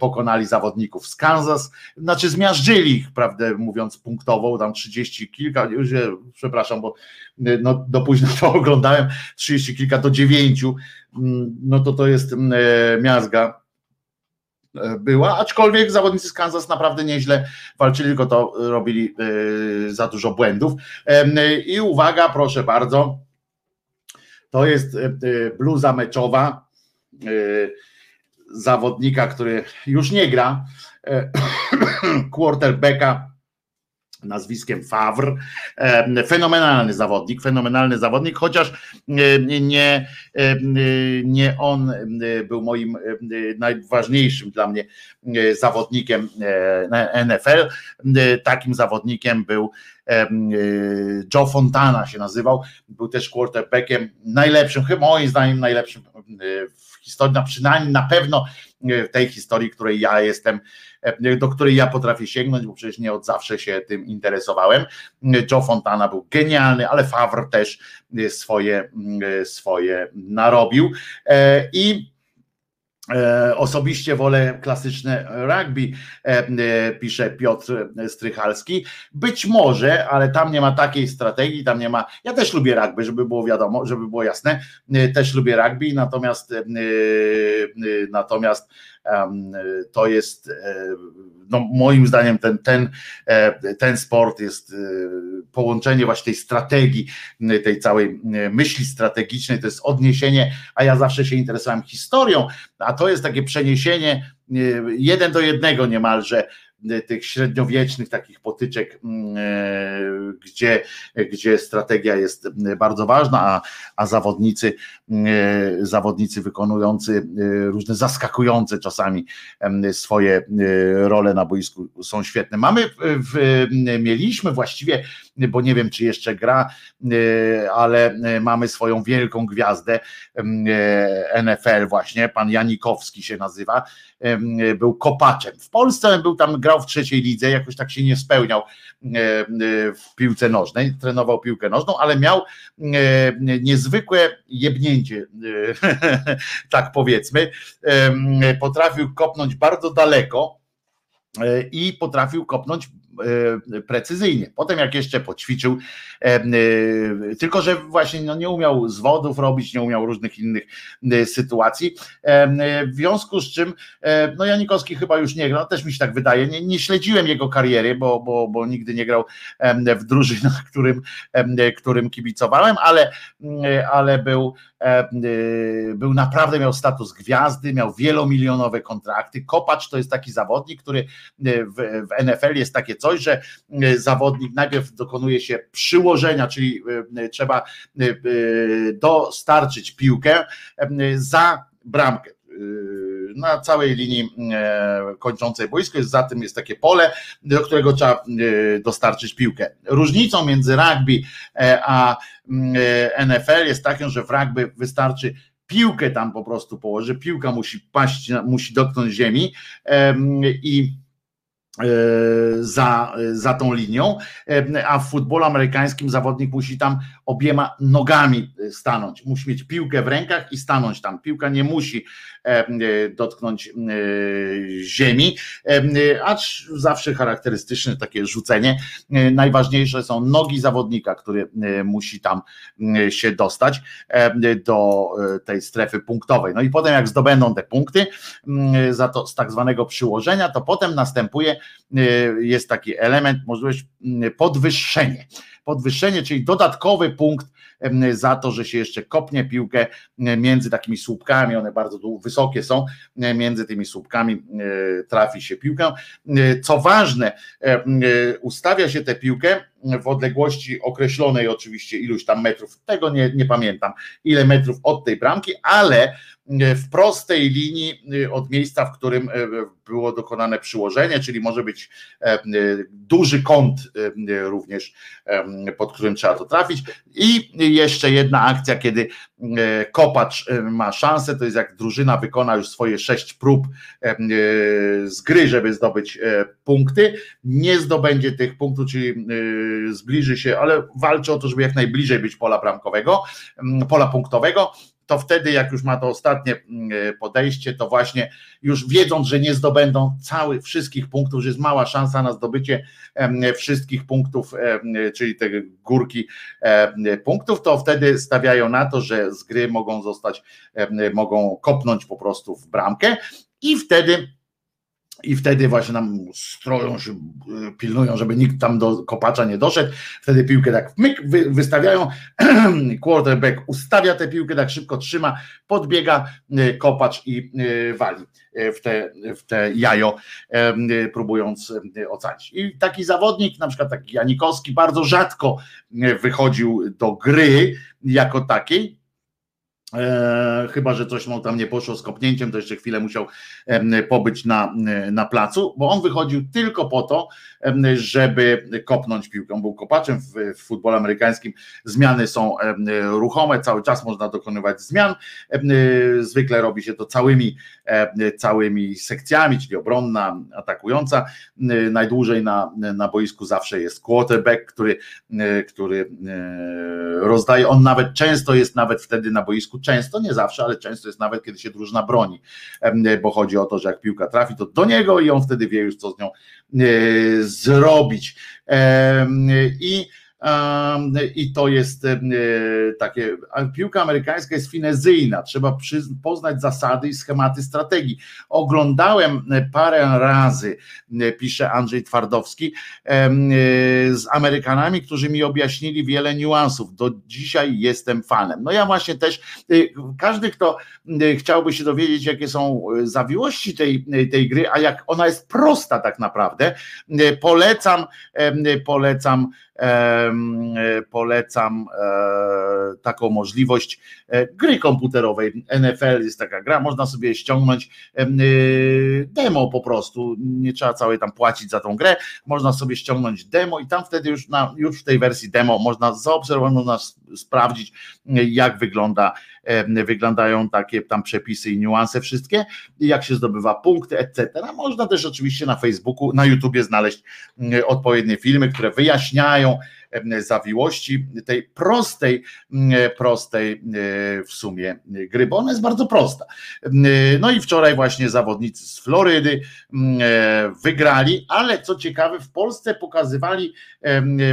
pokonali zawodników z Kansas, znaczy zmiażdżyli ich, prawdę mówiąc punktowo, tam 30 kilka, już przepraszam, bo no, do późno to (laughs) oglądałem, 30 kilka do 9, no to to jest miazga E, była, aczkolwiek zawodnicy z Kansas naprawdę nieźle walczyli, tylko to robili e, za dużo błędów. I uwaga, proszę bardzo, to jest e, bluza meczowa zawodnika, który już nie gra, (coughs) quarterbacka nazwiskiem Favre. Fenomenalny zawodnik, fenomenalny zawodnik, chociaż nie, nie on był moim najważniejszym dla mnie zawodnikiem NFL. Takim zawodnikiem był Joe Fontana się nazywał, był też quarterbackiem najlepszym, chyba moim zdaniem najlepszym w historii, na przynajmniej na pewno w tej historii, której ja jestem E, do której ja potrafię sięgnąć, bo przecież nie od zawsze się tym interesowałem. Joe Fontana był genialny, ale Favre też swoje, swoje narobił. E, I e, Osobiście wolę klasyczne rugby, pisze Piotr Strychalski. Być może, ale tam nie ma takiej strategii, tam nie ma. Ja też lubię rugby, żeby było wiadomo, żeby było jasne. Też lubię rugby, natomiast natomiast to jest e, no moim zdaniem ten, ten, e, ten sport jest e, połączenie właśnie tej strategii, tej całej myśli strategicznej, to jest odniesienie, a ja zawsze się interesowałem historią, a to jest takie przeniesienie jeden do jednego niemalże tych średniowiecznych takich potyczek, mm, e, gdzie, gdzie strategia jest bardzo ważna, a, a zawodnicy, e, zawodnicy wykonujący e, różne zaskakujące czasami swoje role na boisku są świetne. Mamy, w, mieliśmy właściwie, bo nie wiem czy jeszcze gra, ale mamy swoją wielką gwiazdę NFL właśnie, pan Janikowski się nazywa, był kopaczem. W Polsce był tam, grał w trzeciej lidze, jakoś tak się nie spełniał w piłce nożnej, trenował piłkę nożną, ale miał niezwykłe jebnięcie, (laughs) tak powiedzmy. Potrafił kopnąć bardzo daleko e, i potrafił kopnąć E, precyzyjnie. Potem jak jeszcze poćwiczył, e, e, tylko że właśnie no nie umiał zwodów robić, nie umiał różnych innych sytuacji, w związku z czym no Janikowski chyba już nie grał, też mi się tak wydaje, nie, nie śledziłem jego kariery, bo, bo, bo nigdy nie grał w drużynach, którym, którym kibicowałem, ale, ale był był naprawdę, miał status gwiazdy, miał wielomilionowe kontrakty. Kopacz to jest taki zawodnik, który w, w NFL jest takie coś, że e, zawodnik najpierw dokonuje się przyłożenia, czyli e, trzeba e, dostarczyć piłkę za bramkę na całej linii kończącej boisko jest za tym jest takie pole, do którego trzeba dostarczyć piłkę. Różnicą między rugby a NFL jest taką, że w rugby wystarczy piłkę tam po prostu położyć, piłka musi paść, musi dotknąć ziemi i E, za, za tą linią, e, a w futbolu amerykańskim zawodnik musi tam obiema nogami stanąć, musi mieć piłkę w rękach i stanąć tam. Piłka nie musi e, dotknąć ziemi, acz zawsze charakterystyczne takie rzucenie. Najważniejsze są nogi zawodnika, który musi tam się dostać do tej strefy punktowej. No i potem jak zdobędą te punkty za to z tak zwanego przyłożenia, to potem następuje jest taki element, możliwość mm, podwyższenie. Czyli dodatkowy punkt za to, że się jeszcze kopnie piłkę między takimi słupkami, one bardzo wysokie są, między tymi słupkami trafi się piłkę. Co ważne, ustawia się tę piłkę w odległości określonej oczywiście iluś tam metrów, tego nie, nie pamiętam, ile metrów od tej bramki, ale w prostej linii od miejsca, w którym było dokonane przyłożenie, czyli może być duży kąt również, pod którym trzeba to trafić. I jeszcze jedna akcja, kiedy e, kopacz e, ma szansę, to jest jak drużyna wykona już swoje sześć prób e, z gry, żeby zdobyć punkty, nie zdobędzie tych punktów, czyli zbliży się, ale walczy o to, żeby jak najbliżej być pola bramkowego, pola punktowego, to wtedy, jak już ma to ostatnie mm, e, podejście, to właśnie już wiedząc, że nie zdobędą całych wszystkich punktów, że jest mała szansa na zdobycie wszystkich punktów, czyli te górki punktów, to wtedy stawiają na to, że z gry mogą zostać, mogą kopnąć po prostu w bramkę i wtedy i wtedy właśnie nam stroją się, y, pilnują, żeby nikt tam do kopacza nie doszedł. Wtedy piłkę tak myk, wy, wystawiają. (clears throat) Quarterback ustawia tę piłkę, tak szybko trzyma, podbiega y, kopacz i y, wali w te, w te jajo, próbując ocalić. I taki zawodnik, na przykład taki Janikowski, bardzo rzadko wychodził do gry jako takiej, E, chyba, że coś mu tam nie poszło z kopnięciem, to jeszcze chwilę musiał e, pobyć na, na placu, bo on wychodził tylko po to, e, żeby kopnąć piłkę. On był kopaczem w, w futbolu amerykańskim. Zmiany są e, ruchome, cały czas można dokonywać zmian. E, zwykle robi się to całymi, e, całymi sekcjami, czyli obronna, atakująca. Najdłużej na, na boisku zawsze jest quarterback, który, który rozdaje. On nawet często jest nawet wtedy na boisku często, nie zawsze, ale często jest nawet, kiedy się drużyna broni, bo chodzi o to, że jak piłka trafi, to do niego i on wtedy wie już, co z nią e, zrobić. I i to jest e, takie, piłka amerykańska jest finezyjna, trzeba poznać zasady i schematy strategii. Oglądałem e, parę razy, e, pisze Andrzej Twardowski, z Amerykanami, którzy mi objaśnili wiele niuansów. Do dzisiaj jestem fanem. No ja właśnie też, każdy, kto chciałby się dowiedzieć, jakie są zawiłości tej, tej gry, a jak ona jest prosta tak naprawdę, polecam, polecam polecam e, taką możliwość e, gry komputerowej. NFL jest taka gra, można sobie ściągnąć e, demo po prostu, nie trzeba całej tam płacić za tą grę, można sobie ściągnąć demo i tam wtedy już, na, już w tej wersji demo można zaobserwować, można sprawdzić jak wygląda, wyglądają takie tam przepisy i niuanse wszystkie, jak się zdobywa punkty, etc. Można też oczywiście na Facebooku, na YouTubie znaleźć odpowiednie filmy, które wyjaśniają zawiłości tej prostej, prostej w sumie gry, bo ona jest bardzo prosta. No i wczoraj właśnie zawodnicy z Florydy wygrali, ale co ciekawe, w Polsce pokazywali,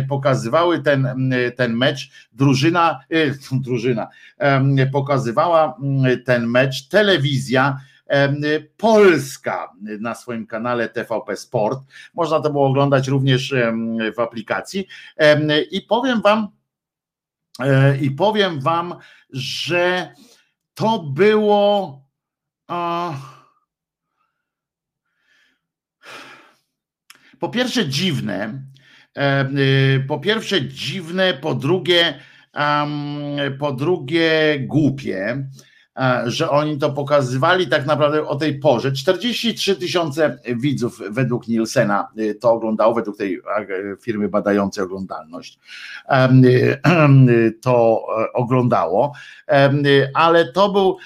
pokazywały ten, ten mecz. Drużyna, e, (laughs) drużyna pokazywała ten mecz. Telewizja Polska na swoim kanale TVP Sport. Można to było oglądać również w aplikacji. I powiem Wam, e, i powiem Wam, że to było. Po pierwsze dziwne, y, po pierwsze dziwne, po drugie, po drugie głupie, że oni to pokazywali tak naprawdę o tej porze. 43 tysiące widzów według Nielsena e, to oglądało, według tej firmy badającej oglądalność e, to oglądało, ale to był,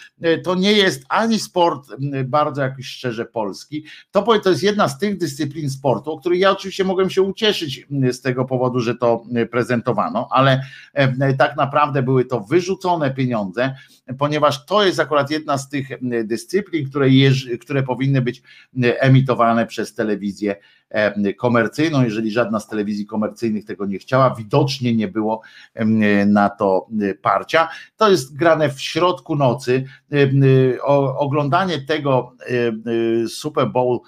to nie jest ani sport bardzo jakiś szczerze polski, to, to jest jedna z tych dyscyplin sportu, o których ja oczywiście mogłem się ucieszyć z tego powodu, że to prezentowano, ale tak naprawdę były to wyrzucone pieniądze, ponieważ to jest akurat jedna z tych dyscyplin, które, które powinny być emitowane przez telewizję komercyjną. Jeżeli żadna z telewizji komercyjnych tego nie chciała, widocznie nie było na to parcia. To jest grane w środku nocy. Oglądanie tego Super Bowl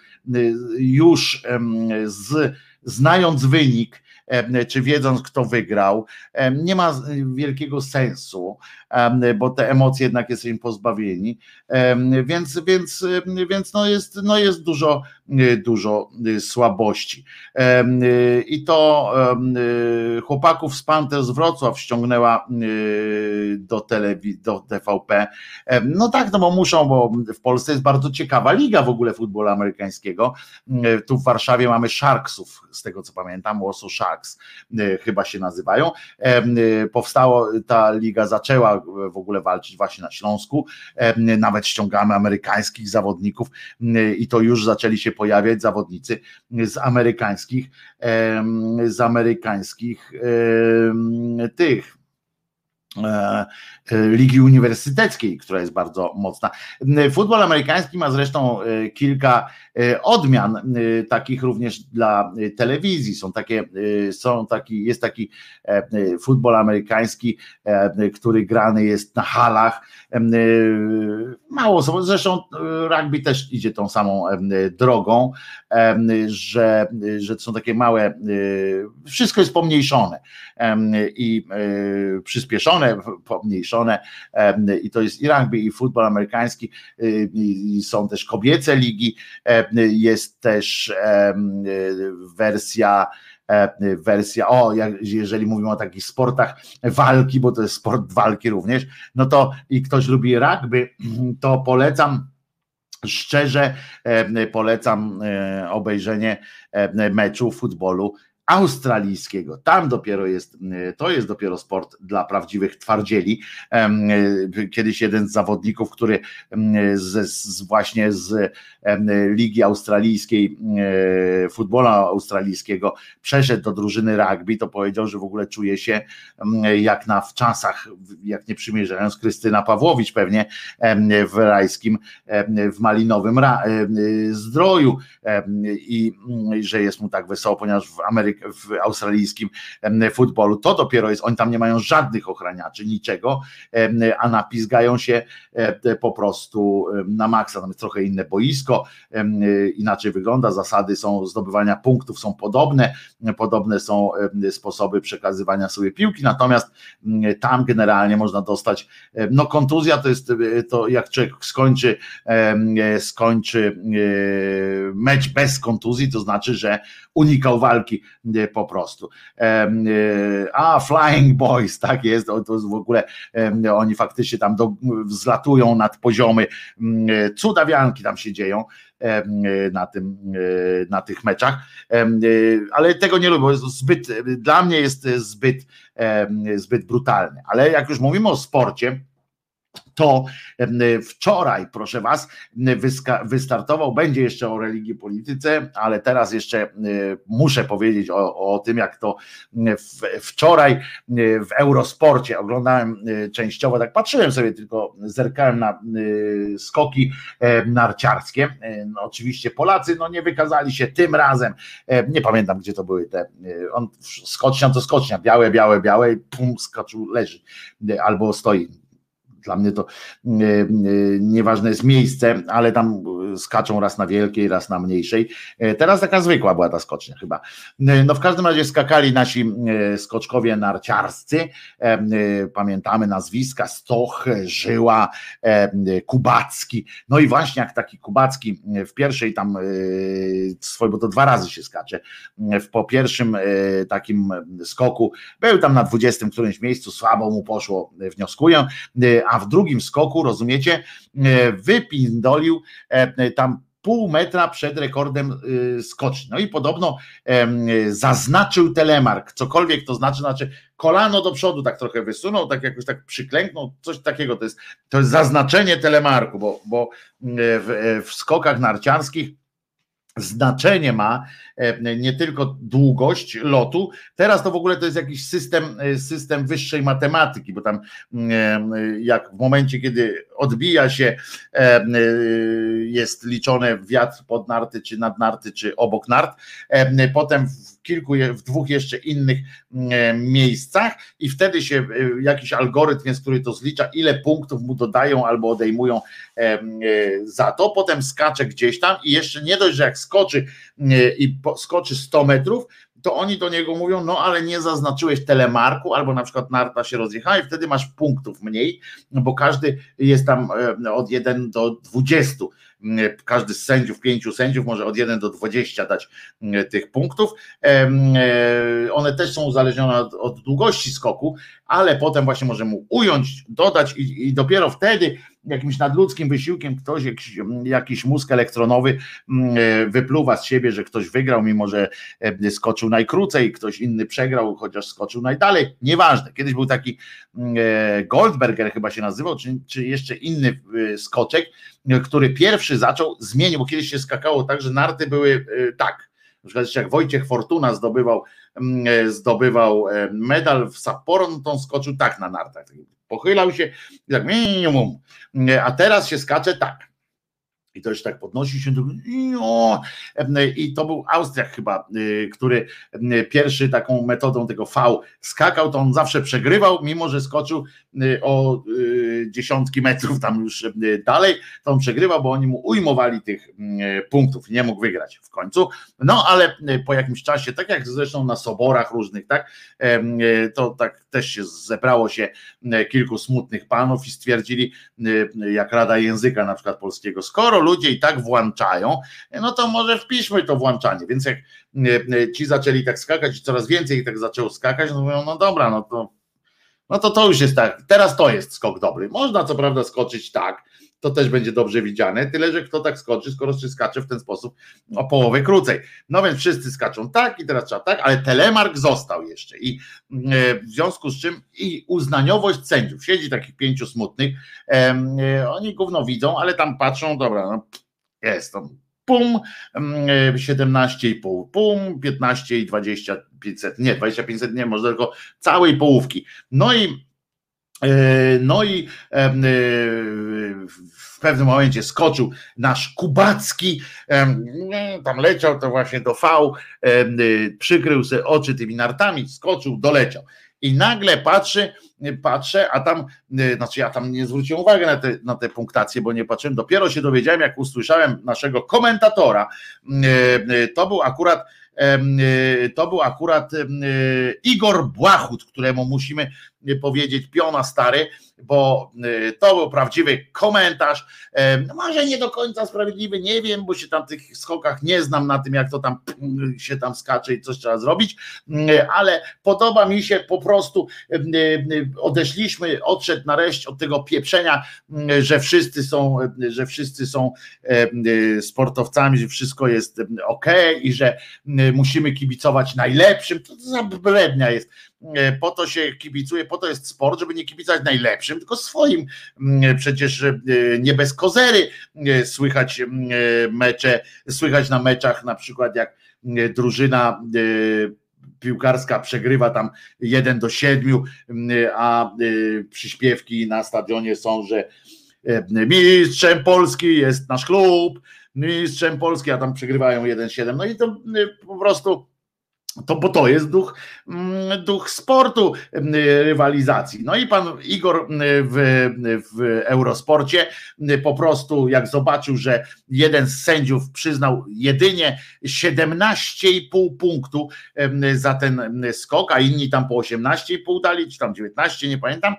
już z, znając wynik, czy wiedząc, kto wygrał, nie ma wielkiego sensu, bo te emocje jednak jesteśmy pozbawieni. Więc, więc, więc no jest, no jest dużo, dużo słabości. I to chłopaków z Panter z Wrocław ściągnęła do, telewi- do TVP. No tak, no bo muszą, bo w Polsce jest bardzo ciekawa liga w ogóle futbolu amerykańskiego. Tu w Warszawie mamy Sharksów, z tego co pamiętam, Warsaw Sharks chyba się nazywają. Powstało, ta liga zaczęła w ogóle walczyć właśnie na Śląsku. Nawet ściągamy amerykańskich zawodników i to już zaczęli się pojawiać zawodnicy z amerykańskich, z amerykańskich tych Ligi Uniwersyteckiej, która jest bardzo mocna. Futbol amerykański ma zresztą e, kilka odmian, takich również dla telewizji. Są takie, są taki, jest taki futbol amerykański, który grany jest na halach. Mało zresztą rugby też idzie tą samą drogą, że, że są takie małe, wszystko jest pomniejszone i przyspieszone pomniejszone i to jest i rugby, i futbol amerykański, y, i są też kobiece ligi, jest też wersja wersja, o, jeżeli mówimy o takich sportach walki, bo to jest sport walki również, no to i ktoś lubi rugby, to polecam szczerze polecam e, obejrzenie meczu futbolu australijskiego. Tam dopiero jest, e, to jest dopiero sport dla prawdziwych twardzieli. E, kiedyś jeden z zawodników, który z, z właśnie z Ligi Australijskiej, e, futbola australijskiego przeszedł do drużyny rugby, to powiedział, że w ogóle czuje się jak na w czasach, jak nie przymierzając Krystyna Pawłowicz pewnie w rajskim, w malinowym zdroju i że jest mu tak wesoło, ponieważ w Ameryce w australijskim futbolu. To dopiero jest, oni tam nie mają żadnych ochraniaczy, niczego, a napizgają się po prostu na maksa. Tam jest trochę inne boisko, inaczej wygląda, zasady są zdobywania punktów są podobne, podobne są sposoby przekazywania sobie piłki, natomiast tam generalnie można dostać, no kontuzja to jest to jak człowiek skończy skończy mecz bez kontuzji, to znaczy, że unikał walki po prostu. E, a Flying Boys, tak jest, to w ogóle oni faktycznie tam do, wzlatują nad poziomy, cudawianki tam się dzieją na, tym, e, na tych meczach, e, ale tego nie lubię, zbyt, dla mnie jest zbyt, zbyt brutalny. Ale jak już mówimy o sporcie, to wczoraj, proszę Was, wystartował, będzie jeszcze o religii polityce, ale teraz jeszcze muszę powiedzieć o, o tym, jak to wczoraj w Eurosporcie oglądałem częściowo, tak patrzyłem sobie, tylko zerkałem na skoki narciarskie. No, oczywiście Polacy no, nie wykazali się tym razem, nie pamiętam gdzie to były te, on skocznia to skocznia, białe, białe, białe pum, skoczył, leży albo stoi dla mnie to e, e, nieważne jest miejsce, ale tam skaczą raz na wielkiej, raz na mniejszej. E, teraz taka zwykła była ta skocznia chyba. No w każdym razie skakali nasi skoczkowie narciarscy, pamiętamy nazwiska, Stoch, Żyła, Kubacki, no i właśnie jak taki Kubacki w pierwszej tam swój, bo to dwa razy się skacze, w po pierwszym takim skoku był tam na dwudziestym którymś miejscu, słabo mu poszło, wnioskuję, a w drugim skoku, rozumiecie, e, wypindolił e, tam pół metra przed rekordem e, skoczni. No i podobno zaznaczył telemark, cokolwiek to znaczy, znaczy kolano do przodu tak trochę wysunął, tak jakoś tak przyklęknął, coś takiego, to jest, to jest zaznaczenie telemarku, bo, bo w, w skokach narciarskich znaczenie ma e, nie tylko długość lotu, teraz to w ogóle to jest jakiś system, e, system wyższej matematyki, bo tam e, jak w momencie, kiedy odbija się, jest liczone wiatr pod narty, czy nad narty, czy obok nart, potem w kilku, w dwóch jeszcze innych miejscach i wtedy się jakiś algorytm jest, który to zlicza, ile punktów mu dodają albo odejmują za to, potem skacze gdzieś tam i jeszcze nie dość, że jak skoczy i skoczy 100 metrów, to oni do niego mówią, no ale nie zaznaczyłeś telemarku, albo na przykład narta się rozjechała i wtedy masz punktów mniej, bo każdy jest tam e, od 1 do 20 każdy z sędziów, pięciu sędziów może od 1 do 20 dać tych punktów. E, one też są uzależnione od, od długości skoku, ale potem właśnie może mu ująć, dodać i, i dopiero wtedy jakimś nadludzkim wysiłkiem ktoś, jakiś, jakiś mózg elektronowy e, wypluwa z siebie, że ktoś wygrał, mimo że e, skoczył najkrócej, ktoś inny przegrał, chociaż skoczył najdalej. Nieważne. Kiedyś był taki Goldberger chyba się nazywał, czy, czy jeszcze inny skoczek, który pierwszy zaczął, zmienił, bo kiedyś się skakało tak, że narty były tak, Na przykład jak Wojciech Fortuna zdobywał, zdobywał medal w Sapporo, no to on skoczył tak na nartach. Pochylał się tak minimum. A teraz się skacze tak. I to już tak podnosi się i to był Austriak chyba, y, który y, pierwszy taką metodą tego V skakał, to on zawsze przegrywał, mimo że skoczył y, o dziesiątki metrów tam już dalej, to on przegrywał, bo oni mu ujmowali tych punktów nie mógł wygrać w końcu. No ale po jakimś czasie, tak jak zresztą na soborach różnych, tak, to tak też się zebrało się kilku smutnych panów i stwierdzili, jak Rada Języka na przykład polskiego, skoro ludzie i tak włączają, no to może wpiszmy to włączanie. Więc jak ci zaczęli tak skakać i coraz więcej ich tak zaczęło skakać, no mówią, no dobra, no to no to to już jest tak, teraz to jest skok dobry. Można co prawda skoczyć tak, to też będzie dobrze widziane, tyle że kto tak skoczy, skoro się skacze w ten sposób o połowę krócej. No więc wszyscy skaczą tak i teraz trzeba tak, ale telemark został jeszcze. I e, w związku z czym i uznaniowość sędziów, siedzi takich pięciu smutnych, e, oni gówno widzą, ale tam patrzą, dobra, no, jest to pum, 17,5, pum, 15 i 20, 500, nie, 2500 nie, może tylko całej połówki. No i E, no i e, w pewnym momencie skoczył nasz Kubacki, tam leciał to właśnie do V, przykrył sobie oczy tymi nartami, skoczył, doleciał. I nagle patrzy, patrzę, a tam, e, znaczy ja tam nie zwróciłem uwagi na te, na te punktacje, bo nie patrzyłem, dopiero się dowiedziałem, jak usłyszałem naszego komentatora, to był akurat to był akurat Igor Błachut, któremu musimy powiedzieć piona stary, bo y, to był prawdziwy komentarz, może nie do końca sprawiedliwy, nie wiem, bo się tam tych skokach nie znam na tym, jak to tam się tam skacze i coś trzeba zrobić, mm, ale podoba mi się po prostu, y, odeszliśmy, odszedł nareszcie od tego pieprzenia, że wszyscy są, że wszyscy są y, sportowcami, że wszystko jest ok i że musimy kibicować najlepszym, to za brednia jest po to się kibicuje, po to jest sport, żeby nie kibicować najlepszym, tylko swoim. Mm, przecież e, nie bez kozery e, słychać mecze, słychać na meczach na przykład jak drużyna piłkarska przegrywa tam 1 do 7, a przyśpiewki na stadionie są, że mistrzem Polski jest nasz klub, mistrzem Polski, a tam przegrywają 1-7. No i to po prostu to bo to jest duch, mm, duch sportu, mm, rywalizacji. No i pan Igor mm, w, w Eurosporcie po prostu jak zobaczył, że jeden z sędziów przyznał jedynie 17,5 punktu za ten skok, a inni tam po 18,5 dali, czy tam 19, nie pamiętam,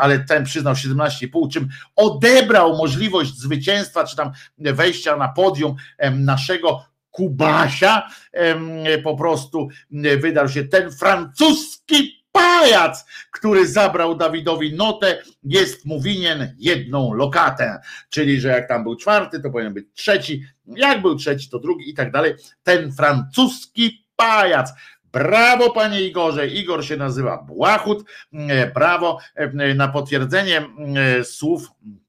ale ten przyznał 17,5, czym odebrał możliwość zwycięstwa, czy tam wejścia na podium naszego Kubasia po prostu wydał się ten francuski pajac, który zabrał Dawidowi notę, jest mu winien jedną lokatę. Czyli, że jak tam był czwarty, to powinien być trzeci, jak był trzeci, to drugi i tak dalej. Ten francuski pajac. Brawo, panie Igorze. Igor się nazywa Błachut. Brawo na potwierdzenie słów E,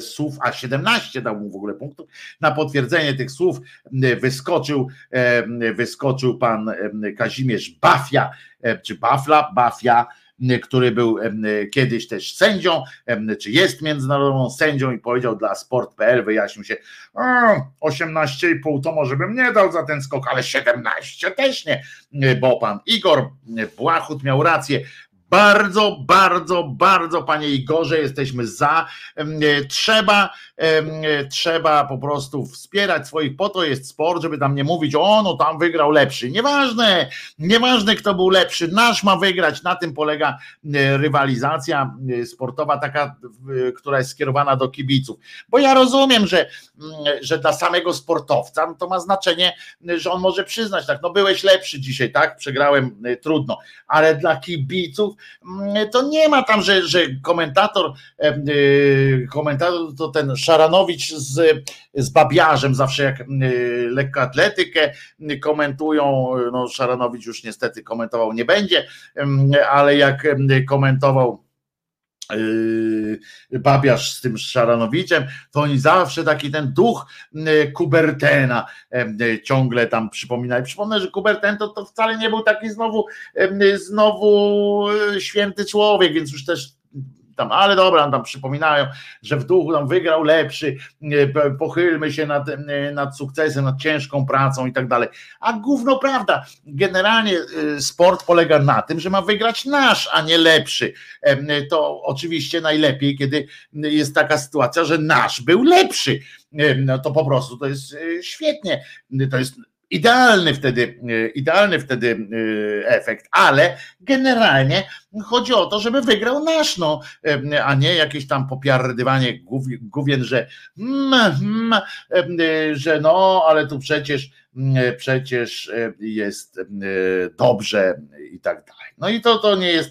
słów, a 17 dał mu w ogóle punktów. Na potwierdzenie tych słów wyskoczył, e, wyskoczył pan Kazimierz Bafia, e, czy Bafla, Bafia, który był kiedyś też sędzią, czy jest międzynarodową sędzią i powiedział dla sport.pl, wyjaśnił się, 18,5 to może bym nie dał za ten skok, ale 17 też nie, bo pan Igor Błachut miał rację, bardzo, bardzo, bardzo, panie Igorze, jesteśmy za. Trzeba, trzeba po prostu wspierać swoich, po to jest sport, żeby tam nie mówić, o no tam wygrał lepszy. Nieważne, nieważne kto był lepszy, nasz ma wygrać, na tym polega rywalizacja sportowa, taka, która jest skierowana do kibiców. Bo ja rozumiem, że, że dla samego sportowca no to ma znaczenie, że on może przyznać, tak, no byłeś lepszy dzisiaj, tak, przegrałem, trudno, ale dla kibiców Mm, to nie ma tam, że, że komentator, komentator to ten Szaranowicz z, z Babiarzem zawsze jak y, lekkoatletykę komentują, no Szaranowicz już niestety komentował nie będzie, ale jak komentował yy, Babiarz z tym Szaranowiczem, to oni zawsze taki ten duch yy, Kubertena ciągle tam przypominają. Przypomnę, że Kuberten to, to wcale nie był taki znowu, znowu święty człowiek, więc już też tam, ale dobra, tam przypominają, że w duchu tam wygrał lepszy, pochylmy się nad, nad sukcesem, nad ciężką pracą i tak dalej. A gówno prawda, generalnie y, sport polega na tym, że ma wygrać nasz, a nie lepszy. To oczywiście najlepiej, kiedy jest taka sytuacja, że nasz był lepszy. No to po prostu to jest świetnie. To jest idealny wtedy, e, idealny wtedy e, efekt, ale generalnie chodzi o to, żeby wygrał nasz, no, e, a nie jakieś tam popiardywanie główien, że mm, mm, że no, ale tu przecież przecież jest dobrze i tak dalej. No i to, to nie jest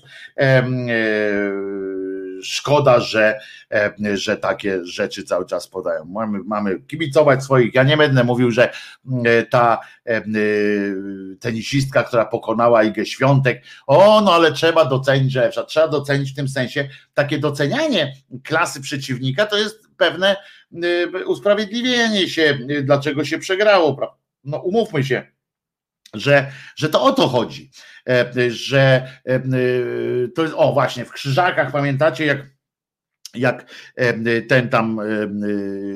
szkoda, że, e, że takie rzeczy cały czas podają. Mamy, mamy kibicować swoich. Ja nie będę mówił, że e, ta e, tenisistka, która pokonała Igę Świątek, o no ale trzeba docenić, że trzeba docenić w tym sensie takie docenianie klasy przeciwnika to jest pewne usprawiedliwienie się, dlaczego się przegrało. No umówmy się, że, że to o to chodzi, że e, to jest, o właśnie, w Krzyżakach pamiętacie, jak jak e, ten tam,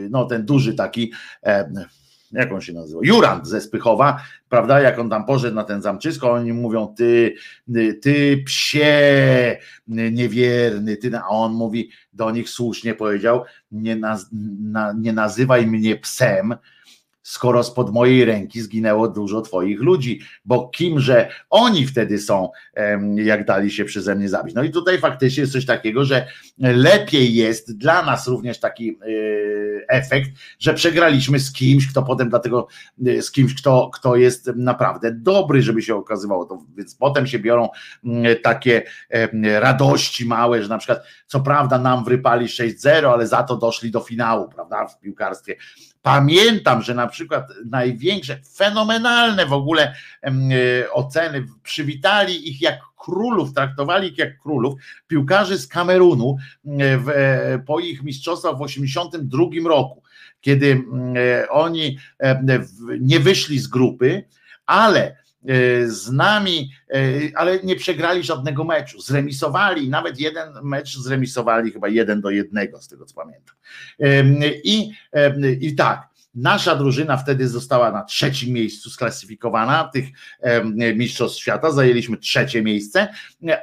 no ten duży taki, jak on się nazywa, Jurand ze Spychowa, prawda, jak on tam poszedł na ten zamczysko, oni mówią, ty, ty psie niewierny, ty, a on mówi, do nich słusznie powiedział, nie, naz, na, nie nazywaj mnie psem, skoro spod mojej ręki zginęło dużo Twoich ludzi, bo kimże oni wtedy są, jak dali się przeze mnie zabić. No i tutaj faktycznie jest coś takiego, że lepiej jest dla nas również taki e, efekt, że przegraliśmy z kimś, kto potem dlatego e, z kimś, kto, kto jest naprawdę dobry, żeby się okazywało to, więc potem się biorą takie radości małe, że na przykład co prawda nam wrypali 6-0, ale za to doszli do finału, prawda, w piłkarstwie. Pamiętam, że na przykład największe, fenomenalne w ogóle oceny, przywitali ich jak królów, traktowali ich jak królów, piłkarzy z Kamerunu w, e, po ich mistrzostwach w 1982 roku, kiedy oni nie wyszli z grupy, ale E, z nami, e, ale nie przegrali żadnego meczu. Zremisowali, nawet jeden mecz zremisowali, chyba jeden do jednego, z tego co pamiętam. I, i tak. Nasza drużyna wtedy została na trzecim miejscu sklasyfikowana tych mistrzostw świata. Zajęliśmy trzecie miejsce,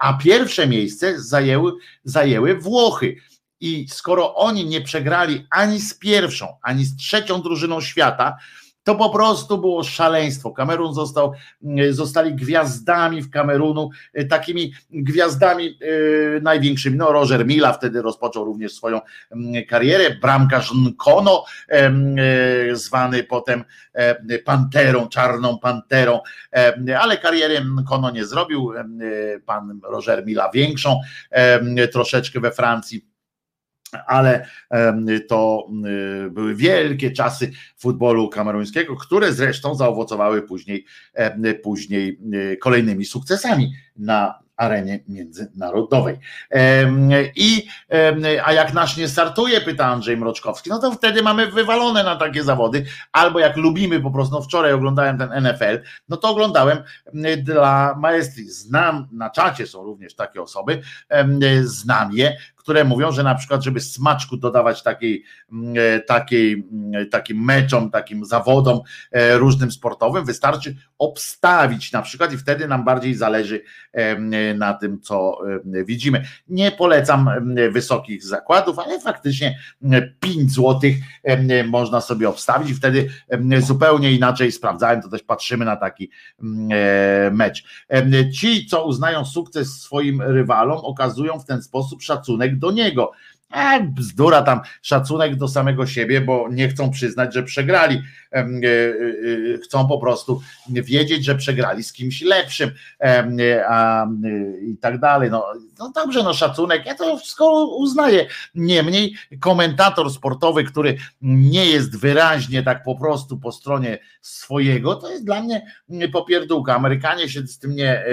a pierwsze miejsce zajęły, zajęły Włochy. I skoro oni nie przegrali ani z pierwszą, ani z trzecią drużyną świata, to po prostu było szaleństwo. Kamerun został, mm, zostali gwiazdami w Kamerunu, y, takimi gwiazdami yy, największymi. No, Roger Mila wtedy rozpoczął również swoją yy, karierę. Bramkarz Nkono, yy, zwany potem e, Panterą, Czarną Panterą, e, ale karierę Nkono nie zrobił. E, pan Roger Mila większą, troszeczkę we Francji ale to były wielkie czasy futbolu kameruńskiego, które zresztą zaowocowały później, później kolejnymi sukcesami na arenie międzynarodowej. I a jak nasz nie startuje, pyta Andrzej Mroczkowski, no to wtedy mamy wywalone na takie zawody, albo jak lubimy po prostu, no wczoraj oglądałem ten NFL, no to oglądałem dla maestrii. Znam, na czacie są również takie osoby, znam je, które mówią, że na przykład, żeby smaczku dodawać takiej, mm, e, takiej, mm, takim meczom, takim zawodom e, różnym sportowym, wystarczy obstawić na przykład i wtedy nam bardziej zależy na tym, co widzimy. Nie polecam wysokich zakładów, ale faktycznie 5 złotych można sobie obstawić i wtedy zupełnie inaczej sprawdzałem, to też patrzymy na taki e, mecz. Ci, co uznają sukces swoim rywalom, okazują w ten sposób szacunek do niego A bzdura tam, szacunek do samego siebie, bo nie chcą przyznać, że przegrali. E, e, chcą po prostu wiedzieć, że przegrali z kimś lepszym a, i tak dalej. No, no dobrze, no szacunek, ja to wszystko uznaję. Niemniej komentator sportowy, który nie jest wyraźnie tak po prostu po stronie swojego, to jest dla mnie popierdółka. Amerykanie się z tym nie,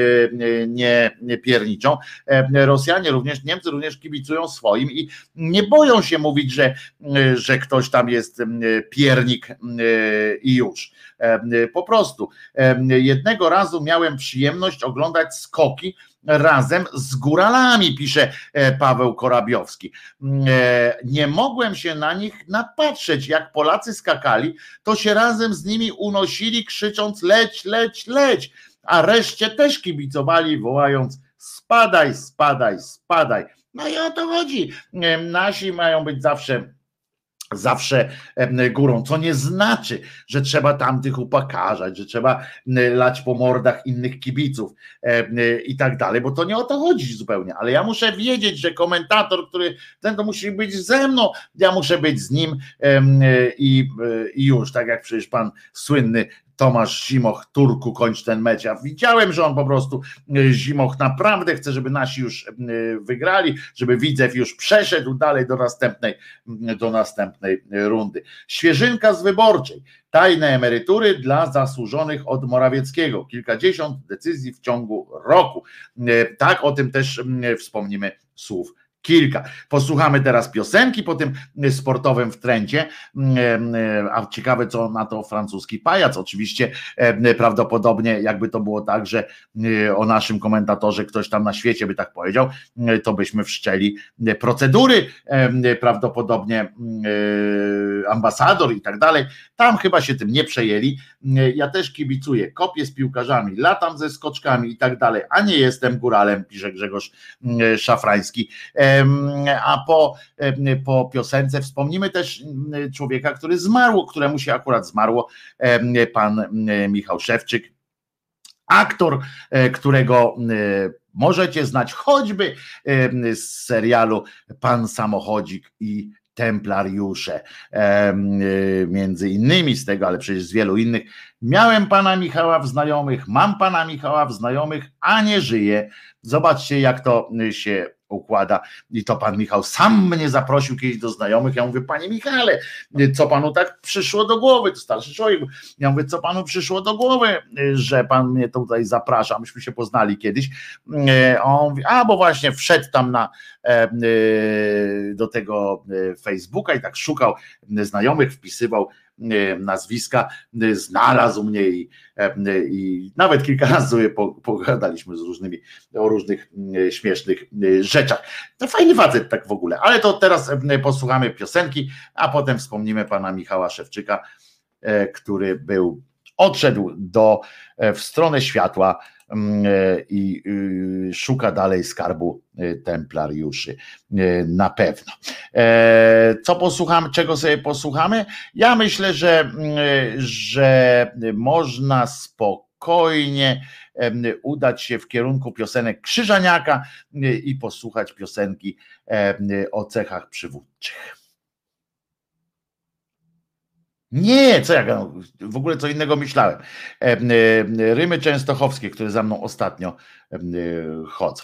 nie, nie pierniczą. Rosjanie również, Niemcy również kibicują swoim i nie boją się mówić, że, że ktoś tam jest piernik i już. Po prostu. Jednego razu miałem przyjemność oglądać skoki razem z góralami, pisze e, Paweł Korabiowski. E, nie mogłem się na nich napatrzeć, jak Polacy skakali, to się razem z nimi unosili, krzycząc leć, leć, leć, a reszcie też kibicowali, wołając spadaj, spadaj, spadaj. No i o to chodzi. Nasi mają być zawsze zawsze górą, co nie znaczy, że trzeba tamtych upakarzać, że trzeba lać po mordach innych kibiców i tak dalej, bo to nie o to chodzi zupełnie, ale ja muszę wiedzieć, że komentator, który ten to musi być ze mną, ja muszę być z nim i, i już, tak jak przecież pan słynny Tomasz Zimoch, Turku, kończ ten mecz. Ja widziałem, że on po prostu e, Zimoch naprawdę chce, żeby nasi już e, wygrali, żeby Widzew już przeszedł dalej do następnej, do następnej rundy. Świeżynka z wyborczej. Tajne emerytury dla zasłużonych od Morawieckiego. Kilkadziesiąt decyzji w ciągu roku. Tak, o tym też wspomnimy słów kilka. Posłuchamy teraz piosenki po tym sportowym w trendzie, mm, e, a ciekawe co na to francuski pajac. Oczywiście prawdopodobnie jakby to było tak, że o naszym komentatorze ktoś tam na świecie by tak powiedział, to byśmy wszczęli procedury, prawdopodobnie mm, ambasador i tak dalej. Tam chyba się tym nie przejęli. Ja też kibicuję, kopię z piłkarzami, latam ze skoczkami i tak dalej, a nie jestem góralem, pisze Grzegorz mm, Szafrański a po, po piosence wspomnimy też człowieka, który zmarł, któremu się akurat zmarło, pan Michał Szewczyk, aktor, e, którego możecie znać choćby z serialu Pan Samochodzik i Templariusze, między innymi z tego, ale przecież z wielu innych. Miałem pana Michała w znajomych, mam pana Michała w znajomych, a nie żyje. Zobaczcie, jak to się układa. I to pan Michał sam mnie zaprosił kiedyś do znajomych. Ja mówię, panie Michale, co panu tak przyszło do głowy? To starszy człowiek. Ja mówię, co panu przyszło do głowy, że pan mnie tutaj zaprasza? Myśmy się poznali kiedyś. E, on mówi, a bo właśnie wszedł tam na e, e, do tego Facebooka i tak szukał znajomych, wpisywał nazwiska, e, znalazł mnie i, e, i nawet kilka (laughs) razy pogadaliśmy z różnymi, o różnych śmiesznych rzeczach. To fajny facet tak w ogóle, ale to teraz posłuchamy piosenki, a potem wspomnimy pana Michała Szewczyka, który był, odszedł do, w stronę światła Mm, e, i y, szuka dalej skarbu e, templariuszy. E, na pewno. Co posłuchamy, czego sobie posłuchamy? Ja myślę, że, mm, że można spokojnie udać się w kierunku piosenek Krzyżaniaka i posłuchać piosenki o cechach przywódczych. Nie, co ja w ogóle co innego myślałem. Rymy częstochowskie, które za mną ostatnio chodzą.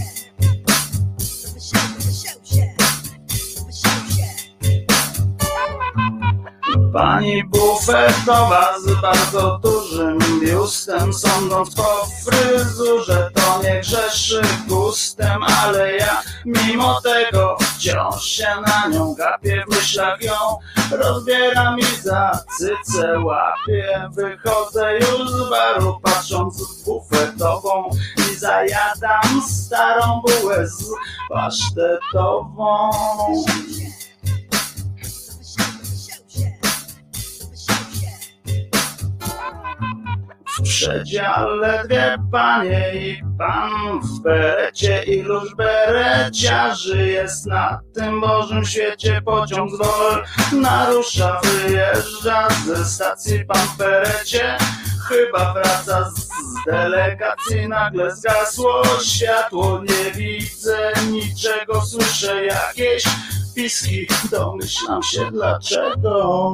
Pani bufetowa z bardzo dużym biustem Sądząc po fryzurze to nie grzeszy gustem Ale ja mimo tego wciąż się na nią gapię W myślach ją rozbieram i za cycę łapię. Wychodzę już z baru patrząc w bufetową I zajadam starą bułę z pasztetową W przedziale dwie panie i pan w berecie Iluż bereciarzy jest na tym Bożym świecie Pociąg z dol narusza, wyjeżdża ze stacji Pan w berecie chyba wraca z, z delegacji Nagle zgasło. Światło, nie widzę niczego Słyszę jakieś piski, domyślam się dlaczego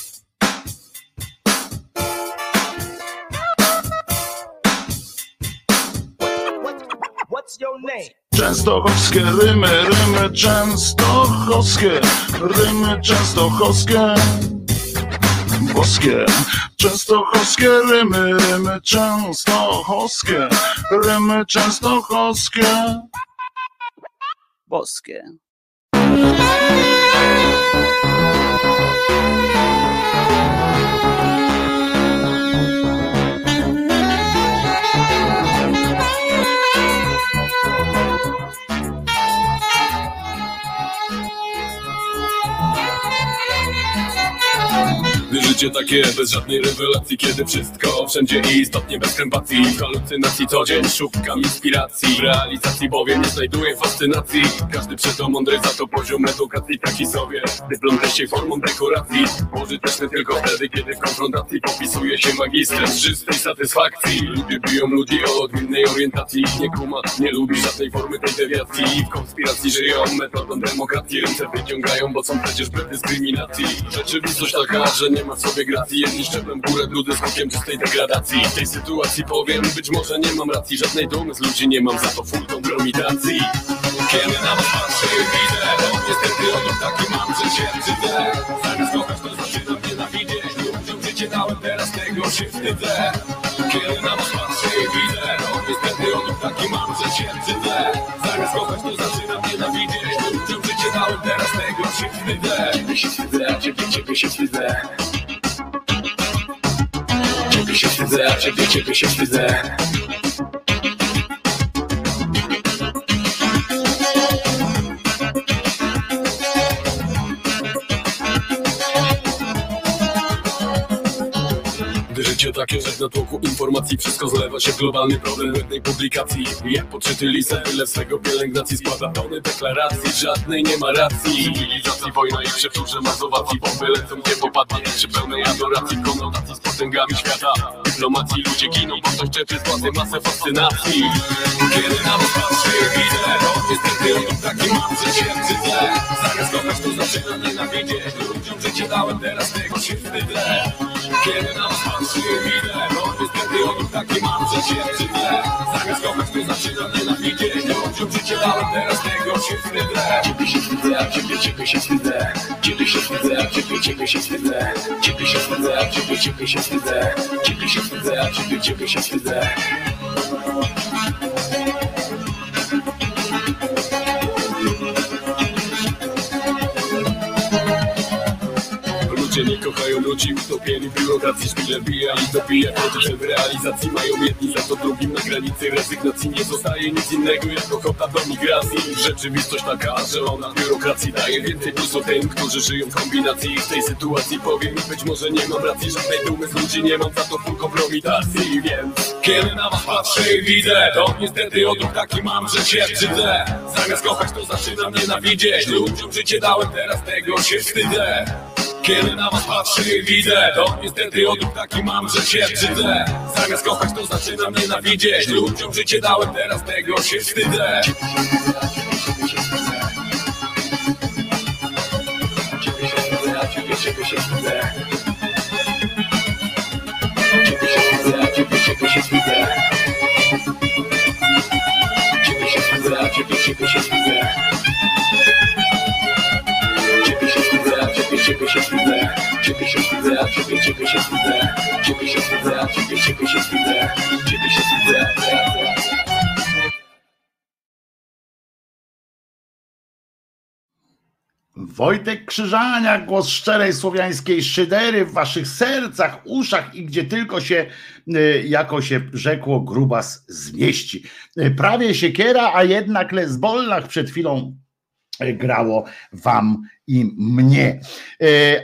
Częstochowskie rymy, rymy częstochowskie, rymy częstochowskie, boskie. Częstochowskie rymy, rymy częstochowskie, rymy częstochowskie, boskie. Życie takie bez żadnej rewelacji Kiedy wszystko wszędzie istotnie bez krępacji W halucynacji co dzień szukam inspiracji W realizacji bowiem nie znajduję fascynacji. Każdy przeto mądry za to poziom edukacji Taki sobie. Dyplom teście formą dekoracji Pożyteczny tylko wtedy kiedy w konfrontacji Popisuje się magistrem z czystej satysfakcji. Ludzie biją ludzi o odmiennej orientacji Nie kuma, nie lubi żadnej formy tej dewiacji. W konspiracji żyją metodą demokracji Ręce wyciągają, bo są przecież bez dyskryminacji. Rzeczywistość taka, że nie ma sobie gracji. Jedni szczeplem w górę, drudy skokiem czystej degradacji. W tej sytuacji powiem, być może nie mam racji. Żadnej dumy z ludzi nie mam, za to full kompromitacji Kiedy na was patrzę widzę No niestety odruch taki mam, że się brzydzę Zamiast kochać to zaczynam nienawidzieć Ludziom życie dałem, teraz tego się wstydzę. Kiedy na was patrzę widzę No niestety odruch taki mam, że się brzydzę Zamiast kochać to zaczynam nienawidzieć Ludziom życie dałem, teraz tego się wstydzę. Ciebie się wstydzę, ciebie, ciebie się wstydzę wstydzę, a ciebie, ciebie się wstydzę. Takie, że w natłoku informacji Wszystko zlewa się w globalny problem jednej publikacji. Jak podczyty lisa, tyle swego pielęgnacji Składa. Tony deklaracji, żadnej nie ma racji. Cywilizacji, wojna i przeczurze mazowacji Bomby lecą, nie popadnie przy pełnej adoracji Konotacji z potęgami świata Dyplomacji ludzie giną, bo ktoś czepie z władzy masę fascynacji. Kiedy na was patrzę, widzę No niestety on taki mam, się wstydzę Zamiast kochać to zaczynam nienawidzieć Ludziom życie dałem, teraz tego się wstydzę kiedy na was patrzę i widzę No niestety on taki mam, że się wstydzę Zamiast kochać to zaczynam nienawidzieć Ludziom życie dałem, teraz tego się wstydzę Ciebie się wstydzę, a ciebie, ciebie się wstydzę Ciebie się wstydzę, a ciebie, ciebie się wstydzę Ciebie się wstydzę, a ciebie, ciebie się wstydzę Ciebie się wstydzę, a ciebie, ciebie się wstydzę Nie kochają ci utopieni biurokracji szpile bija i dobija że w realizacji mają jedni za to drugim na granicy rezygnacji. Nie zostaje nic innego jak kota do migracji. Rzeczywistość taka, że ona biurokracji daje więcej plusu tym, którzy żyją w kombinacji. W tej sytuacji powiem i być może nie mam racji żadnej dumy z ludzi nie mam za to full kompromitacji więc kiedy na was patrzę i widzę to niestety odruch taki mam, że się brzydzę zamiast kochać to zaczynam nienawidzieć. Ludziom życie dałem teraz tego się wstydzę kiedy na was patrzę i widzę To niestety odruch taki mam, że się brzydzę Zamiast kochać to zaczynam nienawidzieć. Ludziom życie dałem, teraz tego się wstydzę. Ciebie się wstydzę, a ciebie, ciebie się wstydzę. Ciebie się wstydzę, a ciebie, ciebie się wstydzę Ciebie się wstydzę, a ciebie, ciebie się wstydzę a ciebie, ciebie się Ciebie się a ciebie, ciebie się Ciebie się Wojtek Krzyżania, głos szczerej słowiańskiej szydery w waszych sercach, uszach i gdzie tylko się, y, jako się rzekło, grubas zmieści. Y, Prawie siekiera, a jednak lesbolnach przed chwilą y, grało wam i mnie.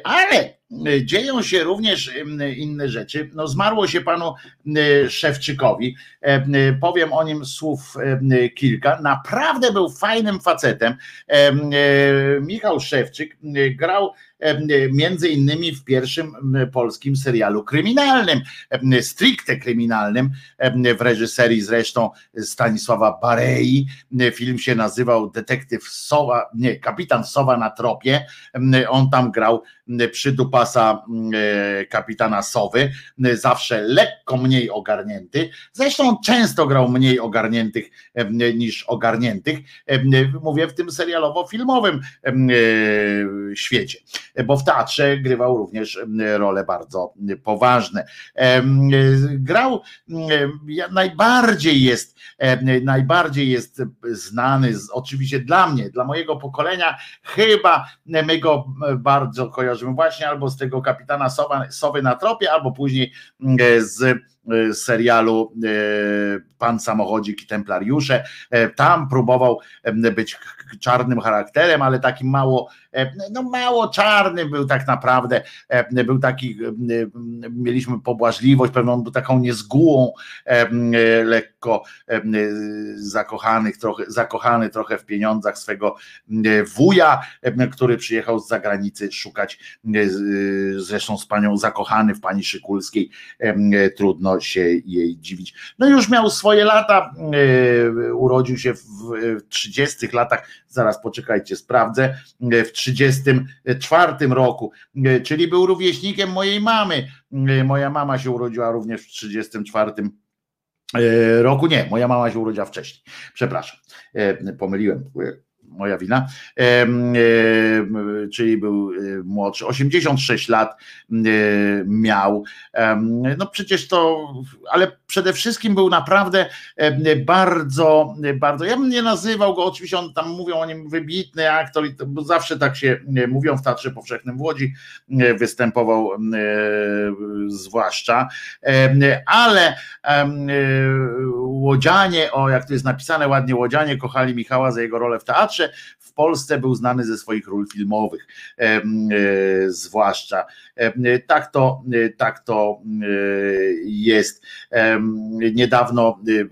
Ale dzieją się również y, inne rzeczy. No, zmarło się panu y, Szewczykowi. E, y, Powiem o nim słów y, kilka. Naprawdę był fajnym facetem. E, y, Michał Szewczyk y, grał między innymi w pierwszym polskim serialu kryminalnym, e, stricte kryminalnym, e, w reżyserii zresztą Stanisława Barei. Film się nazywał Detektyw Sowa, nie, Kapitan Sowa na tropie. On tam grał przydupasa e, kapitana Sowy, zawsze lekko mniej ogarnięty. Zresztą często grał mniej ogarniętych e, niż ogarniętych. E, Mówię w tym serialowo-filmowym e, świecie, bo w teatrze grywał również role bardzo poważne. Grał, najbardziej jest, najbardziej jest znany, oczywiście dla mnie, dla mojego pokolenia, chyba my go bardzo kojarzymy właśnie albo z tego kapitana Sowa, Sowy na tropie, albo później z serialu e, Pan Samochodzik i Templariusze. E, Tam próbował być czarnym charakterem, ale takim mało, no mało czarnym był tak naprawdę. E, Był taki, e, mieliśmy pobłażliwość, pewną był taką niezgułą, e, lekko e, zakochanych trochę, zakochany trochę w pieniądzach swego e, wuja, e, który przyjechał z zagranicy szukać, e, zresztą z panią zakochany w pani Szykulskiej, e, trudno się jej dziwić. No już miał swoje lata, e, urodził się w 30 latach, zaraz poczekajcie, sprawdzę, e, w 34 roku, e, czyli był rówieśnikiem mojej mamy. E, Moja mama się urodziła również w 34 e, roku. Nie, moja mama się urodziła wcześniej. Przepraszam, pomyliłem. Moja wina, czyli był e, młodszy, 86 lat e, miał. No przecież to, ale przede wszystkim był naprawdę bardzo, bardzo. Ja bym nie nazywał go, oczywiście on tam mówią o nim wybitny aktor, bo zawsze tak się e, mówią w Teatrze Powszechnym w Łodzi, występował zwłaszcza, ale łodzianie, o jak to jest napisane ładnie, łodzianie kochali Michała za jego rolę w teatrze. W Polsce był znany ze swoich ról filmowych, e, zwłaszcza. Em, Tak to, e, tak to e, jest. Niedawno, e, e,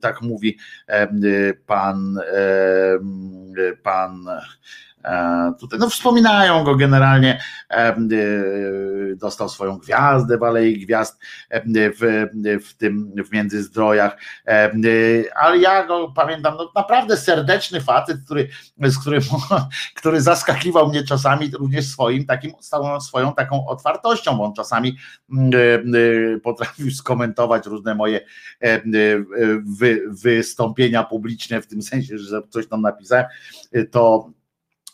tak mówi e, pan, e, pan e, tutaj, no wspominają go generalnie, em, e, dostał swoją gwiazdę w Alei Gwiazd w, w tym, w Międzyzdrojach, e, ale ja go pamiętam, no naprawdę serdeczny facet, który, z którym, (laughs) który zaskakiwał mnie czasami również swoim takim, swoją taką otwartością, bo on czasami mm, e, e, potrafił skomentować różne moje e, e, wy, wystąpienia publiczne, w tym sensie, że coś tam napisałem, e, to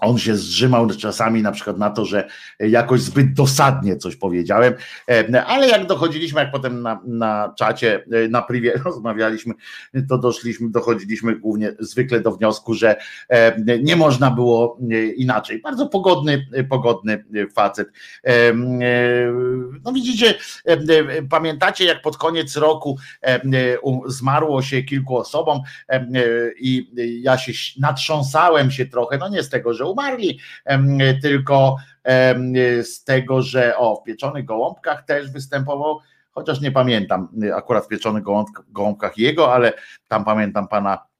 on się zrzymał czasami na przykład na to, że jakoś zbyt dosadnie coś powiedziałem, e, ale jak dochodziliśmy, jak potem na, na czacie, e, na privie (laughs) rozmawialiśmy, to doszliśmy, dochodziliśmy głównie zwykle do wniosku, że e, nie można było inaczej. Bardzo pogodny, pogodny facet. No widzicie, pamiętacie jak pod koniec roku zmarło się kilku osobom i ja się natrząsałem się trochę, no nie z tego, że umarli, tylko z tego, że o, w pieczonych gołąbkach też występował, chociaż nie pamiętam akurat w pieczonych gołąbkach jego, ale tam pamiętam pana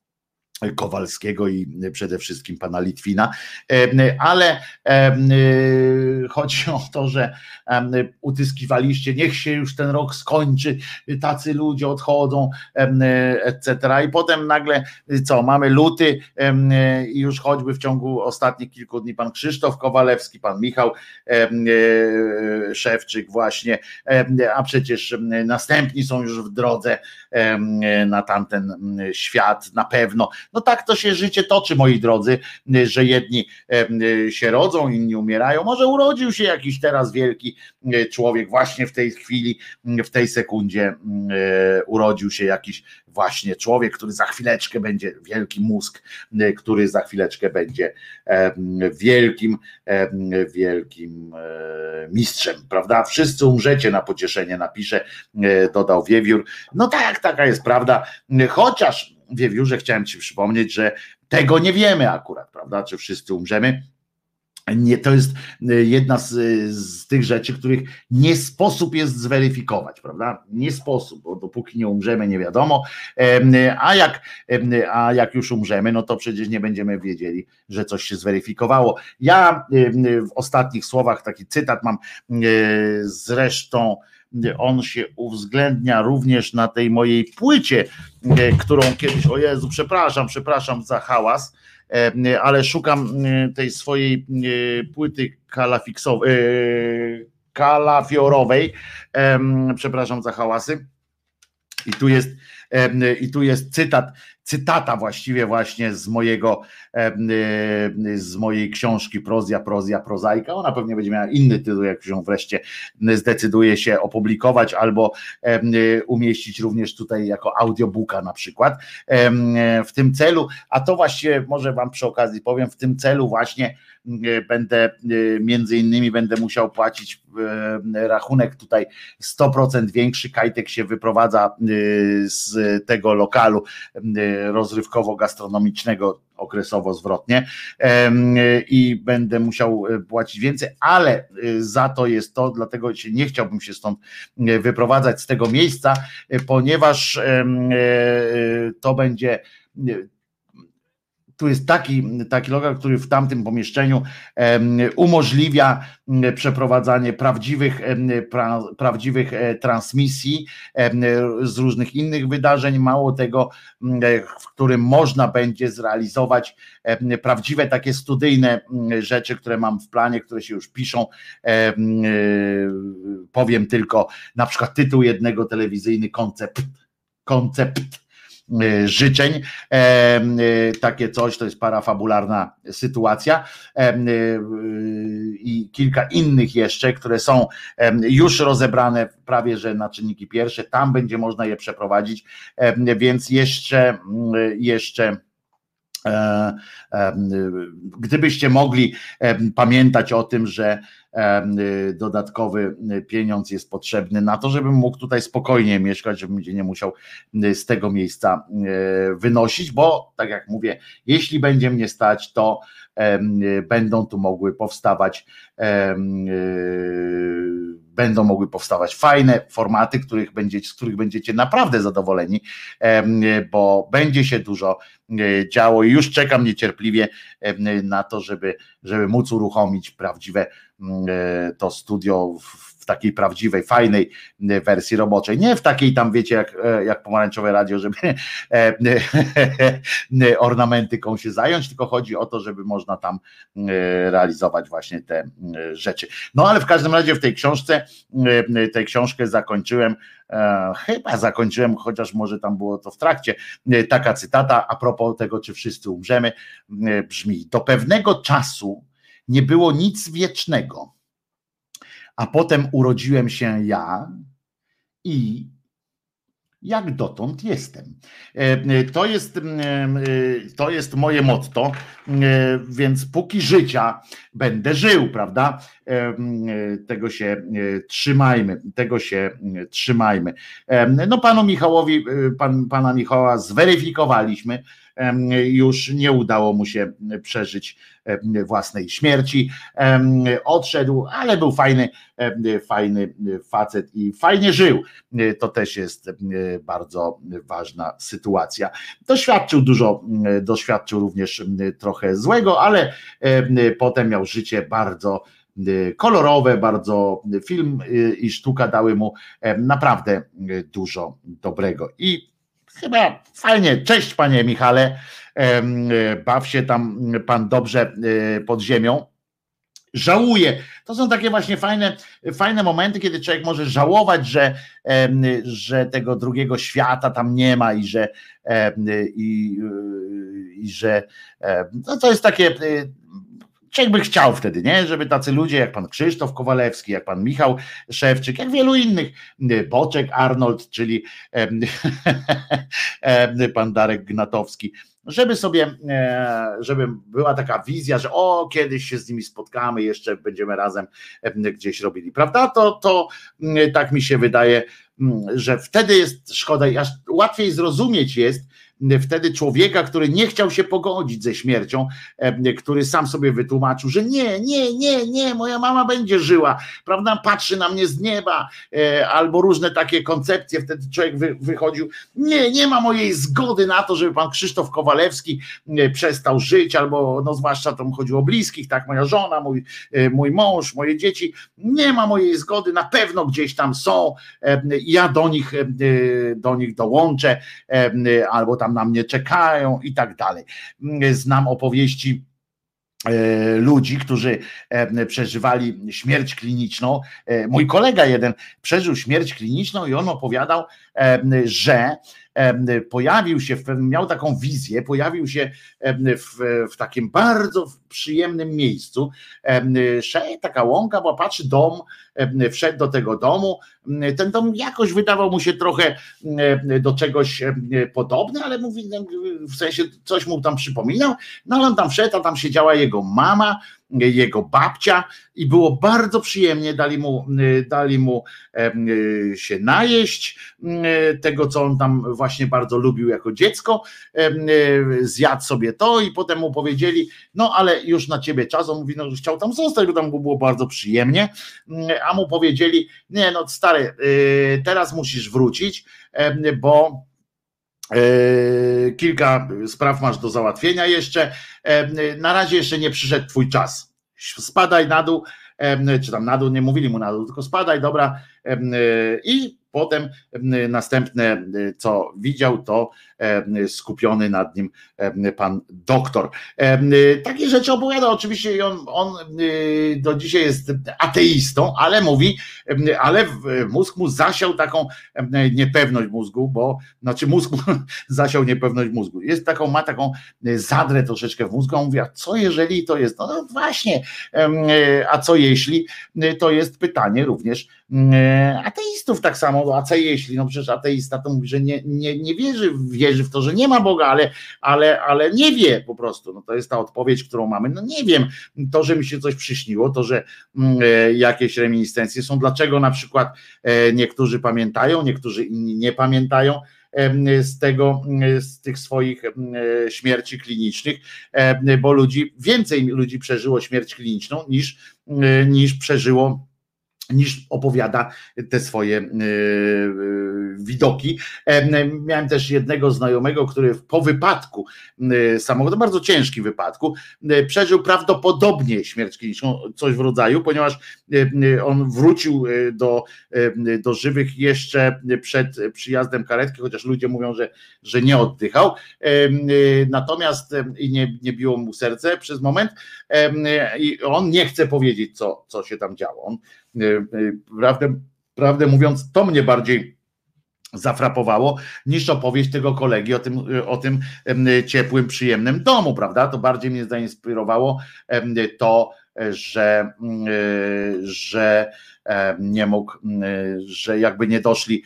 Kowalskiego i przede wszystkim pana Litwina, ale chodzi o to, że utyskiwaliście, niech się już ten rok skończy, tacy ludzie odchodzą, etc. I potem nagle co, mamy luty i już choćby w ciągu ostatnich kilku dni pan Krzysztof Kowalewski, pan Michał Szewczyk właśnie, a przecież następni są już w drodze na tamten świat na pewno. No tak to się życie toczy, moi drodzy, że jedni się rodzą, inni umierają. Może urodził się jakiś teraz wielki człowiek właśnie w tej chwili, w tej sekundzie urodził się jakiś właśnie człowiek, który za chwileczkę będzie wielki mózg, który za chwileczkę będzie wielkim, wielkim e, mistrzem, prawda? Wszyscy umrzecie na pocieszenie, napisze, e, dodał Wiewiór. No tak, taka jest prawda, chociaż Wiewiórze chciałem Ci przypomnieć, że tego nie wiemy akurat, prawda? Czy wszyscy umrzemy? Nie, to jest e, jedna z, z, tych rzeczy, których nie sposób jest zweryfikować, prawda? Nie sposób, bo dopóki nie umrzemy, nie wiadomo. A jak, a jak już umrzemy, no to przecież nie będziemy wiedzieli, że coś się zweryfikowało. Ja w ostatnich słowach taki cytat mam e, zresztą on się uwzględnia również na tej mojej płycie, e, którą kiedyś, o Jezu, przepraszam, przepraszam za hałas, e, ale szukam e, tej swojej płyty kalafiksowej, kalafiorowej, przepraszam za hałasy. I tu jest, i tu jest cytat cytata właściwie właśnie z mojego, z mojej książki Prozja, Prozja, Prozaika. Ona pewnie będzie miała inny tytuł, jak się wreszcie zdecyduje się opublikować albo umieścić również tutaj jako audiobooka na przykład. W tym celu, a to właściwie może wam przy okazji powiem, w tym celu właśnie będę między innymi będę musiał płacić rachunek tutaj 100% większy. Kajtek się wyprowadza z tego lokalu rozrywkowo-gastronomicznego okresowo zwrotnie i będę musiał e, płacić więcej, ale e, za to jest to, dlatego się nie chciałbym się stąd e, wyprowadzać z tego miejsca, ponieważ to będzie tu jest taki, taki lokal, który w tamtym pomieszczeniu umożliwia przeprowadzanie prawdziwych, pra, prawdziwych e, transmisji z różnych innych wydarzeń. Mało tego, w którym można będzie zrealizować prawdziwe takie studyjne rzeczy, które mam w planie, które się już piszą. E, powiem tylko na przykład tytuł jednego telewizyjny koncept. Koncept życzeń. Y, takie coś to jest parafabularna sytuacja i kilka innych jeszcze, które są już rozebrane prawie że na czynniki pierwsze. Tam będzie można je przeprowadzić, więc jeszcze, jeszcze E, e, gdybyście mogli e, pamiętać o tym, że dodatkowy pieniądz jest potrzebny na to, żebym mógł tutaj spokojnie mieszkać, żebym nie musiał z tego miejsca wynosić, bo tak jak mówię, jeśli będzie mnie stać, to będą tu mogły powstawać będą mogły powstawać fajne formaty, których będziecie, z których będziecie naprawdę zadowoleni, bo będzie się dużo e, działo i już czekam niecierpliwie na to, żeby, żeby móc uruchomić prawdziwe e, to studio w w takiej prawdziwej, fajnej wersji roboczej. Nie w takiej tam, wiecie, jak, jak pomarańczowe radio, żeby ornamentyką się zająć, tylko chodzi o to, żeby można tam realizować właśnie te rzeczy. No ale w każdym razie w tej książce, tej książkę zakończyłem chyba zakończyłem, chociaż może tam było to w trakcie. Taka cytata a propos tego, czy wszyscy umrzemy, brzmi: Do pewnego czasu nie było nic wiecznego, a potem urodziłem się ja i jak dotąd jestem. E, e, to jest, e, to jest moje motto, więc póki życia będę żył, prawda? Tego się trzymajmy, tego się trzymajmy. No panu Michałowi, pan, pana Michała zweryfikowaliśmy, już nie udało mu się przeżyć własnej śmierci. Odszedł, ale był fajny, fajny facet i fajnie żył. To też jest bardzo ważna sytuacja. Doświadczył dużo, doświadczył również trochę złego, ale potem miał życie bardzo kolorowe, bardzo film i sztuka dały mu naprawdę dużo dobrego. I Chyba fajnie. Cześć panie Michale. Baw się tam pan dobrze e, pod ziemią. Żałuję. To są takie właśnie fajne, fajne momenty, kiedy człowiek może żałować, że, że tego drugiego świata tam nie ma i że, i, i że no to jest takie Człowiek by chciał wtedy, nie? Żeby tacy ludzie jak pan Krzysztof Kowalewski, jak pan Michał Szewczyk, jak wielu innych, Boczek Arnold, czyli (laughs) pan Darek Gnatowski, żeby sobie, e, żeby była taka wizja, że o, kiedyś się z nimi spotkamy, jeszcze będziemy razem gdzieś robili, prawda? To, to tak mi się wydaje, że wtedy jest szkoda aż łatwiej zrozumieć jest, wtedy człowieka, który nie chciał się pogodzić ze śmiercią, e, który sam sobie wytłumaczył, że nie, nie, nie, nie, moja mama będzie żyła, prawda, patrzy na mnie z nieba, e, albo różne takie koncepcje, wtedy człowiek wychodził, nie, nie ma mojej zgody na to, żeby pan Krzysztof Kowalewski e, przestał żyć, albo no zwłaszcza tam chodziło o bliskich, tak, moja żona, mój, mój mąż, moje dzieci, nie ma mojej zgody, na pewno gdzieś tam są, ja do nich, do nich dołączę, albo tam na mnie czekają i tak dalej. Znam opowieści e, ludzi, którzy e, przeżywali śmierć kliniczną. E, mój kolega jeden przeżył śmierć kliniczną i on opowiadał, że pojawił się, miał taką wizję, pojawił się w, w takim bardzo przyjemnym miejscu. Szej, taka łąka, bo patrzy dom, wszedł do tego domu. Ten dom jakoś wydawał mu się trochę do czegoś podobny, ale mówi, w sensie coś mu tam przypominał. No ale on tam wszedł, a tam siedziała jego mama, jego babcia i było bardzo przyjemnie, dali mu, dali mu się najeść tego, co on tam właśnie bardzo lubił jako dziecko, zjadł sobie to i potem mu powiedzieli, no ale już na ciebie czas, on mówi, no że chciał tam zostać, bo tam było bardzo przyjemnie, a mu powiedzieli, nie no stary, y, teraz musisz wrócić, bo y, kilka spraw masz do załatwienia jeszcze, na razie jeszcze nie przyszedł twój czas, spadaj na dół, czy tam na dół, nie mówili mu na dół, tylko spadaj, dobra, i potem następne, co widział, to skupiony nad nim pan doktor. Takie rzeczy opowiada oczywiście on, on do dzisiaj jest ateistą, ale mówi, ale mózg mu zasiał taką niepewność mózgu, bo znaczy mózg (laughs) zasiał niepewność mózgu. Jest taką, ma taką zadrę troszeczkę w mózgu, on mówi, a co jeżeli to jest? No, no właśnie, a co jeśli? To jest pytanie również ateistów tak samo, a co jeśli? No przecież ateista to mówi, że nie, nie, nie wierzy, wierzy w to, że nie ma Boga, ale, ale, ale nie wie po prostu. No to jest ta odpowiedź, którą mamy. No nie wiem, to, że mi się coś przyśniło, to, że mm, e, jakieś reminiscencje są, dlaczego na przykład e, niektórzy pamiętają, niektórzy inni nie pamiętają z tego, z tych swoich śmierci klinicznych, bo ludzi, więcej ludzi przeżyło śmierć kliniczną niż, niż przeżyło niż opowiada te swoje e, e, widoki. E, miałem też jednego znajomego, który po wypadku samochodu, bardzo ciężkim wypadku, przeżył prawdopodobnie śmierć kliniczną, coś w rodzaju, ponieważ on wrócił do, do żywych jeszcze przed przyjazdem karetki, chociaż ludzie mówią, że, że nie oddychał. Natomiast i nie, nie biło mu serce przez moment i on nie chce powiedzieć, co, co się tam działo. On prawdę, prawdę mówiąc, to mnie bardziej zafrapowało, niż opowieść tego kolegi o tym, o tym ciepłym, przyjemnym domu, prawda? To bardziej mnie zainspirowało to, że, że nie mógł, że jakby nie doszli,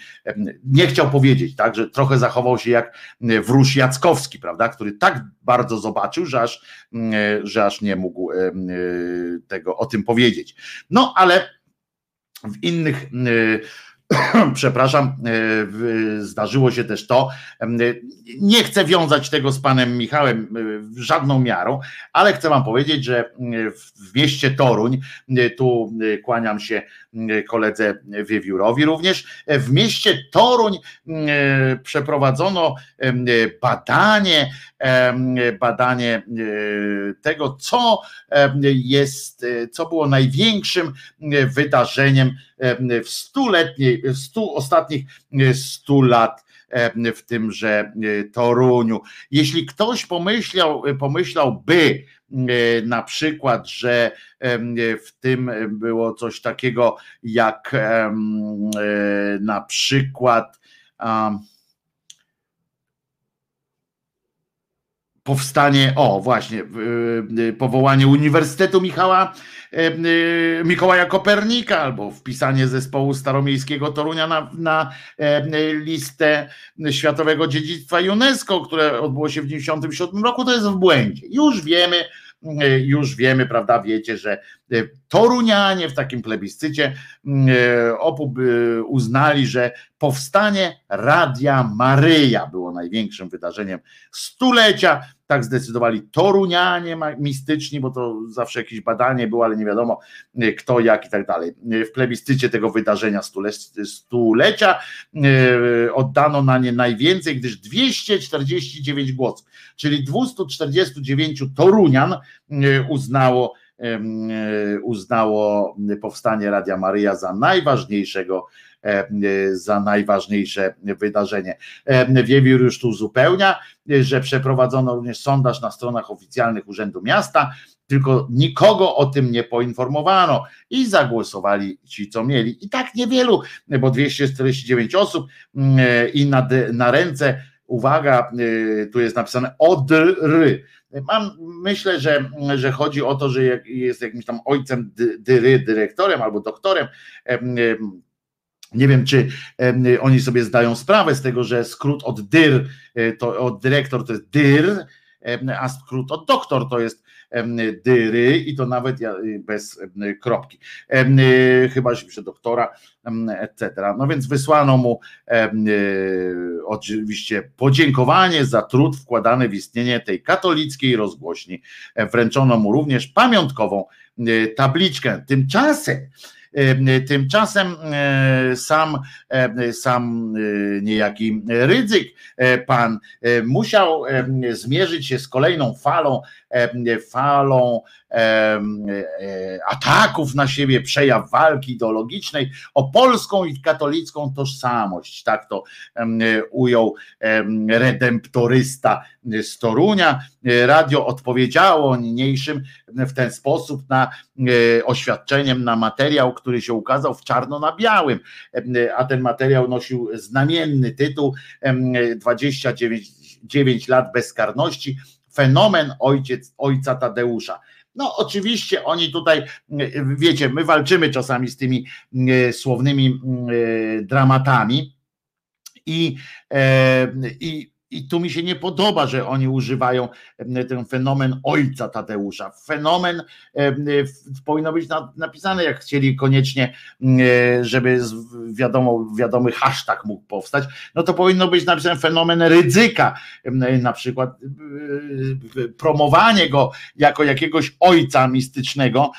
nie chciał powiedzieć, tak, że trochę zachował się jak wróż Jackowski, prawda, który tak bardzo zobaczył, że aż, że aż nie mógł tego o tym powiedzieć. No ale w innych (clears throat) przepraszam, e, zdarzyło się też to. Nie chcę wiązać tego z panem Michałem e, żadną miarą, ale chcę wam powiedzieć, że w mieście Toruń, tu kłaniam się koledze Wiewiórowi również, w mieście Toruń przeprowadzono badanie, badanie tego, co jest, co było największym wydarzeniem w stuletniej, stu ostatnich stu lat w tymże Toruniu. Jeśli ktoś pomyślał, pomyślałby na przykład, że w tym było coś takiego jak na przykład powstanie, o właśnie, powołanie Uniwersytetu Michała Y, Mikołaja Kopernika albo wpisanie zespołu staromiejskiego Torunia na, na listę Światowego Dziedzictwa UNESCO, które odbyło się w 1997 roku, to jest w błędzie. Już wiemy, y, już wiemy, prawda, wiecie, że y, Torunianie w takim plebiscycie uznali, że powstanie Radia Maryja było największym wydarzeniem stulecia tak zdecydowali Torunianie mistyczni, bo to zawsze jakieś badanie było, ale nie wiadomo e, kto, jak i tak dalej. E, w plebiscycie tego wydarzenia stulecia e, oddano na nie najwięcej, gdyż 249 głosów, czyli 249 Torunian uznało uznało powstanie Radia Maryja za najważniejszego za najważniejsze wydarzenie. E, Wiewiór już tu uzupełnia, że przeprowadzono również sondaż na stronach oficjalnych Urzędu Miasta, tylko nikogo o tym nie poinformowano i zagłosowali ci, co mieli. I tak niewielu, bo 249 osób mm, i na, na ręce, uwaga, e, tu jest napisane odry. Mam, myślę, że, że chodzi o to, że jest jakimś tam ojcem dyry, dyrektorem albo doktorem nie wiem, czy oni sobie zdają sprawę z tego, że skrót od dyr, e, to od dyrektor to jest dyr, a skrót od doktor to jest dyry i to nawet bez kropki. Chyba, że pisze doktora, etc. No więc wysłano mu e, oczywiście podziękowanie za trud wkładany w istnienie tej katolickiej rozgłośni. E, wręczono mu również pamiątkową tabliczkę. Tymczasem Tymczasem e, sam, e, sam e, niejaki ryzyk pan musiał zmierzyć się z kolejną falą, falą ataków na siebie, przejaw walki ideologicznej o polską i katolicką tożsamość. Tak to ujął redemptorysta z Torunia. Radio odpowiedziało niniejszym w ten sposób na oświadczeniem, na materiał, który się ukazał w czarno na białym, a ten materiał nosił znamienny tytuł 29 lat bezkarności, fenomen ojciec, ojca Tadeusza. No, oczywiście oni tutaj, wiecie, my walczymy czasami z tymi słownymi dramatami i, i i tu mi się nie podoba, że oni używają ten fenomen ojca Tadeusza. Fenomen powinno być napisane, jak chcieli koniecznie, żeby wiadomo, wiadomy hashtag mógł powstać, no to powinno być napisane fenomen ryzyka, na przykład promowanie go jako jakiegoś ojca mistycznego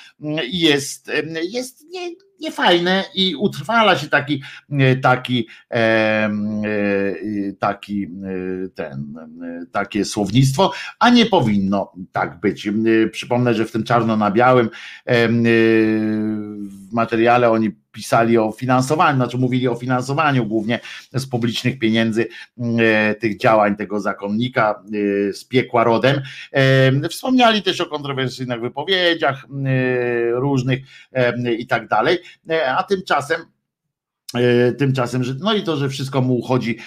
jest, jest nie, niefajne i utrwala się taki, e, taki, e, taki e, ten, takie słownictwo, a nie powinno tak być. Przypomnę, że w tym czarno na białym w materiale oni pisali o finansowaniu, znaczy mówili o finansowaniu głównie z publicznych pieniędzy e, tych działań tego zakonnika e, z piekła rodem. E, wspomniali też o kontrowersyjnych wypowiedziach różnych i tak dalej, a tymczasem tymczasem, że no i to, że wszystko mu uchodzi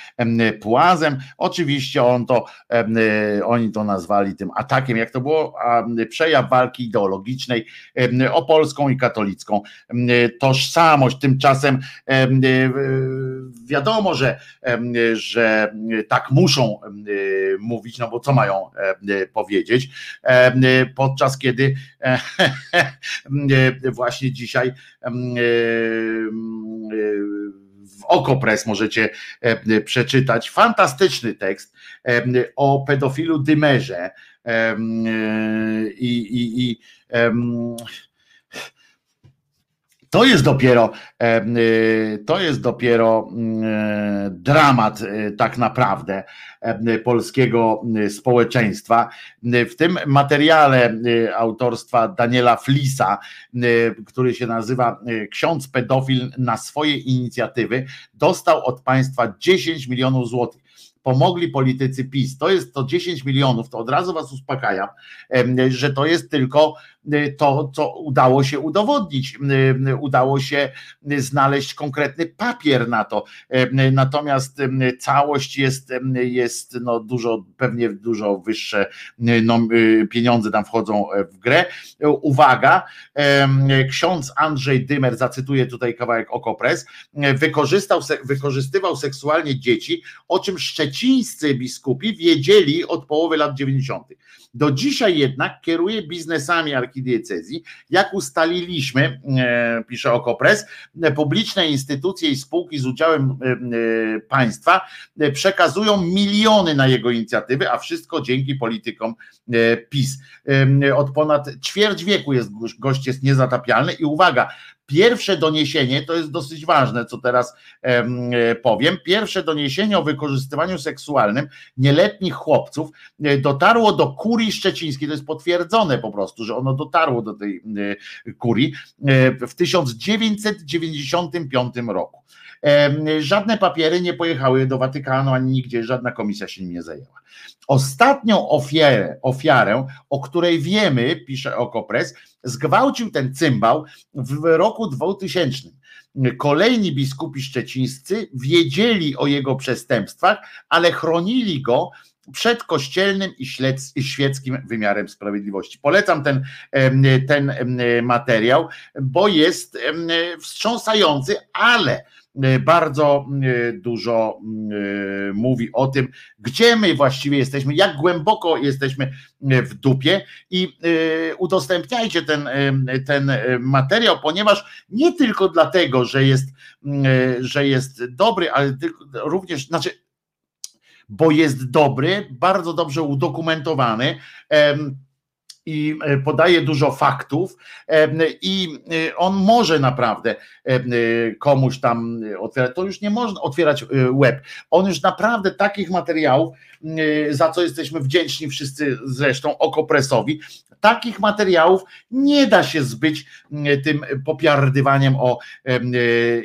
płazem. Oczywiście on to, e, oni to nazwali tym atakiem, jak to było, przejaw walki ideologicznej o polską i katolicką tożsamość. Tymczasem e, wiadomo, że, że tak muszą mówić, no bo co mają powiedzieć, podczas kiedy (laughs) właśnie dzisiaj w Okopres możecie e, przeczytać. Fantastyczny tekst e, o pedofilu Dymerze e, i, i, i to jest dopiero, y, to jest dopiero y, dramat tak naprawdę polskiego społeczeństwa. W tym materiale autorstwa Daniela Flisa, który się nazywa Ksiądz pedofil na swoje inicjatywy, dostał od państwa 10 milionów złotych pomogli politycy PiS. To jest to 10 milionów, to od razu was uspokajam, że to jest tylko to, co udało się udowodnić. Y, udało się znaleźć konkretny papier na to. Y, natomiast całość jest, jest no dużo, pewnie dużo wyższe no, pieniądze tam wchodzą w grę. Uwaga, ksiądz Andrzej Dymer, zacytuję tutaj kawałek Okopres, wykorzystał, wykorzystywał seksualnie dzieci, o czym szczecińscy biskupi wiedzieli od połowy lat 90. Do dzisiaj jednak kieruje biznesami archidiecezji. Jak ustaliliśmy, e, pisze Okopres, publiczne instytucje i spółki z udziałem e, e, państwa przekazują miliony na jego inicjatywy, a wszystko dzięki politykom PiS. Od ponad ćwierć wieku jest gość jest niezatapialny i uwaga, Pierwsze doniesienie, to jest dosyć ważne, co teraz e, powiem. Pierwsze doniesienie o wykorzystywaniu seksualnym nieletnich chłopców e, dotarło do kurii szczecińskiej. To jest potwierdzone po prostu, że ono dotarło do tej e, kurii w 1995 roku. Żadne papiery nie pojechały do Watykanu ani nigdzie, żadna komisja się nim nie zajęła. Ostatnią ofiarę, ofiarę, o której wiemy, pisze Okopres, zgwałcił ten cymbał w roku 2000. Kolejni biskupi szczecińscy wiedzieli o jego przestępstwach, ale chronili go przed kościelnym i świeckim wymiarem sprawiedliwości. Polecam ten, ten materiał, bo jest wstrząsający, ale bardzo e, dużo e, mówi o tym, gdzie my właściwie jesteśmy, jak głęboko jesteśmy w dupie i udostępniajcie ten, ten materiał, ponieważ nie tylko dlatego, że jest, że jest dobry, ale również, znaczy, bo jest dobry, bardzo dobrze udokumentowany i e, podaje dużo faktów e, i e, on może naprawdę komuś tam otwierać, to już nie można otwierać web. On już naprawdę takich materiałów, za co jesteśmy wdzięczni wszyscy zresztą okopresowi, takich materiałów nie da się zbyć tym popiardywaniem o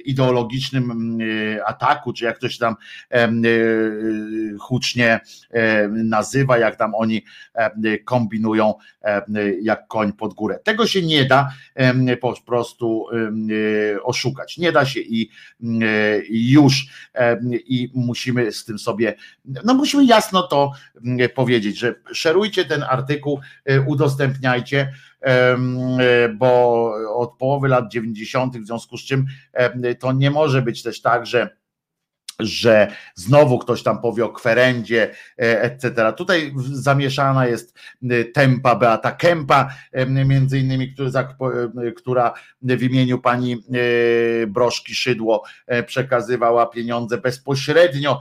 ideologicznym ataku, czy jak ktoś tam hucznie nazywa, jak tam oni kombinują jak koń pod górę. Tego się nie da po prostu oszukać. Nie da się i już i musimy z tym sobie, no musimy jasno to powiedzieć, że szerujcie ten artykuł, e, udostępniajcie, bo od połowy lat 90., w związku z czym to nie może być też tak, że że znowu ktoś tam powie o kwerendzie, e, etc. Tutaj zamieszana jest e, tempa Beata Kempa, e, między innymi, która w imieniu pani Broszki Szydło przekazywała pieniądze bezpośrednio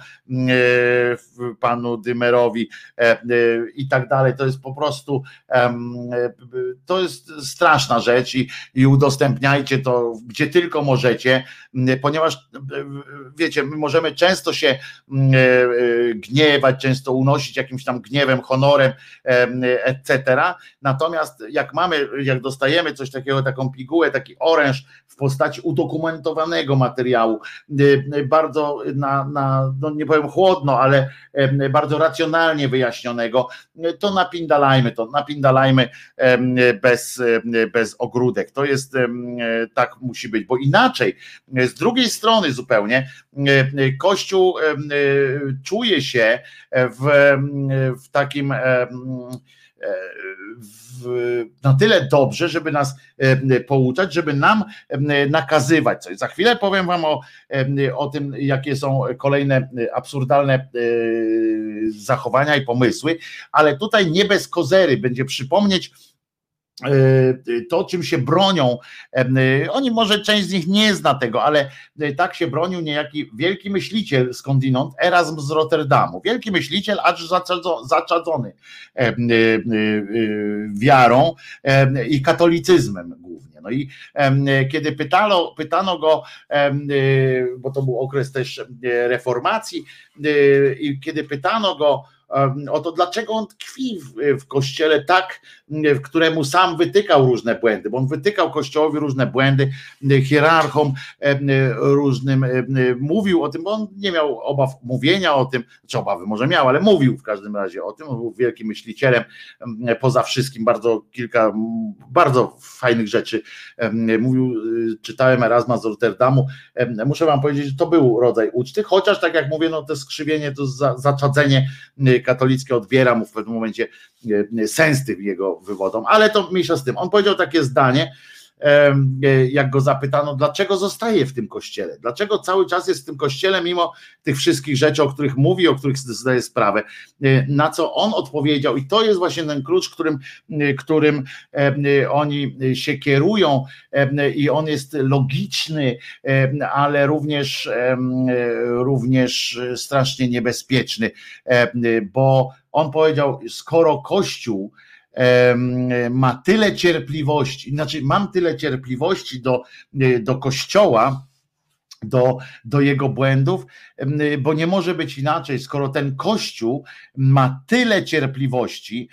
panu Dymerowi i tak dalej. To jest po prostu to jest straszna rzecz i, i udostępniajcie to gdzie tylko możecie, ponieważ wiecie, my możemy możemy często się mm, e, e, gniewać, często unosić jakimś tam gniewem, honorem, etc. Natomiast jak mamy, jak dostajemy coś takiego, taką pigułę, taki oręż w postaci udokumentowanego materiału, e, bardzo na, na no nie powiem chłodno, ale bardzo racjonalnie wyjaśnionego, to napindalajmy to, napindalajmy bez, bez ogródek. To jest tak musi być, bo inaczej z drugiej strony zupełnie Kościół czuje się w, w takim w, na tyle dobrze, żeby nas pouczać, żeby nam nakazywać coś. Za chwilę powiem Wam o, o tym, jakie są kolejne absurdalne e, zachowania i pomysły, ale tutaj nie bez kozery będzie przypomnieć E, to, czym się bronią, e, oni może część z nich nie zna tego, ale e, tak się bronił niejaki wielki myśliciel skądinąd, Erasm z Rotterdamu. Wielki myśliciel, acz zaczadzony wiarą i katolicyzmem głównie. No i kiedy pytano, pytano go, bo to był okres też reformacji, i kiedy pytano go, o to, dlaczego on tkwi w, w kościele tak, któremu sam wytykał różne błędy, bo on wytykał kościołowi różne błędy, hierarchom różnym, mówił o tym, bo on nie miał obaw mówienia o tym, czy obawy może miał, ale mówił w każdym razie o tym, on był wielkim myślicielem, poza wszystkim bardzo kilka, bardzo fajnych rzeczy mówił, czytałem Erasma z Rotterdamu, muszę wam powiedzieć, że to był rodzaj uczty, chociaż tak jak mówię, no to skrzywienie, to zaczadzenie katolickie odbiera mu w pewnym momencie e, sens tym jego ale to mniejsza z tym. On powiedział takie zdanie, e, jak go zapytano, dlaczego zostaje w tym kościele, dlaczego cały czas jest w tym kościele, mimo tych wszystkich rzeczy, o których mówi, o których zdaje sprawę, e, na co on odpowiedział, i to jest właśnie ten klucz, którym, którym oni się kierują, i on jest logiczny, ale również, również strasznie niebezpieczny, bo on powiedział, skoro Kościół ma tyle cierpliwości, znaczy mam tyle cierpliwości do, do Kościoła, do, do jego błędów, bo nie może być inaczej, skoro ten Kościół ma tyle cierpliwości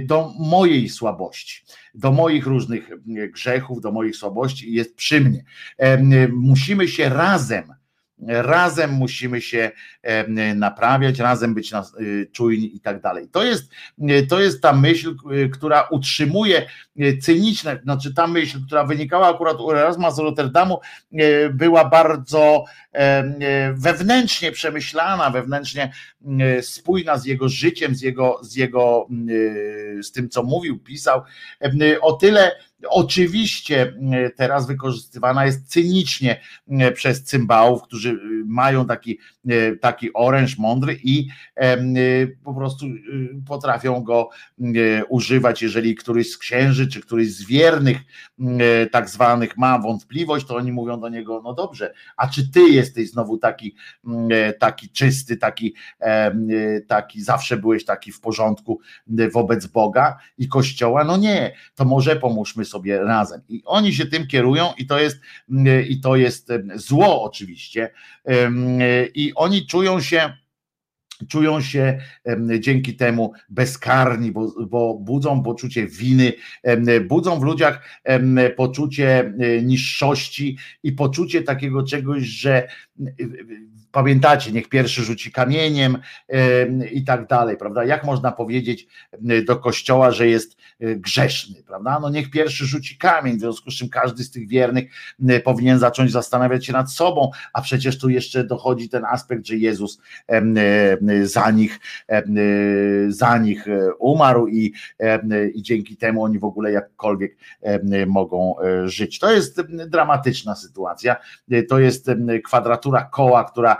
do mojej słabości, do moich różnych grzechów, do moich słabości i jest przy mnie. Musimy się razem razem musimy się naprawiać, razem być y, czujni i tak dalej. To jest, y, to jest ta myśl, y, która utrzymuje cyniczne, znaczy ta myśl, która wynikała akurat u Erasma z Rotterdamu, była bardzo wewnętrznie przemyślana, wewnętrznie spójna z jego życiem, z jego, z jego, z tym, co mówił, pisał. O tyle Oczywiście e, teraz wykorzystywana jest cynicznie e, przez cymbałów, którzy e, mają taki, taki oręż mądry i po prostu potrafią go używać, jeżeli któryś z księży czy któryś z wiernych tak zwanych ma wątpliwość, to oni mówią do niego, no dobrze, a czy ty jesteś znowu taki, taki czysty, taki, taki zawsze byłeś taki w porządku wobec Boga i Kościoła? No nie, to może pomóżmy sobie razem. I oni się tym kierują i to jest, i to jest zło oczywiście. I oni czują się czują się dzięki temu bezkarni, bo, bo, budzą poczucie winy, budzą w ludziach poczucie e, niższości i poczucie takiego czegoś, że pamiętacie, niech pierwszy rzuci kamieniem i tak dalej, prawda? Jak można powiedzieć do kościoła, że jest e, grzeszny, prawda? No niech pierwszy rzuci kamień, w związku z czym każdy z tych wiernych powinien zacząć zastanawiać się nad sobą, a przecież tu jeszcze dochodzi ten aspekt, że Jezus za nich, za nich e, umarł i, i dzięki temu oni w ogóle jakkolwiek mogą e, żyć. To jest dramatyczna sytuacja, to jest kwadratura koła, która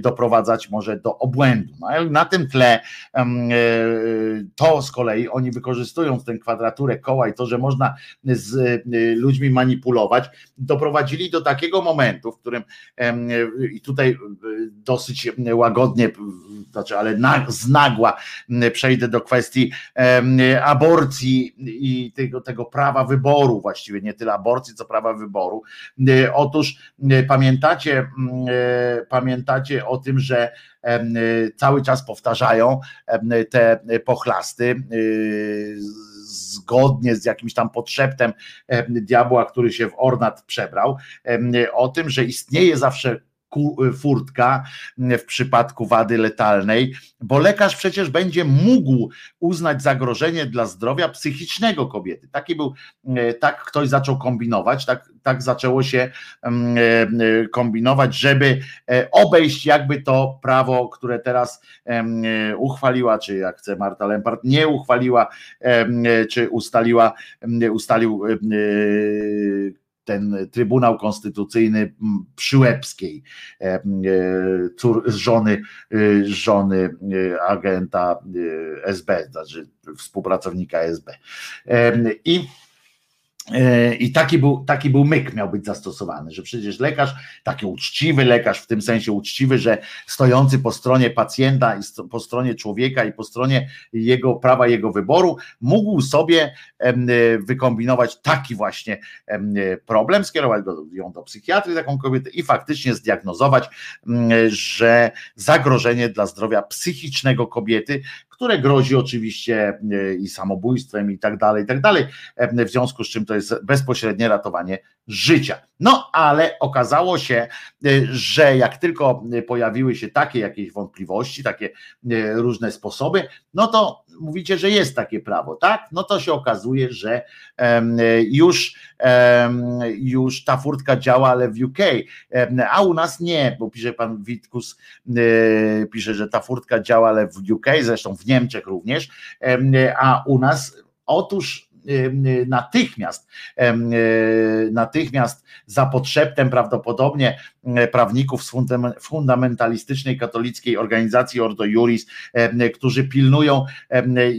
doprowadzać może do obłędu. No, na tym tle e, to z kolei oni wykorzystując tę kwadraturę koła i to, że można z e, ludźmi manipulować, doprowadzili do takiego momentu, w którym i tutaj e, dosyć łagodnie, znaczy, ale znagła przejdę do kwestii aborcji i tego, tego prawa wyboru, właściwie nie tyle aborcji, co prawa wyboru. Otóż pamiętacie, pamiętacie pamiętacie o tym, że cały czas powtarzają te pochlasty y, zgodnie z jakimś tam podszeptem diabła, który się w ornat przebrał, o tym, że istnieje zawsze furtka w przypadku wady letalnej, bo lekarz przecież będzie mógł uznać zagrożenie dla zdrowia psychicznego kobiety. Taki był, tak ktoś zaczął kombinować, tak, tak zaczęło się kombinować, żeby obejść jakby to prawo, które teraz uchwaliła, czy jak chce Marta Lempart, nie uchwaliła, czy ustaliła, ustalił ten Trybunał Konstytucyjny Przyłębskiej, cór, żony, żony agenta SB, znaczy współpracownika SB. I E, I taki był, taki był myk miał być zastosowany, że przecież lekarz, taki uczciwy lekarz, w tym sensie uczciwy, że stojący po stronie pacjenta i po stronie człowieka i po stronie jego prawa, jego wyboru, mógł sobie e, wykombinować taki właśnie problem, skierować ją do psychiatry, taką kobietę i faktycznie zdiagnozować, że zagrożenie dla zdrowia psychicznego kobiety, które grozi oczywiście e, i samobójstwem i tak dalej, i tak dalej, w związku z czym to jest bezpośrednie ratowanie życia. No ale okazało się, e, że jak tylko pojawiły się takie jakieś wątpliwości, takie e, różne sposoby, no to mówicie, że jest takie prawo, tak? No to się okazuje, że już, już ta furtka działa, ale w UK, a u nas nie, bo pisze pan Witkus, e, pisze, że ta furtka działa, ale w UK, zresztą w Niemczech również, a u nas Otóż natychmiast, natychmiast za podszeptem prawdopodobnie prawników z fundamentalistycznej katolickiej organizacji Ordo Juris, którzy pilnują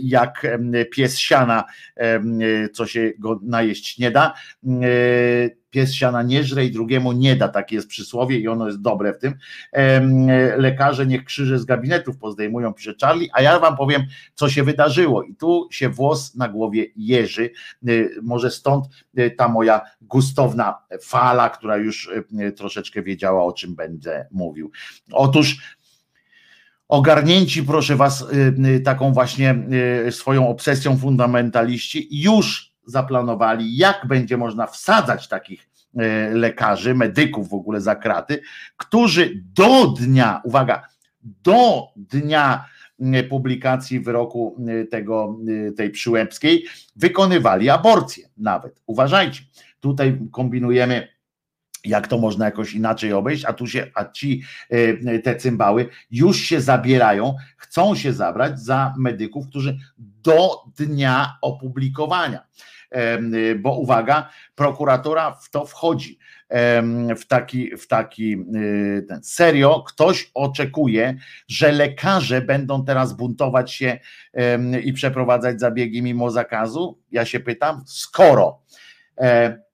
jak pies siana, co się go najeść nie da pies siana nie żre i drugiemu nie da, takie jest przysłowie i ono jest dobre w tym. Lekarze niech krzyże z gabinetów pozdejmują, pisze Charlie, a ja wam powiem, co się wydarzyło i tu się włos na głowie jeży, y, może stąd y, ta moja gustowna fala, która już troszeczkę wiedziała, o czym będę mówił. Otóż ogarnięci, proszę was, taką właśnie swoją obsesją fundamentaliści, już zaplanowali, jak będzie można wsadzać takich e, lekarzy, medyków w ogóle za kraty, którzy do dnia, uwaga, do dnia e, publikacji wyroku e, tego, tej przyłębskiej wykonywali aborcję nawet. Uważajcie, tutaj kombinujemy jak to można jakoś inaczej obejść, a tu się, a ci te cymbały już się zabierają, chcą się zabrać za medyków, którzy do dnia opublikowania bo uwaga, prokuratura w to wchodzi. W taki, w taki ten. serio, ktoś oczekuje, że lekarze będą teraz buntować się i przeprowadzać zabiegi mimo zakazu? Ja się pytam, skoro e,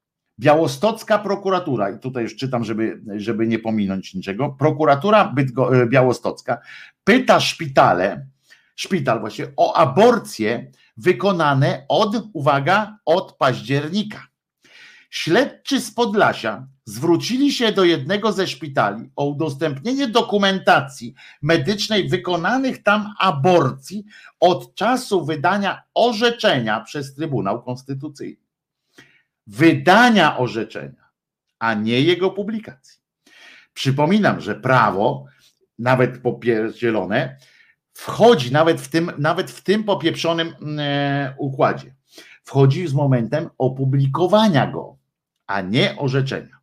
Białostocka prokuratura, i tutaj już czytam, żeby, żeby nie pominąć niczego, prokuratura Bydgo, e, białostocka pyta szpitale, szpital właśnie o aborcję wykonane od, uwaga, od października. Śledczy z Podlasia zwrócili się do jednego ze szpitali o udostępnienie dokumentacji medycznej wykonanych tam aborcji od czasu wydania orzeczenia przez Trybunał Konstytucyjny. Wydania orzeczenia, a nie jego publikacji. Przypominam, że prawo, nawet popierdzielone, wchodzi nawet w tym, nawet w tym popieprzonym e, układzie. Wchodzi z momentem opublikowania go, a nie orzeczenia.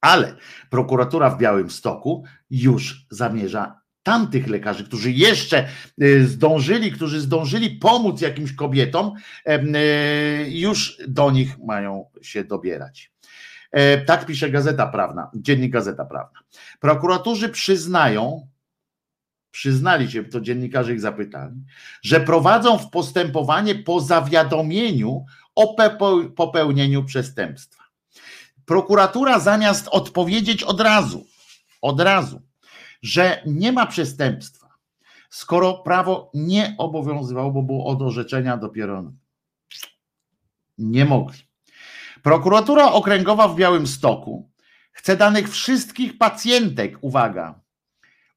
Ale prokuratura w Białym Stoku już zamierza tamtych lekarzy, którzy jeszcze e, zdążyli, którzy zdążyli pomóc jakimś kobietom, e, już do nich mają się dobierać. Tak pisze Gazeta Prawna, dziennik Gazeta Prawna. Prokuratorzy przyznają, przyznali się, to dziennikarze ich zapytali, że prowadzą w postępowanie po zawiadomieniu o popełnieniu przestępstwa. Prokuratura zamiast odpowiedzieć od razu, od razu, że nie ma przestępstwa, skoro prawo nie obowiązywało, bo było od orzeczenia dopiero nie mogli. Prokuratura Okręgowa w Białym Stoku chce danych wszystkich pacjentek, uwaga,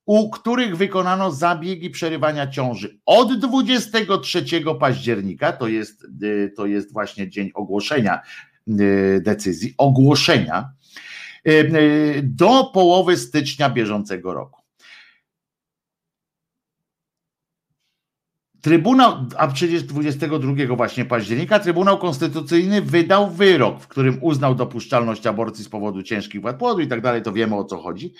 u których wykonano zabiegi przerywania ciąży od 23 października, to jest, y, to jest właśnie dzień ogłoszenia y, decyzji, ogłoszenia, do połowy stycznia bieżącego roku. Trybunał, a przecież 22 właśnie października, Trybunał Konstytucyjny wydał wyrok, w którym uznał dopuszczalność aborcji z powodu ciężkich wad płodu i tak dalej, to wiemy o co chodzi,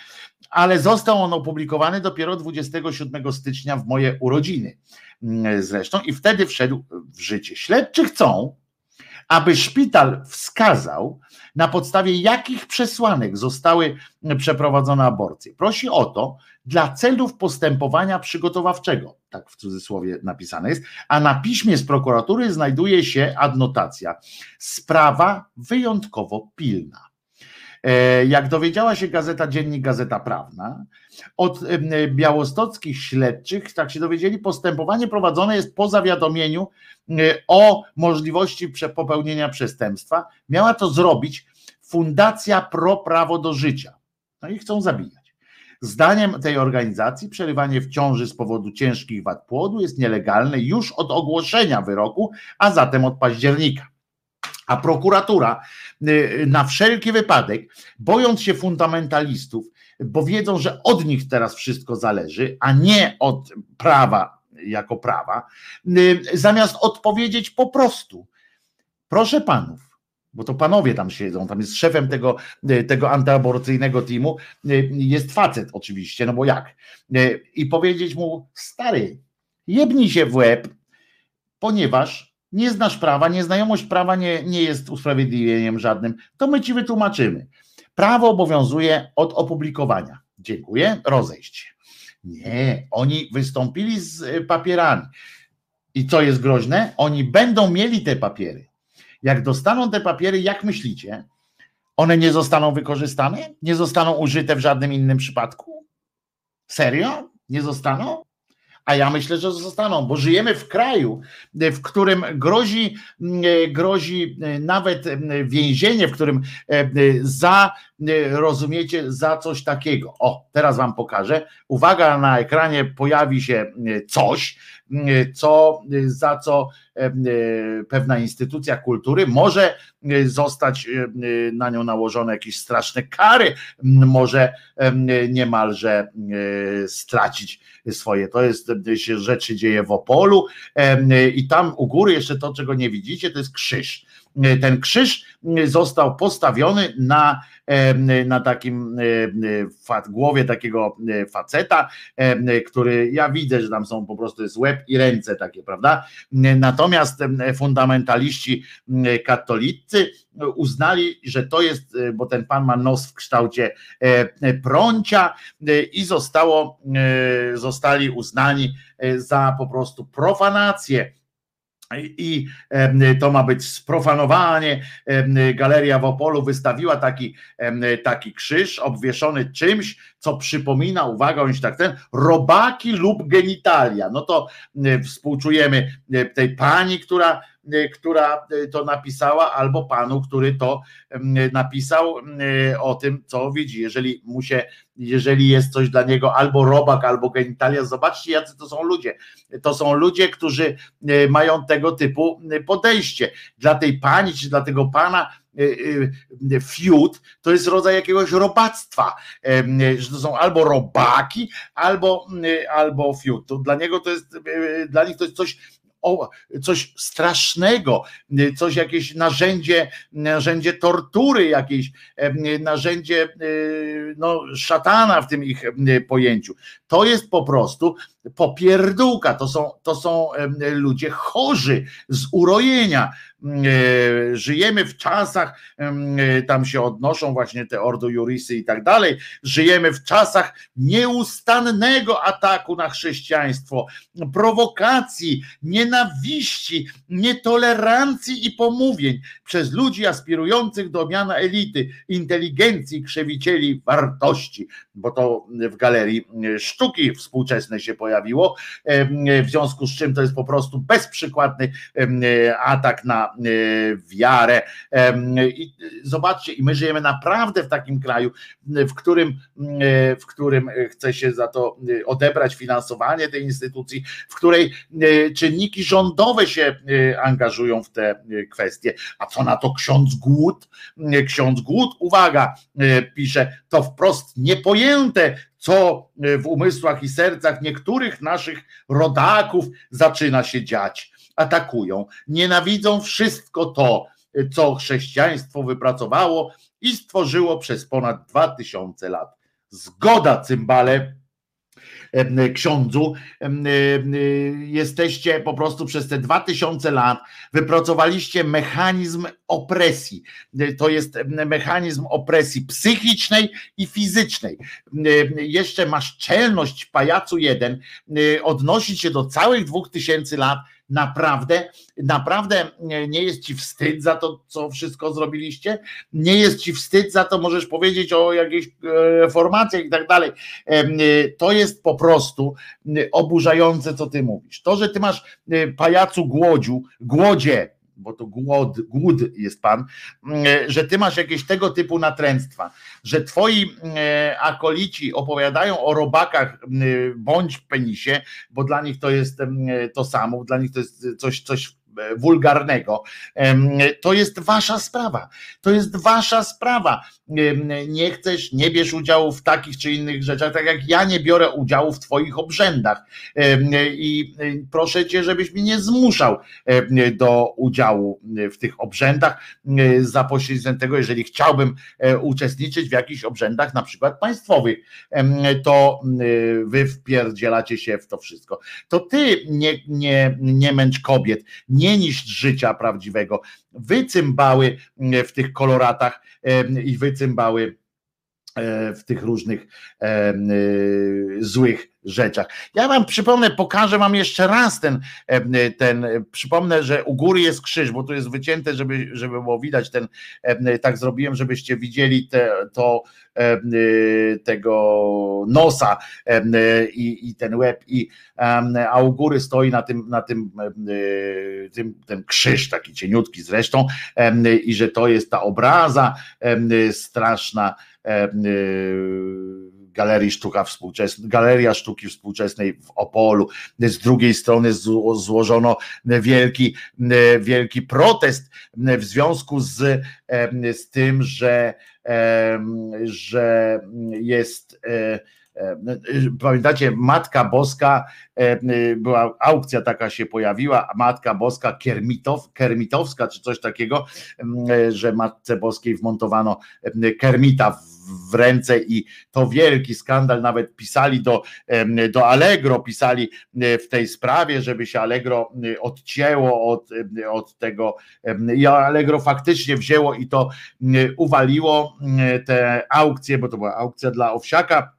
ale został on opublikowany dopiero 27 stycznia w moje urodziny mm, zresztą i wtedy wszedł w życie. Śledczy chcą, aby szpital wskazał, na podstawie jakich przesłanek zostały przeprowadzone aborcje. Prosi o to dla celów postępowania przygotowawczego, tak w cudzysłowie napisane jest, a na piśmie z prokuratury znajduje się adnotacja. Sprawa wyjątkowo pilna. E, jak dowiedziała się gazeta Dziennik Gazeta Prawna, od białostockich śledczych, tak się dowiedzieli, postępowanie prowadzone jest po zawiadomieniu e, o możliwości popełnienia przestępstwa. Miała to zrobić Fundacja Pro Prawo do Życia. No i chcą zabijać. Zdaniem tej organizacji przerywanie w ciąży z powodu ciężkich wad płodu jest nielegalne już od ogłoszenia wyroku, a zatem od października. A prokuratura y, na wszelki wypadek, bojąc się fundamentalistów, bo wiedzą, że od nich teraz wszystko zależy, a nie od prawa jako prawa, y, zamiast odpowiedzieć po prostu, proszę panów, bo to panowie tam siedzą, tam jest szefem tego, y, tego antyaborcyjnego teamu, jest facet oczywiście, no bo jak? I powiedzieć mu, stary, jebnij się w łeb, ponieważ nie znasz prawa, nieznajomość prawa nie, nie jest usprawiedliwieniem żadnym, to my ci wytłumaczymy. Prawo obowiązuje od opublikowania. Dziękuję, rozejść się. Nie, oni wystąpili z y, papierami. I co jest groźne? Oni będą mieli te papiery. Jak dostaną te papiery, jak myślicie, one nie zostaną wykorzystane? Nie zostaną użyte w żadnym innym przypadku? Serio? Nie zostaną? A ja myślę, że zostaną, bo żyjemy w kraju, w którym grozi, grozi nawet więzienie, w którym e, za, rozumiecie, za coś takiego. O, teraz wam pokażę. Uwaga, na ekranie pojawi się coś, co, za co pewna instytucja kultury może zostać na nią nałożone jakieś straszne kary, może niemalże stracić swoje. To jest rzeczy dzieje w Opolu i tam u góry jeszcze to, czego nie widzicie, to jest krzyż. Ten krzyż został postawiony na, na takim głowie takiego faceta, który ja widzę, że tam są po prostu jest łeb i ręce takie, prawda? Natomiast fundamentaliści katolicy uznali, że to jest, bo ten pan ma nos w kształcie prącia i zostało, zostali uznani za po prostu profanację i to ma być sprofanowanie. Galeria w Opolu wystawiła taki, taki krzyż obwieszony czymś, co przypomina, uwaga, on się tak ten, robaki lub genitalia. No to współczujemy tej pani, która która to napisała, albo panu, który to napisał o tym, co widzi. Jeżeli mu się, jeżeli jest coś dla niego albo robak, albo genitalia, zobaczcie, jacy to są ludzie. To są ludzie, którzy mają tego typu podejście. Dla tej pani, czy dla tego pana fiut to jest rodzaj jakiegoś robactwa, że to są albo robaki, albo, albo fiut. Dla niego to jest, dla nich to jest coś coś strasznego, coś jakieś narzędzie, narzędzie tortury, jakieś narzędzie no, szatana w tym ich pojęciu. To jest po prostu popierdółka, to są, to są ludzie chorzy z urojenia. E, żyjemy w czasach, e, tam się odnoszą właśnie te ordo jurisy i tak dalej, żyjemy w czasach nieustannego ataku na chrześcijaństwo, prowokacji, nienawiści, nietolerancji i pomówień przez ludzi aspirujących do miana elity, inteligencji, krzewicieli wartości, bo to w galerii sztuki współczesnej się pojawia pojawiło, w związku z czym to jest po prostu bezprzykładny atak na wiarę. I zobaczcie, i my żyjemy naprawdę w takim kraju, w którym, w którym chce się za to odebrać finansowanie tej instytucji, w której czynniki rządowe się angażują w te kwestie. A co na to ksiądz Głód? Ksiądz Głód, uwaga, pisze, to wprost niepojęte, co w umysłach i sercach niektórych naszych rodaków zaczyna się dziać. Atakują, nienawidzą wszystko to, co chrześcijaństwo wypracowało i stworzyło przez ponad dwa tysiące lat. Zgoda, cymbale, ksiądzu, jesteście po prostu przez te dwa tysiące lat wypracowaliście mechanizm opresji. To jest mechanizm opresji psychicznej i fizycznej. Jeszcze masz czelność pajacu jeden odnosić się do całych dwóch tysięcy lat naprawdę, naprawdę nie jest ci wstyd za to, co wszystko zrobiliście? Nie jest ci wstyd za to, możesz powiedzieć o jakiejś reformacjach i tak dalej. To jest po prostu oburzające, co ty mówisz. To, że ty masz pajacu głodziu, głodzie, bo to głód, głód jest pan, że ty masz jakieś tego typu natręctwa, że twoi akolici opowiadają o robakach bądź penisie, bo dla nich to jest to samo, dla nich to jest coś, coś wulgarnego. To jest wasza sprawa. To jest wasza sprawa. Nie chcesz, nie bierz udziału w takich czy innych rzeczach, tak jak ja nie biorę udziału w twoich obrzędach. I e, proszę cię, żebyś mnie nie zmuszał do udziału w tych obrzędach za pośrednictwem tego, jeżeli chciałbym e, uczestniczyć w jakichś obrzędach, na przykład państwowych, to wy wpierdzielacie się w to wszystko. To ty nie, nie, nie męcz kobiet, nie nie niszcz życia prawdziwego. Wycymbały w tych koloratach i wycymbały e, w tych różnych e, złych rzeczach. Ja wam przypomnę, pokażę wam jeszcze raz ten, ten przypomnę, że u góry jest krzyż, bo tu jest wycięte, żeby, żeby było widać ten, tak zrobiłem, żebyście widzieli te, to tego nosa i, i ten łeb, i, a u góry stoi na tym, na tym, tym ten krzyż taki cieniutki zresztą i że to jest ta obraza straszna Galerii Sztuka Współczesnej, Galeria Sztuki Współczesnej w Opolu. Z drugiej strony złożono wielki, wielki protest w związku z, z tym, że, że jest Pamiętacie, Matka Boska, była aukcja taka się pojawiła, Matka Boska Kermitow, Kermitowska, czy coś takiego, że Matce Boskiej wmontowano Kermita w w ręce i to wielki skandal, nawet pisali do, do Allegro, pisali e, w tej sprawie, żeby się Allegro e, odcięło od, e, od tego i Allegro faktycznie wzięło i to uwaliło te aukcje, bo to była aukcja dla Owsiaka,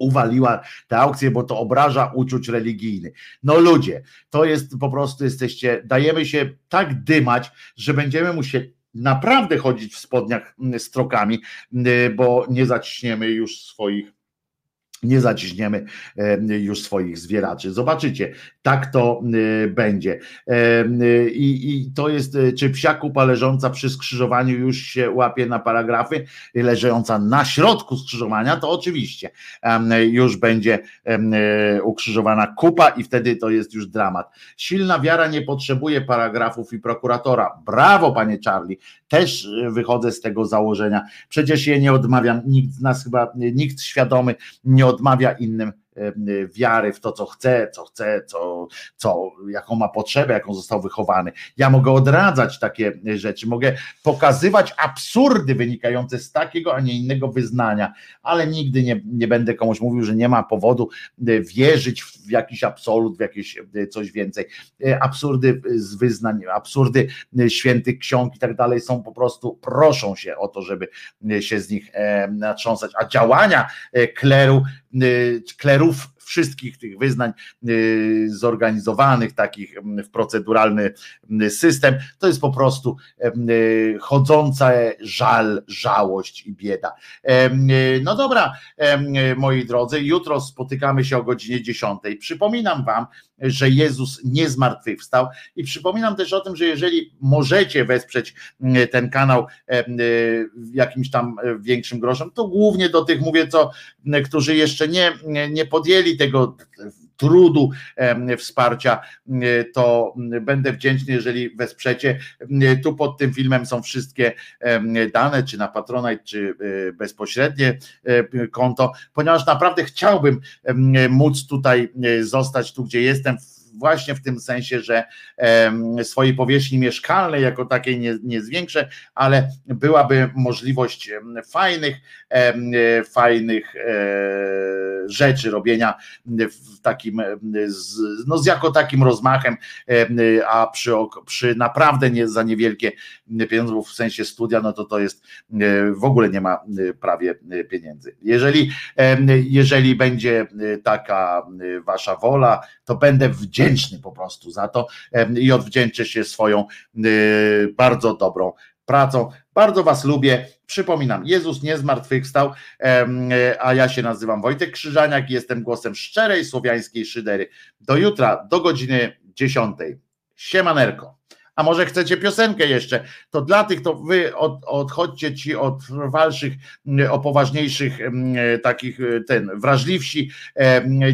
uwaliła te aukcje, bo to obraża uczuć religijnych. No ludzie, to jest po prostu jesteście, dajemy się tak dymać, że będziemy musieli naprawdę chodzić w spodniach mm, strokami, y, bo nie zaciśniemy już swoich nie zaciśniemy już swoich zwieraczy. Zobaczycie, tak to y, będzie. Y, I, I, to jest, czy psia kupa leżąca przy skrzyżowaniu już się łapie na paragrafy, leżąca na środku skrzyżowania, to oczywiście już będzie ukrzyżowana kupa i wtedy to jest już dramat. Silna wiara nie potrzebuje paragrafów i prokuratora. Brawo, panie Charlie, też wychodzę z tego założenia. Przecież je nie odmawiam, nikt z nas chyba, nikt świadomy nie odmawia innym wiary w to, co chce, co chce, co, co, jaką ma potrzebę, jaką został wychowany. Ja mogę odradzać takie rzeczy, mogę pokazywać absurdy wynikające z takiego, a nie innego wyznania, ale nigdy nie, nie będę komuś mówił, że nie ma powodu e, wierzyć w jakiś absolut, w jakieś coś więcej. Absurdy z wyznań, absurdy świętych ksiąg i tak dalej są po prostu, proszą się o to, żeby się z nich natrząsać, a działania kleru, klerów wszystkich tych wyznań zorganizowanych, takich w proceduralny system, to jest po prostu chodząca żal, żałość i bieda. No dobra, moi drodzy, jutro spotykamy się o godzinie 10. Przypominam Wam, że Jezus nie zmartwychwstał i przypominam też o tym, że jeżeli możecie wesprzeć ten kanał jakimś tam większym groszem, to głównie do tych mówię, co, którzy jeszcze nie, nie podjęli tego trudu wsparcia, to będę wdzięczny, jeżeli wesprzecie. Tu pod tym filmem są wszystkie dane, czy na Patronite, czy e, bezpośrednie e, konto, ponieważ naprawdę chciałbym móc tutaj e, zostać tu, gdzie jestem, właśnie w tym sensie, że swojej powierzchni mieszkalnej jako takiej nie, nie zwiększę, ale byłaby możliwość fajnych, fajnych rzeczy robienia w takim, no z jako takim rozmachem, a przy, przy naprawdę nie za niewielkie pieniądze, w sensie studia, no to to jest w ogóle nie ma prawie pieniędzy. Jeżeli, jeżeli będzie taka wasza wola, to będę wdzięczny po prostu za to i odwdzięczę się swoją bardzo dobrą pracą. Bardzo Was lubię. Przypominam, Jezus nie zmartwychwstał, a ja się nazywam Wojtek Krzyżaniak i jestem głosem szczerej słowiańskiej szydery. Do jutra, do godziny 10. Siemanerko a może chcecie piosenkę jeszcze, to dla tych, to wy od, odchodźcie ci od walszych, o poważniejszych takich, e, ten, wrażliwsi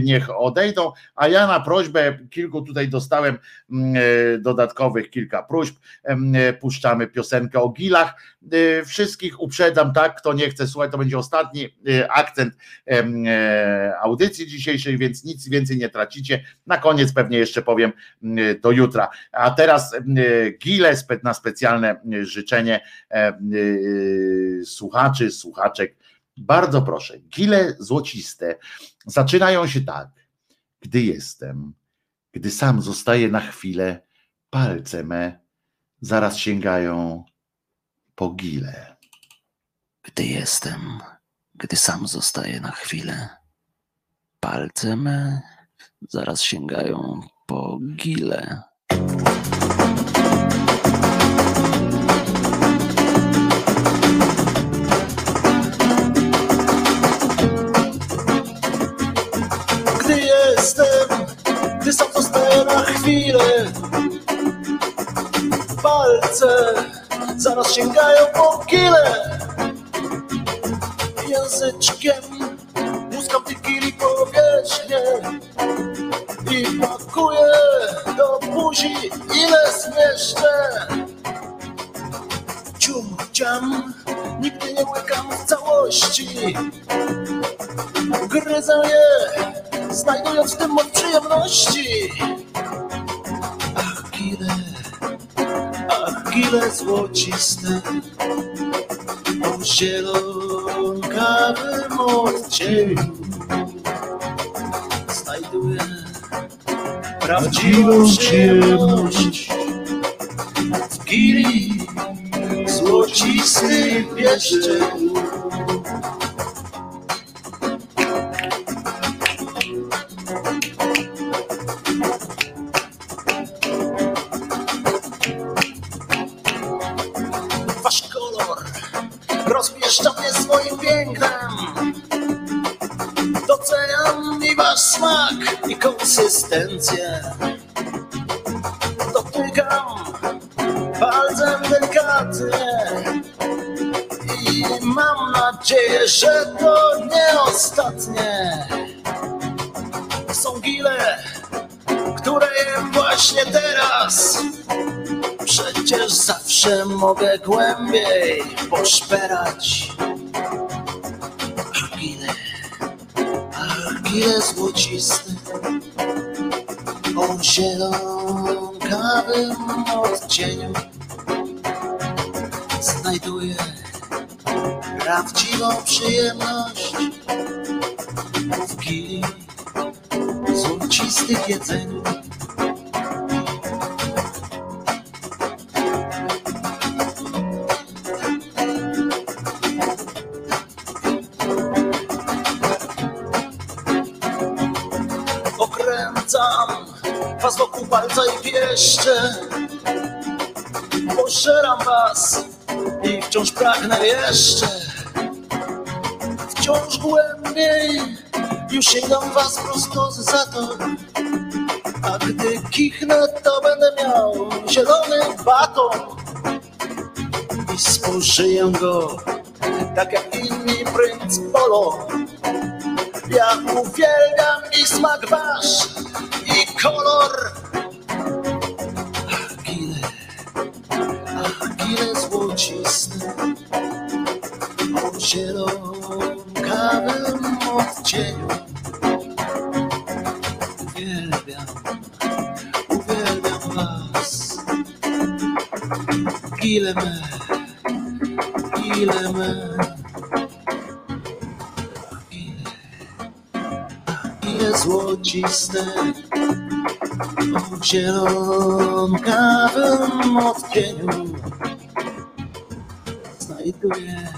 niech odejdą, a ja na prośbę, kilku tutaj dostałem e, dodatkowych kilka próśb, puszczamy piosenkę o gilach, e, wszystkich uprzedzam, tak, kto nie chce słuchać, to będzie ostatni akcent audycji dzisiejszej, więc nic więcej nie tracicie, na koniec pewnie jeszcze powiem do jutra, a teraz Gile na specjalne życzenie e, e, słuchaczy, słuchaczek. Bardzo proszę, gile złociste zaczynają się tak, gdy jestem, gdy sam zostaję na chwilę, palce me zaraz sięgają po gile. Gdy jestem, gdy sam zostaję na chwilę, palce me zaraz sięgają po gile. gdy sam zostaję na chwilę. Palce zaraz sięgają po kile. Języczkiem muskam kili powierzchnię i pakuję do buzi ile zmieszczę. Cium, ciam, nigdy nie łykam w całości. Gryzę je znajdując w tym moc przyjemności. Gile złociste, o zielonkawym odcieniu znajduję prawdziwą przyjemność w gili złocistych pieszczeń. Konsystencję. Dotykam palcem delikatnie i mam nadzieję, że to nie ostatnie. Są gile, które jem właśnie teraz. Przecież zawsze mogę głębiej poszperać. Gile złociste o zielonkawym odcieniu znajduję prawdziwą przyjemność w gili złocistych jedzeniu. Was wokół palca i pieszcze. Poszeram was i wciąż pragnę jeszcze. Wciąż głębiej, już sięgam was prosto za to. A gdy kichnę, to będę miał zielony baton i spożyję go tak jak inni princ polo. Ja uwielbiam i smak wasz i kolor. Ach, gile, ach, gile złociste o zielonkawym odcieniu. Znajduję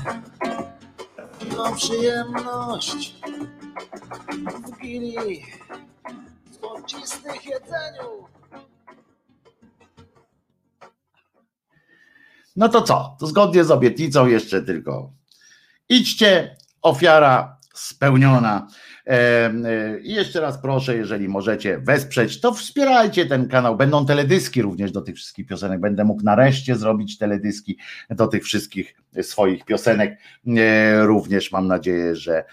no przyjemność w gili złocistych jedzeniu. No to co? To zgodnie z obietnicą jeszcze tylko idźcie, ofiara spełniona. E, e, I jeszcze raz proszę, jeżeli możecie wesprzeć, to wspierajcie ten kanał. Będą teledyski również do tych wszystkich piosenek. Będę mógł nareszcie zrobić teledyski do tych wszystkich swoich piosenek. E, Również mam nadzieję, że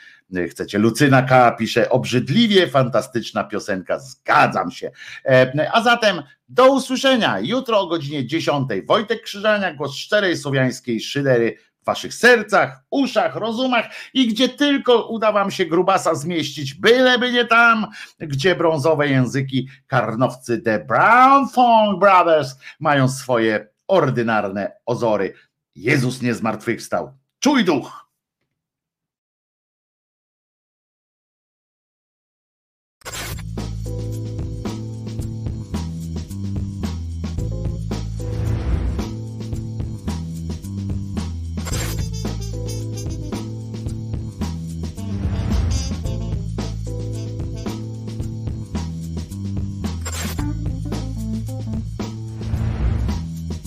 chcecie. Lucyna K. pisze obrzydliwie fantastyczna piosenka. Zgadzam się. E, A zatem do usłyszenia jutro o godzinie 10. Wojtek Krzyżania, głos szczerej słowiańskiej szydery waszych sercach, uszach, rozumach i gdzie tylko uda wam się grubasa zmieścić, byleby nie tam, gdzie brązowe języki karnowcy The Brown Fong Brothers mają swoje ordynarne ozory. Jezus nie zmartwychwstał. Czuj duch!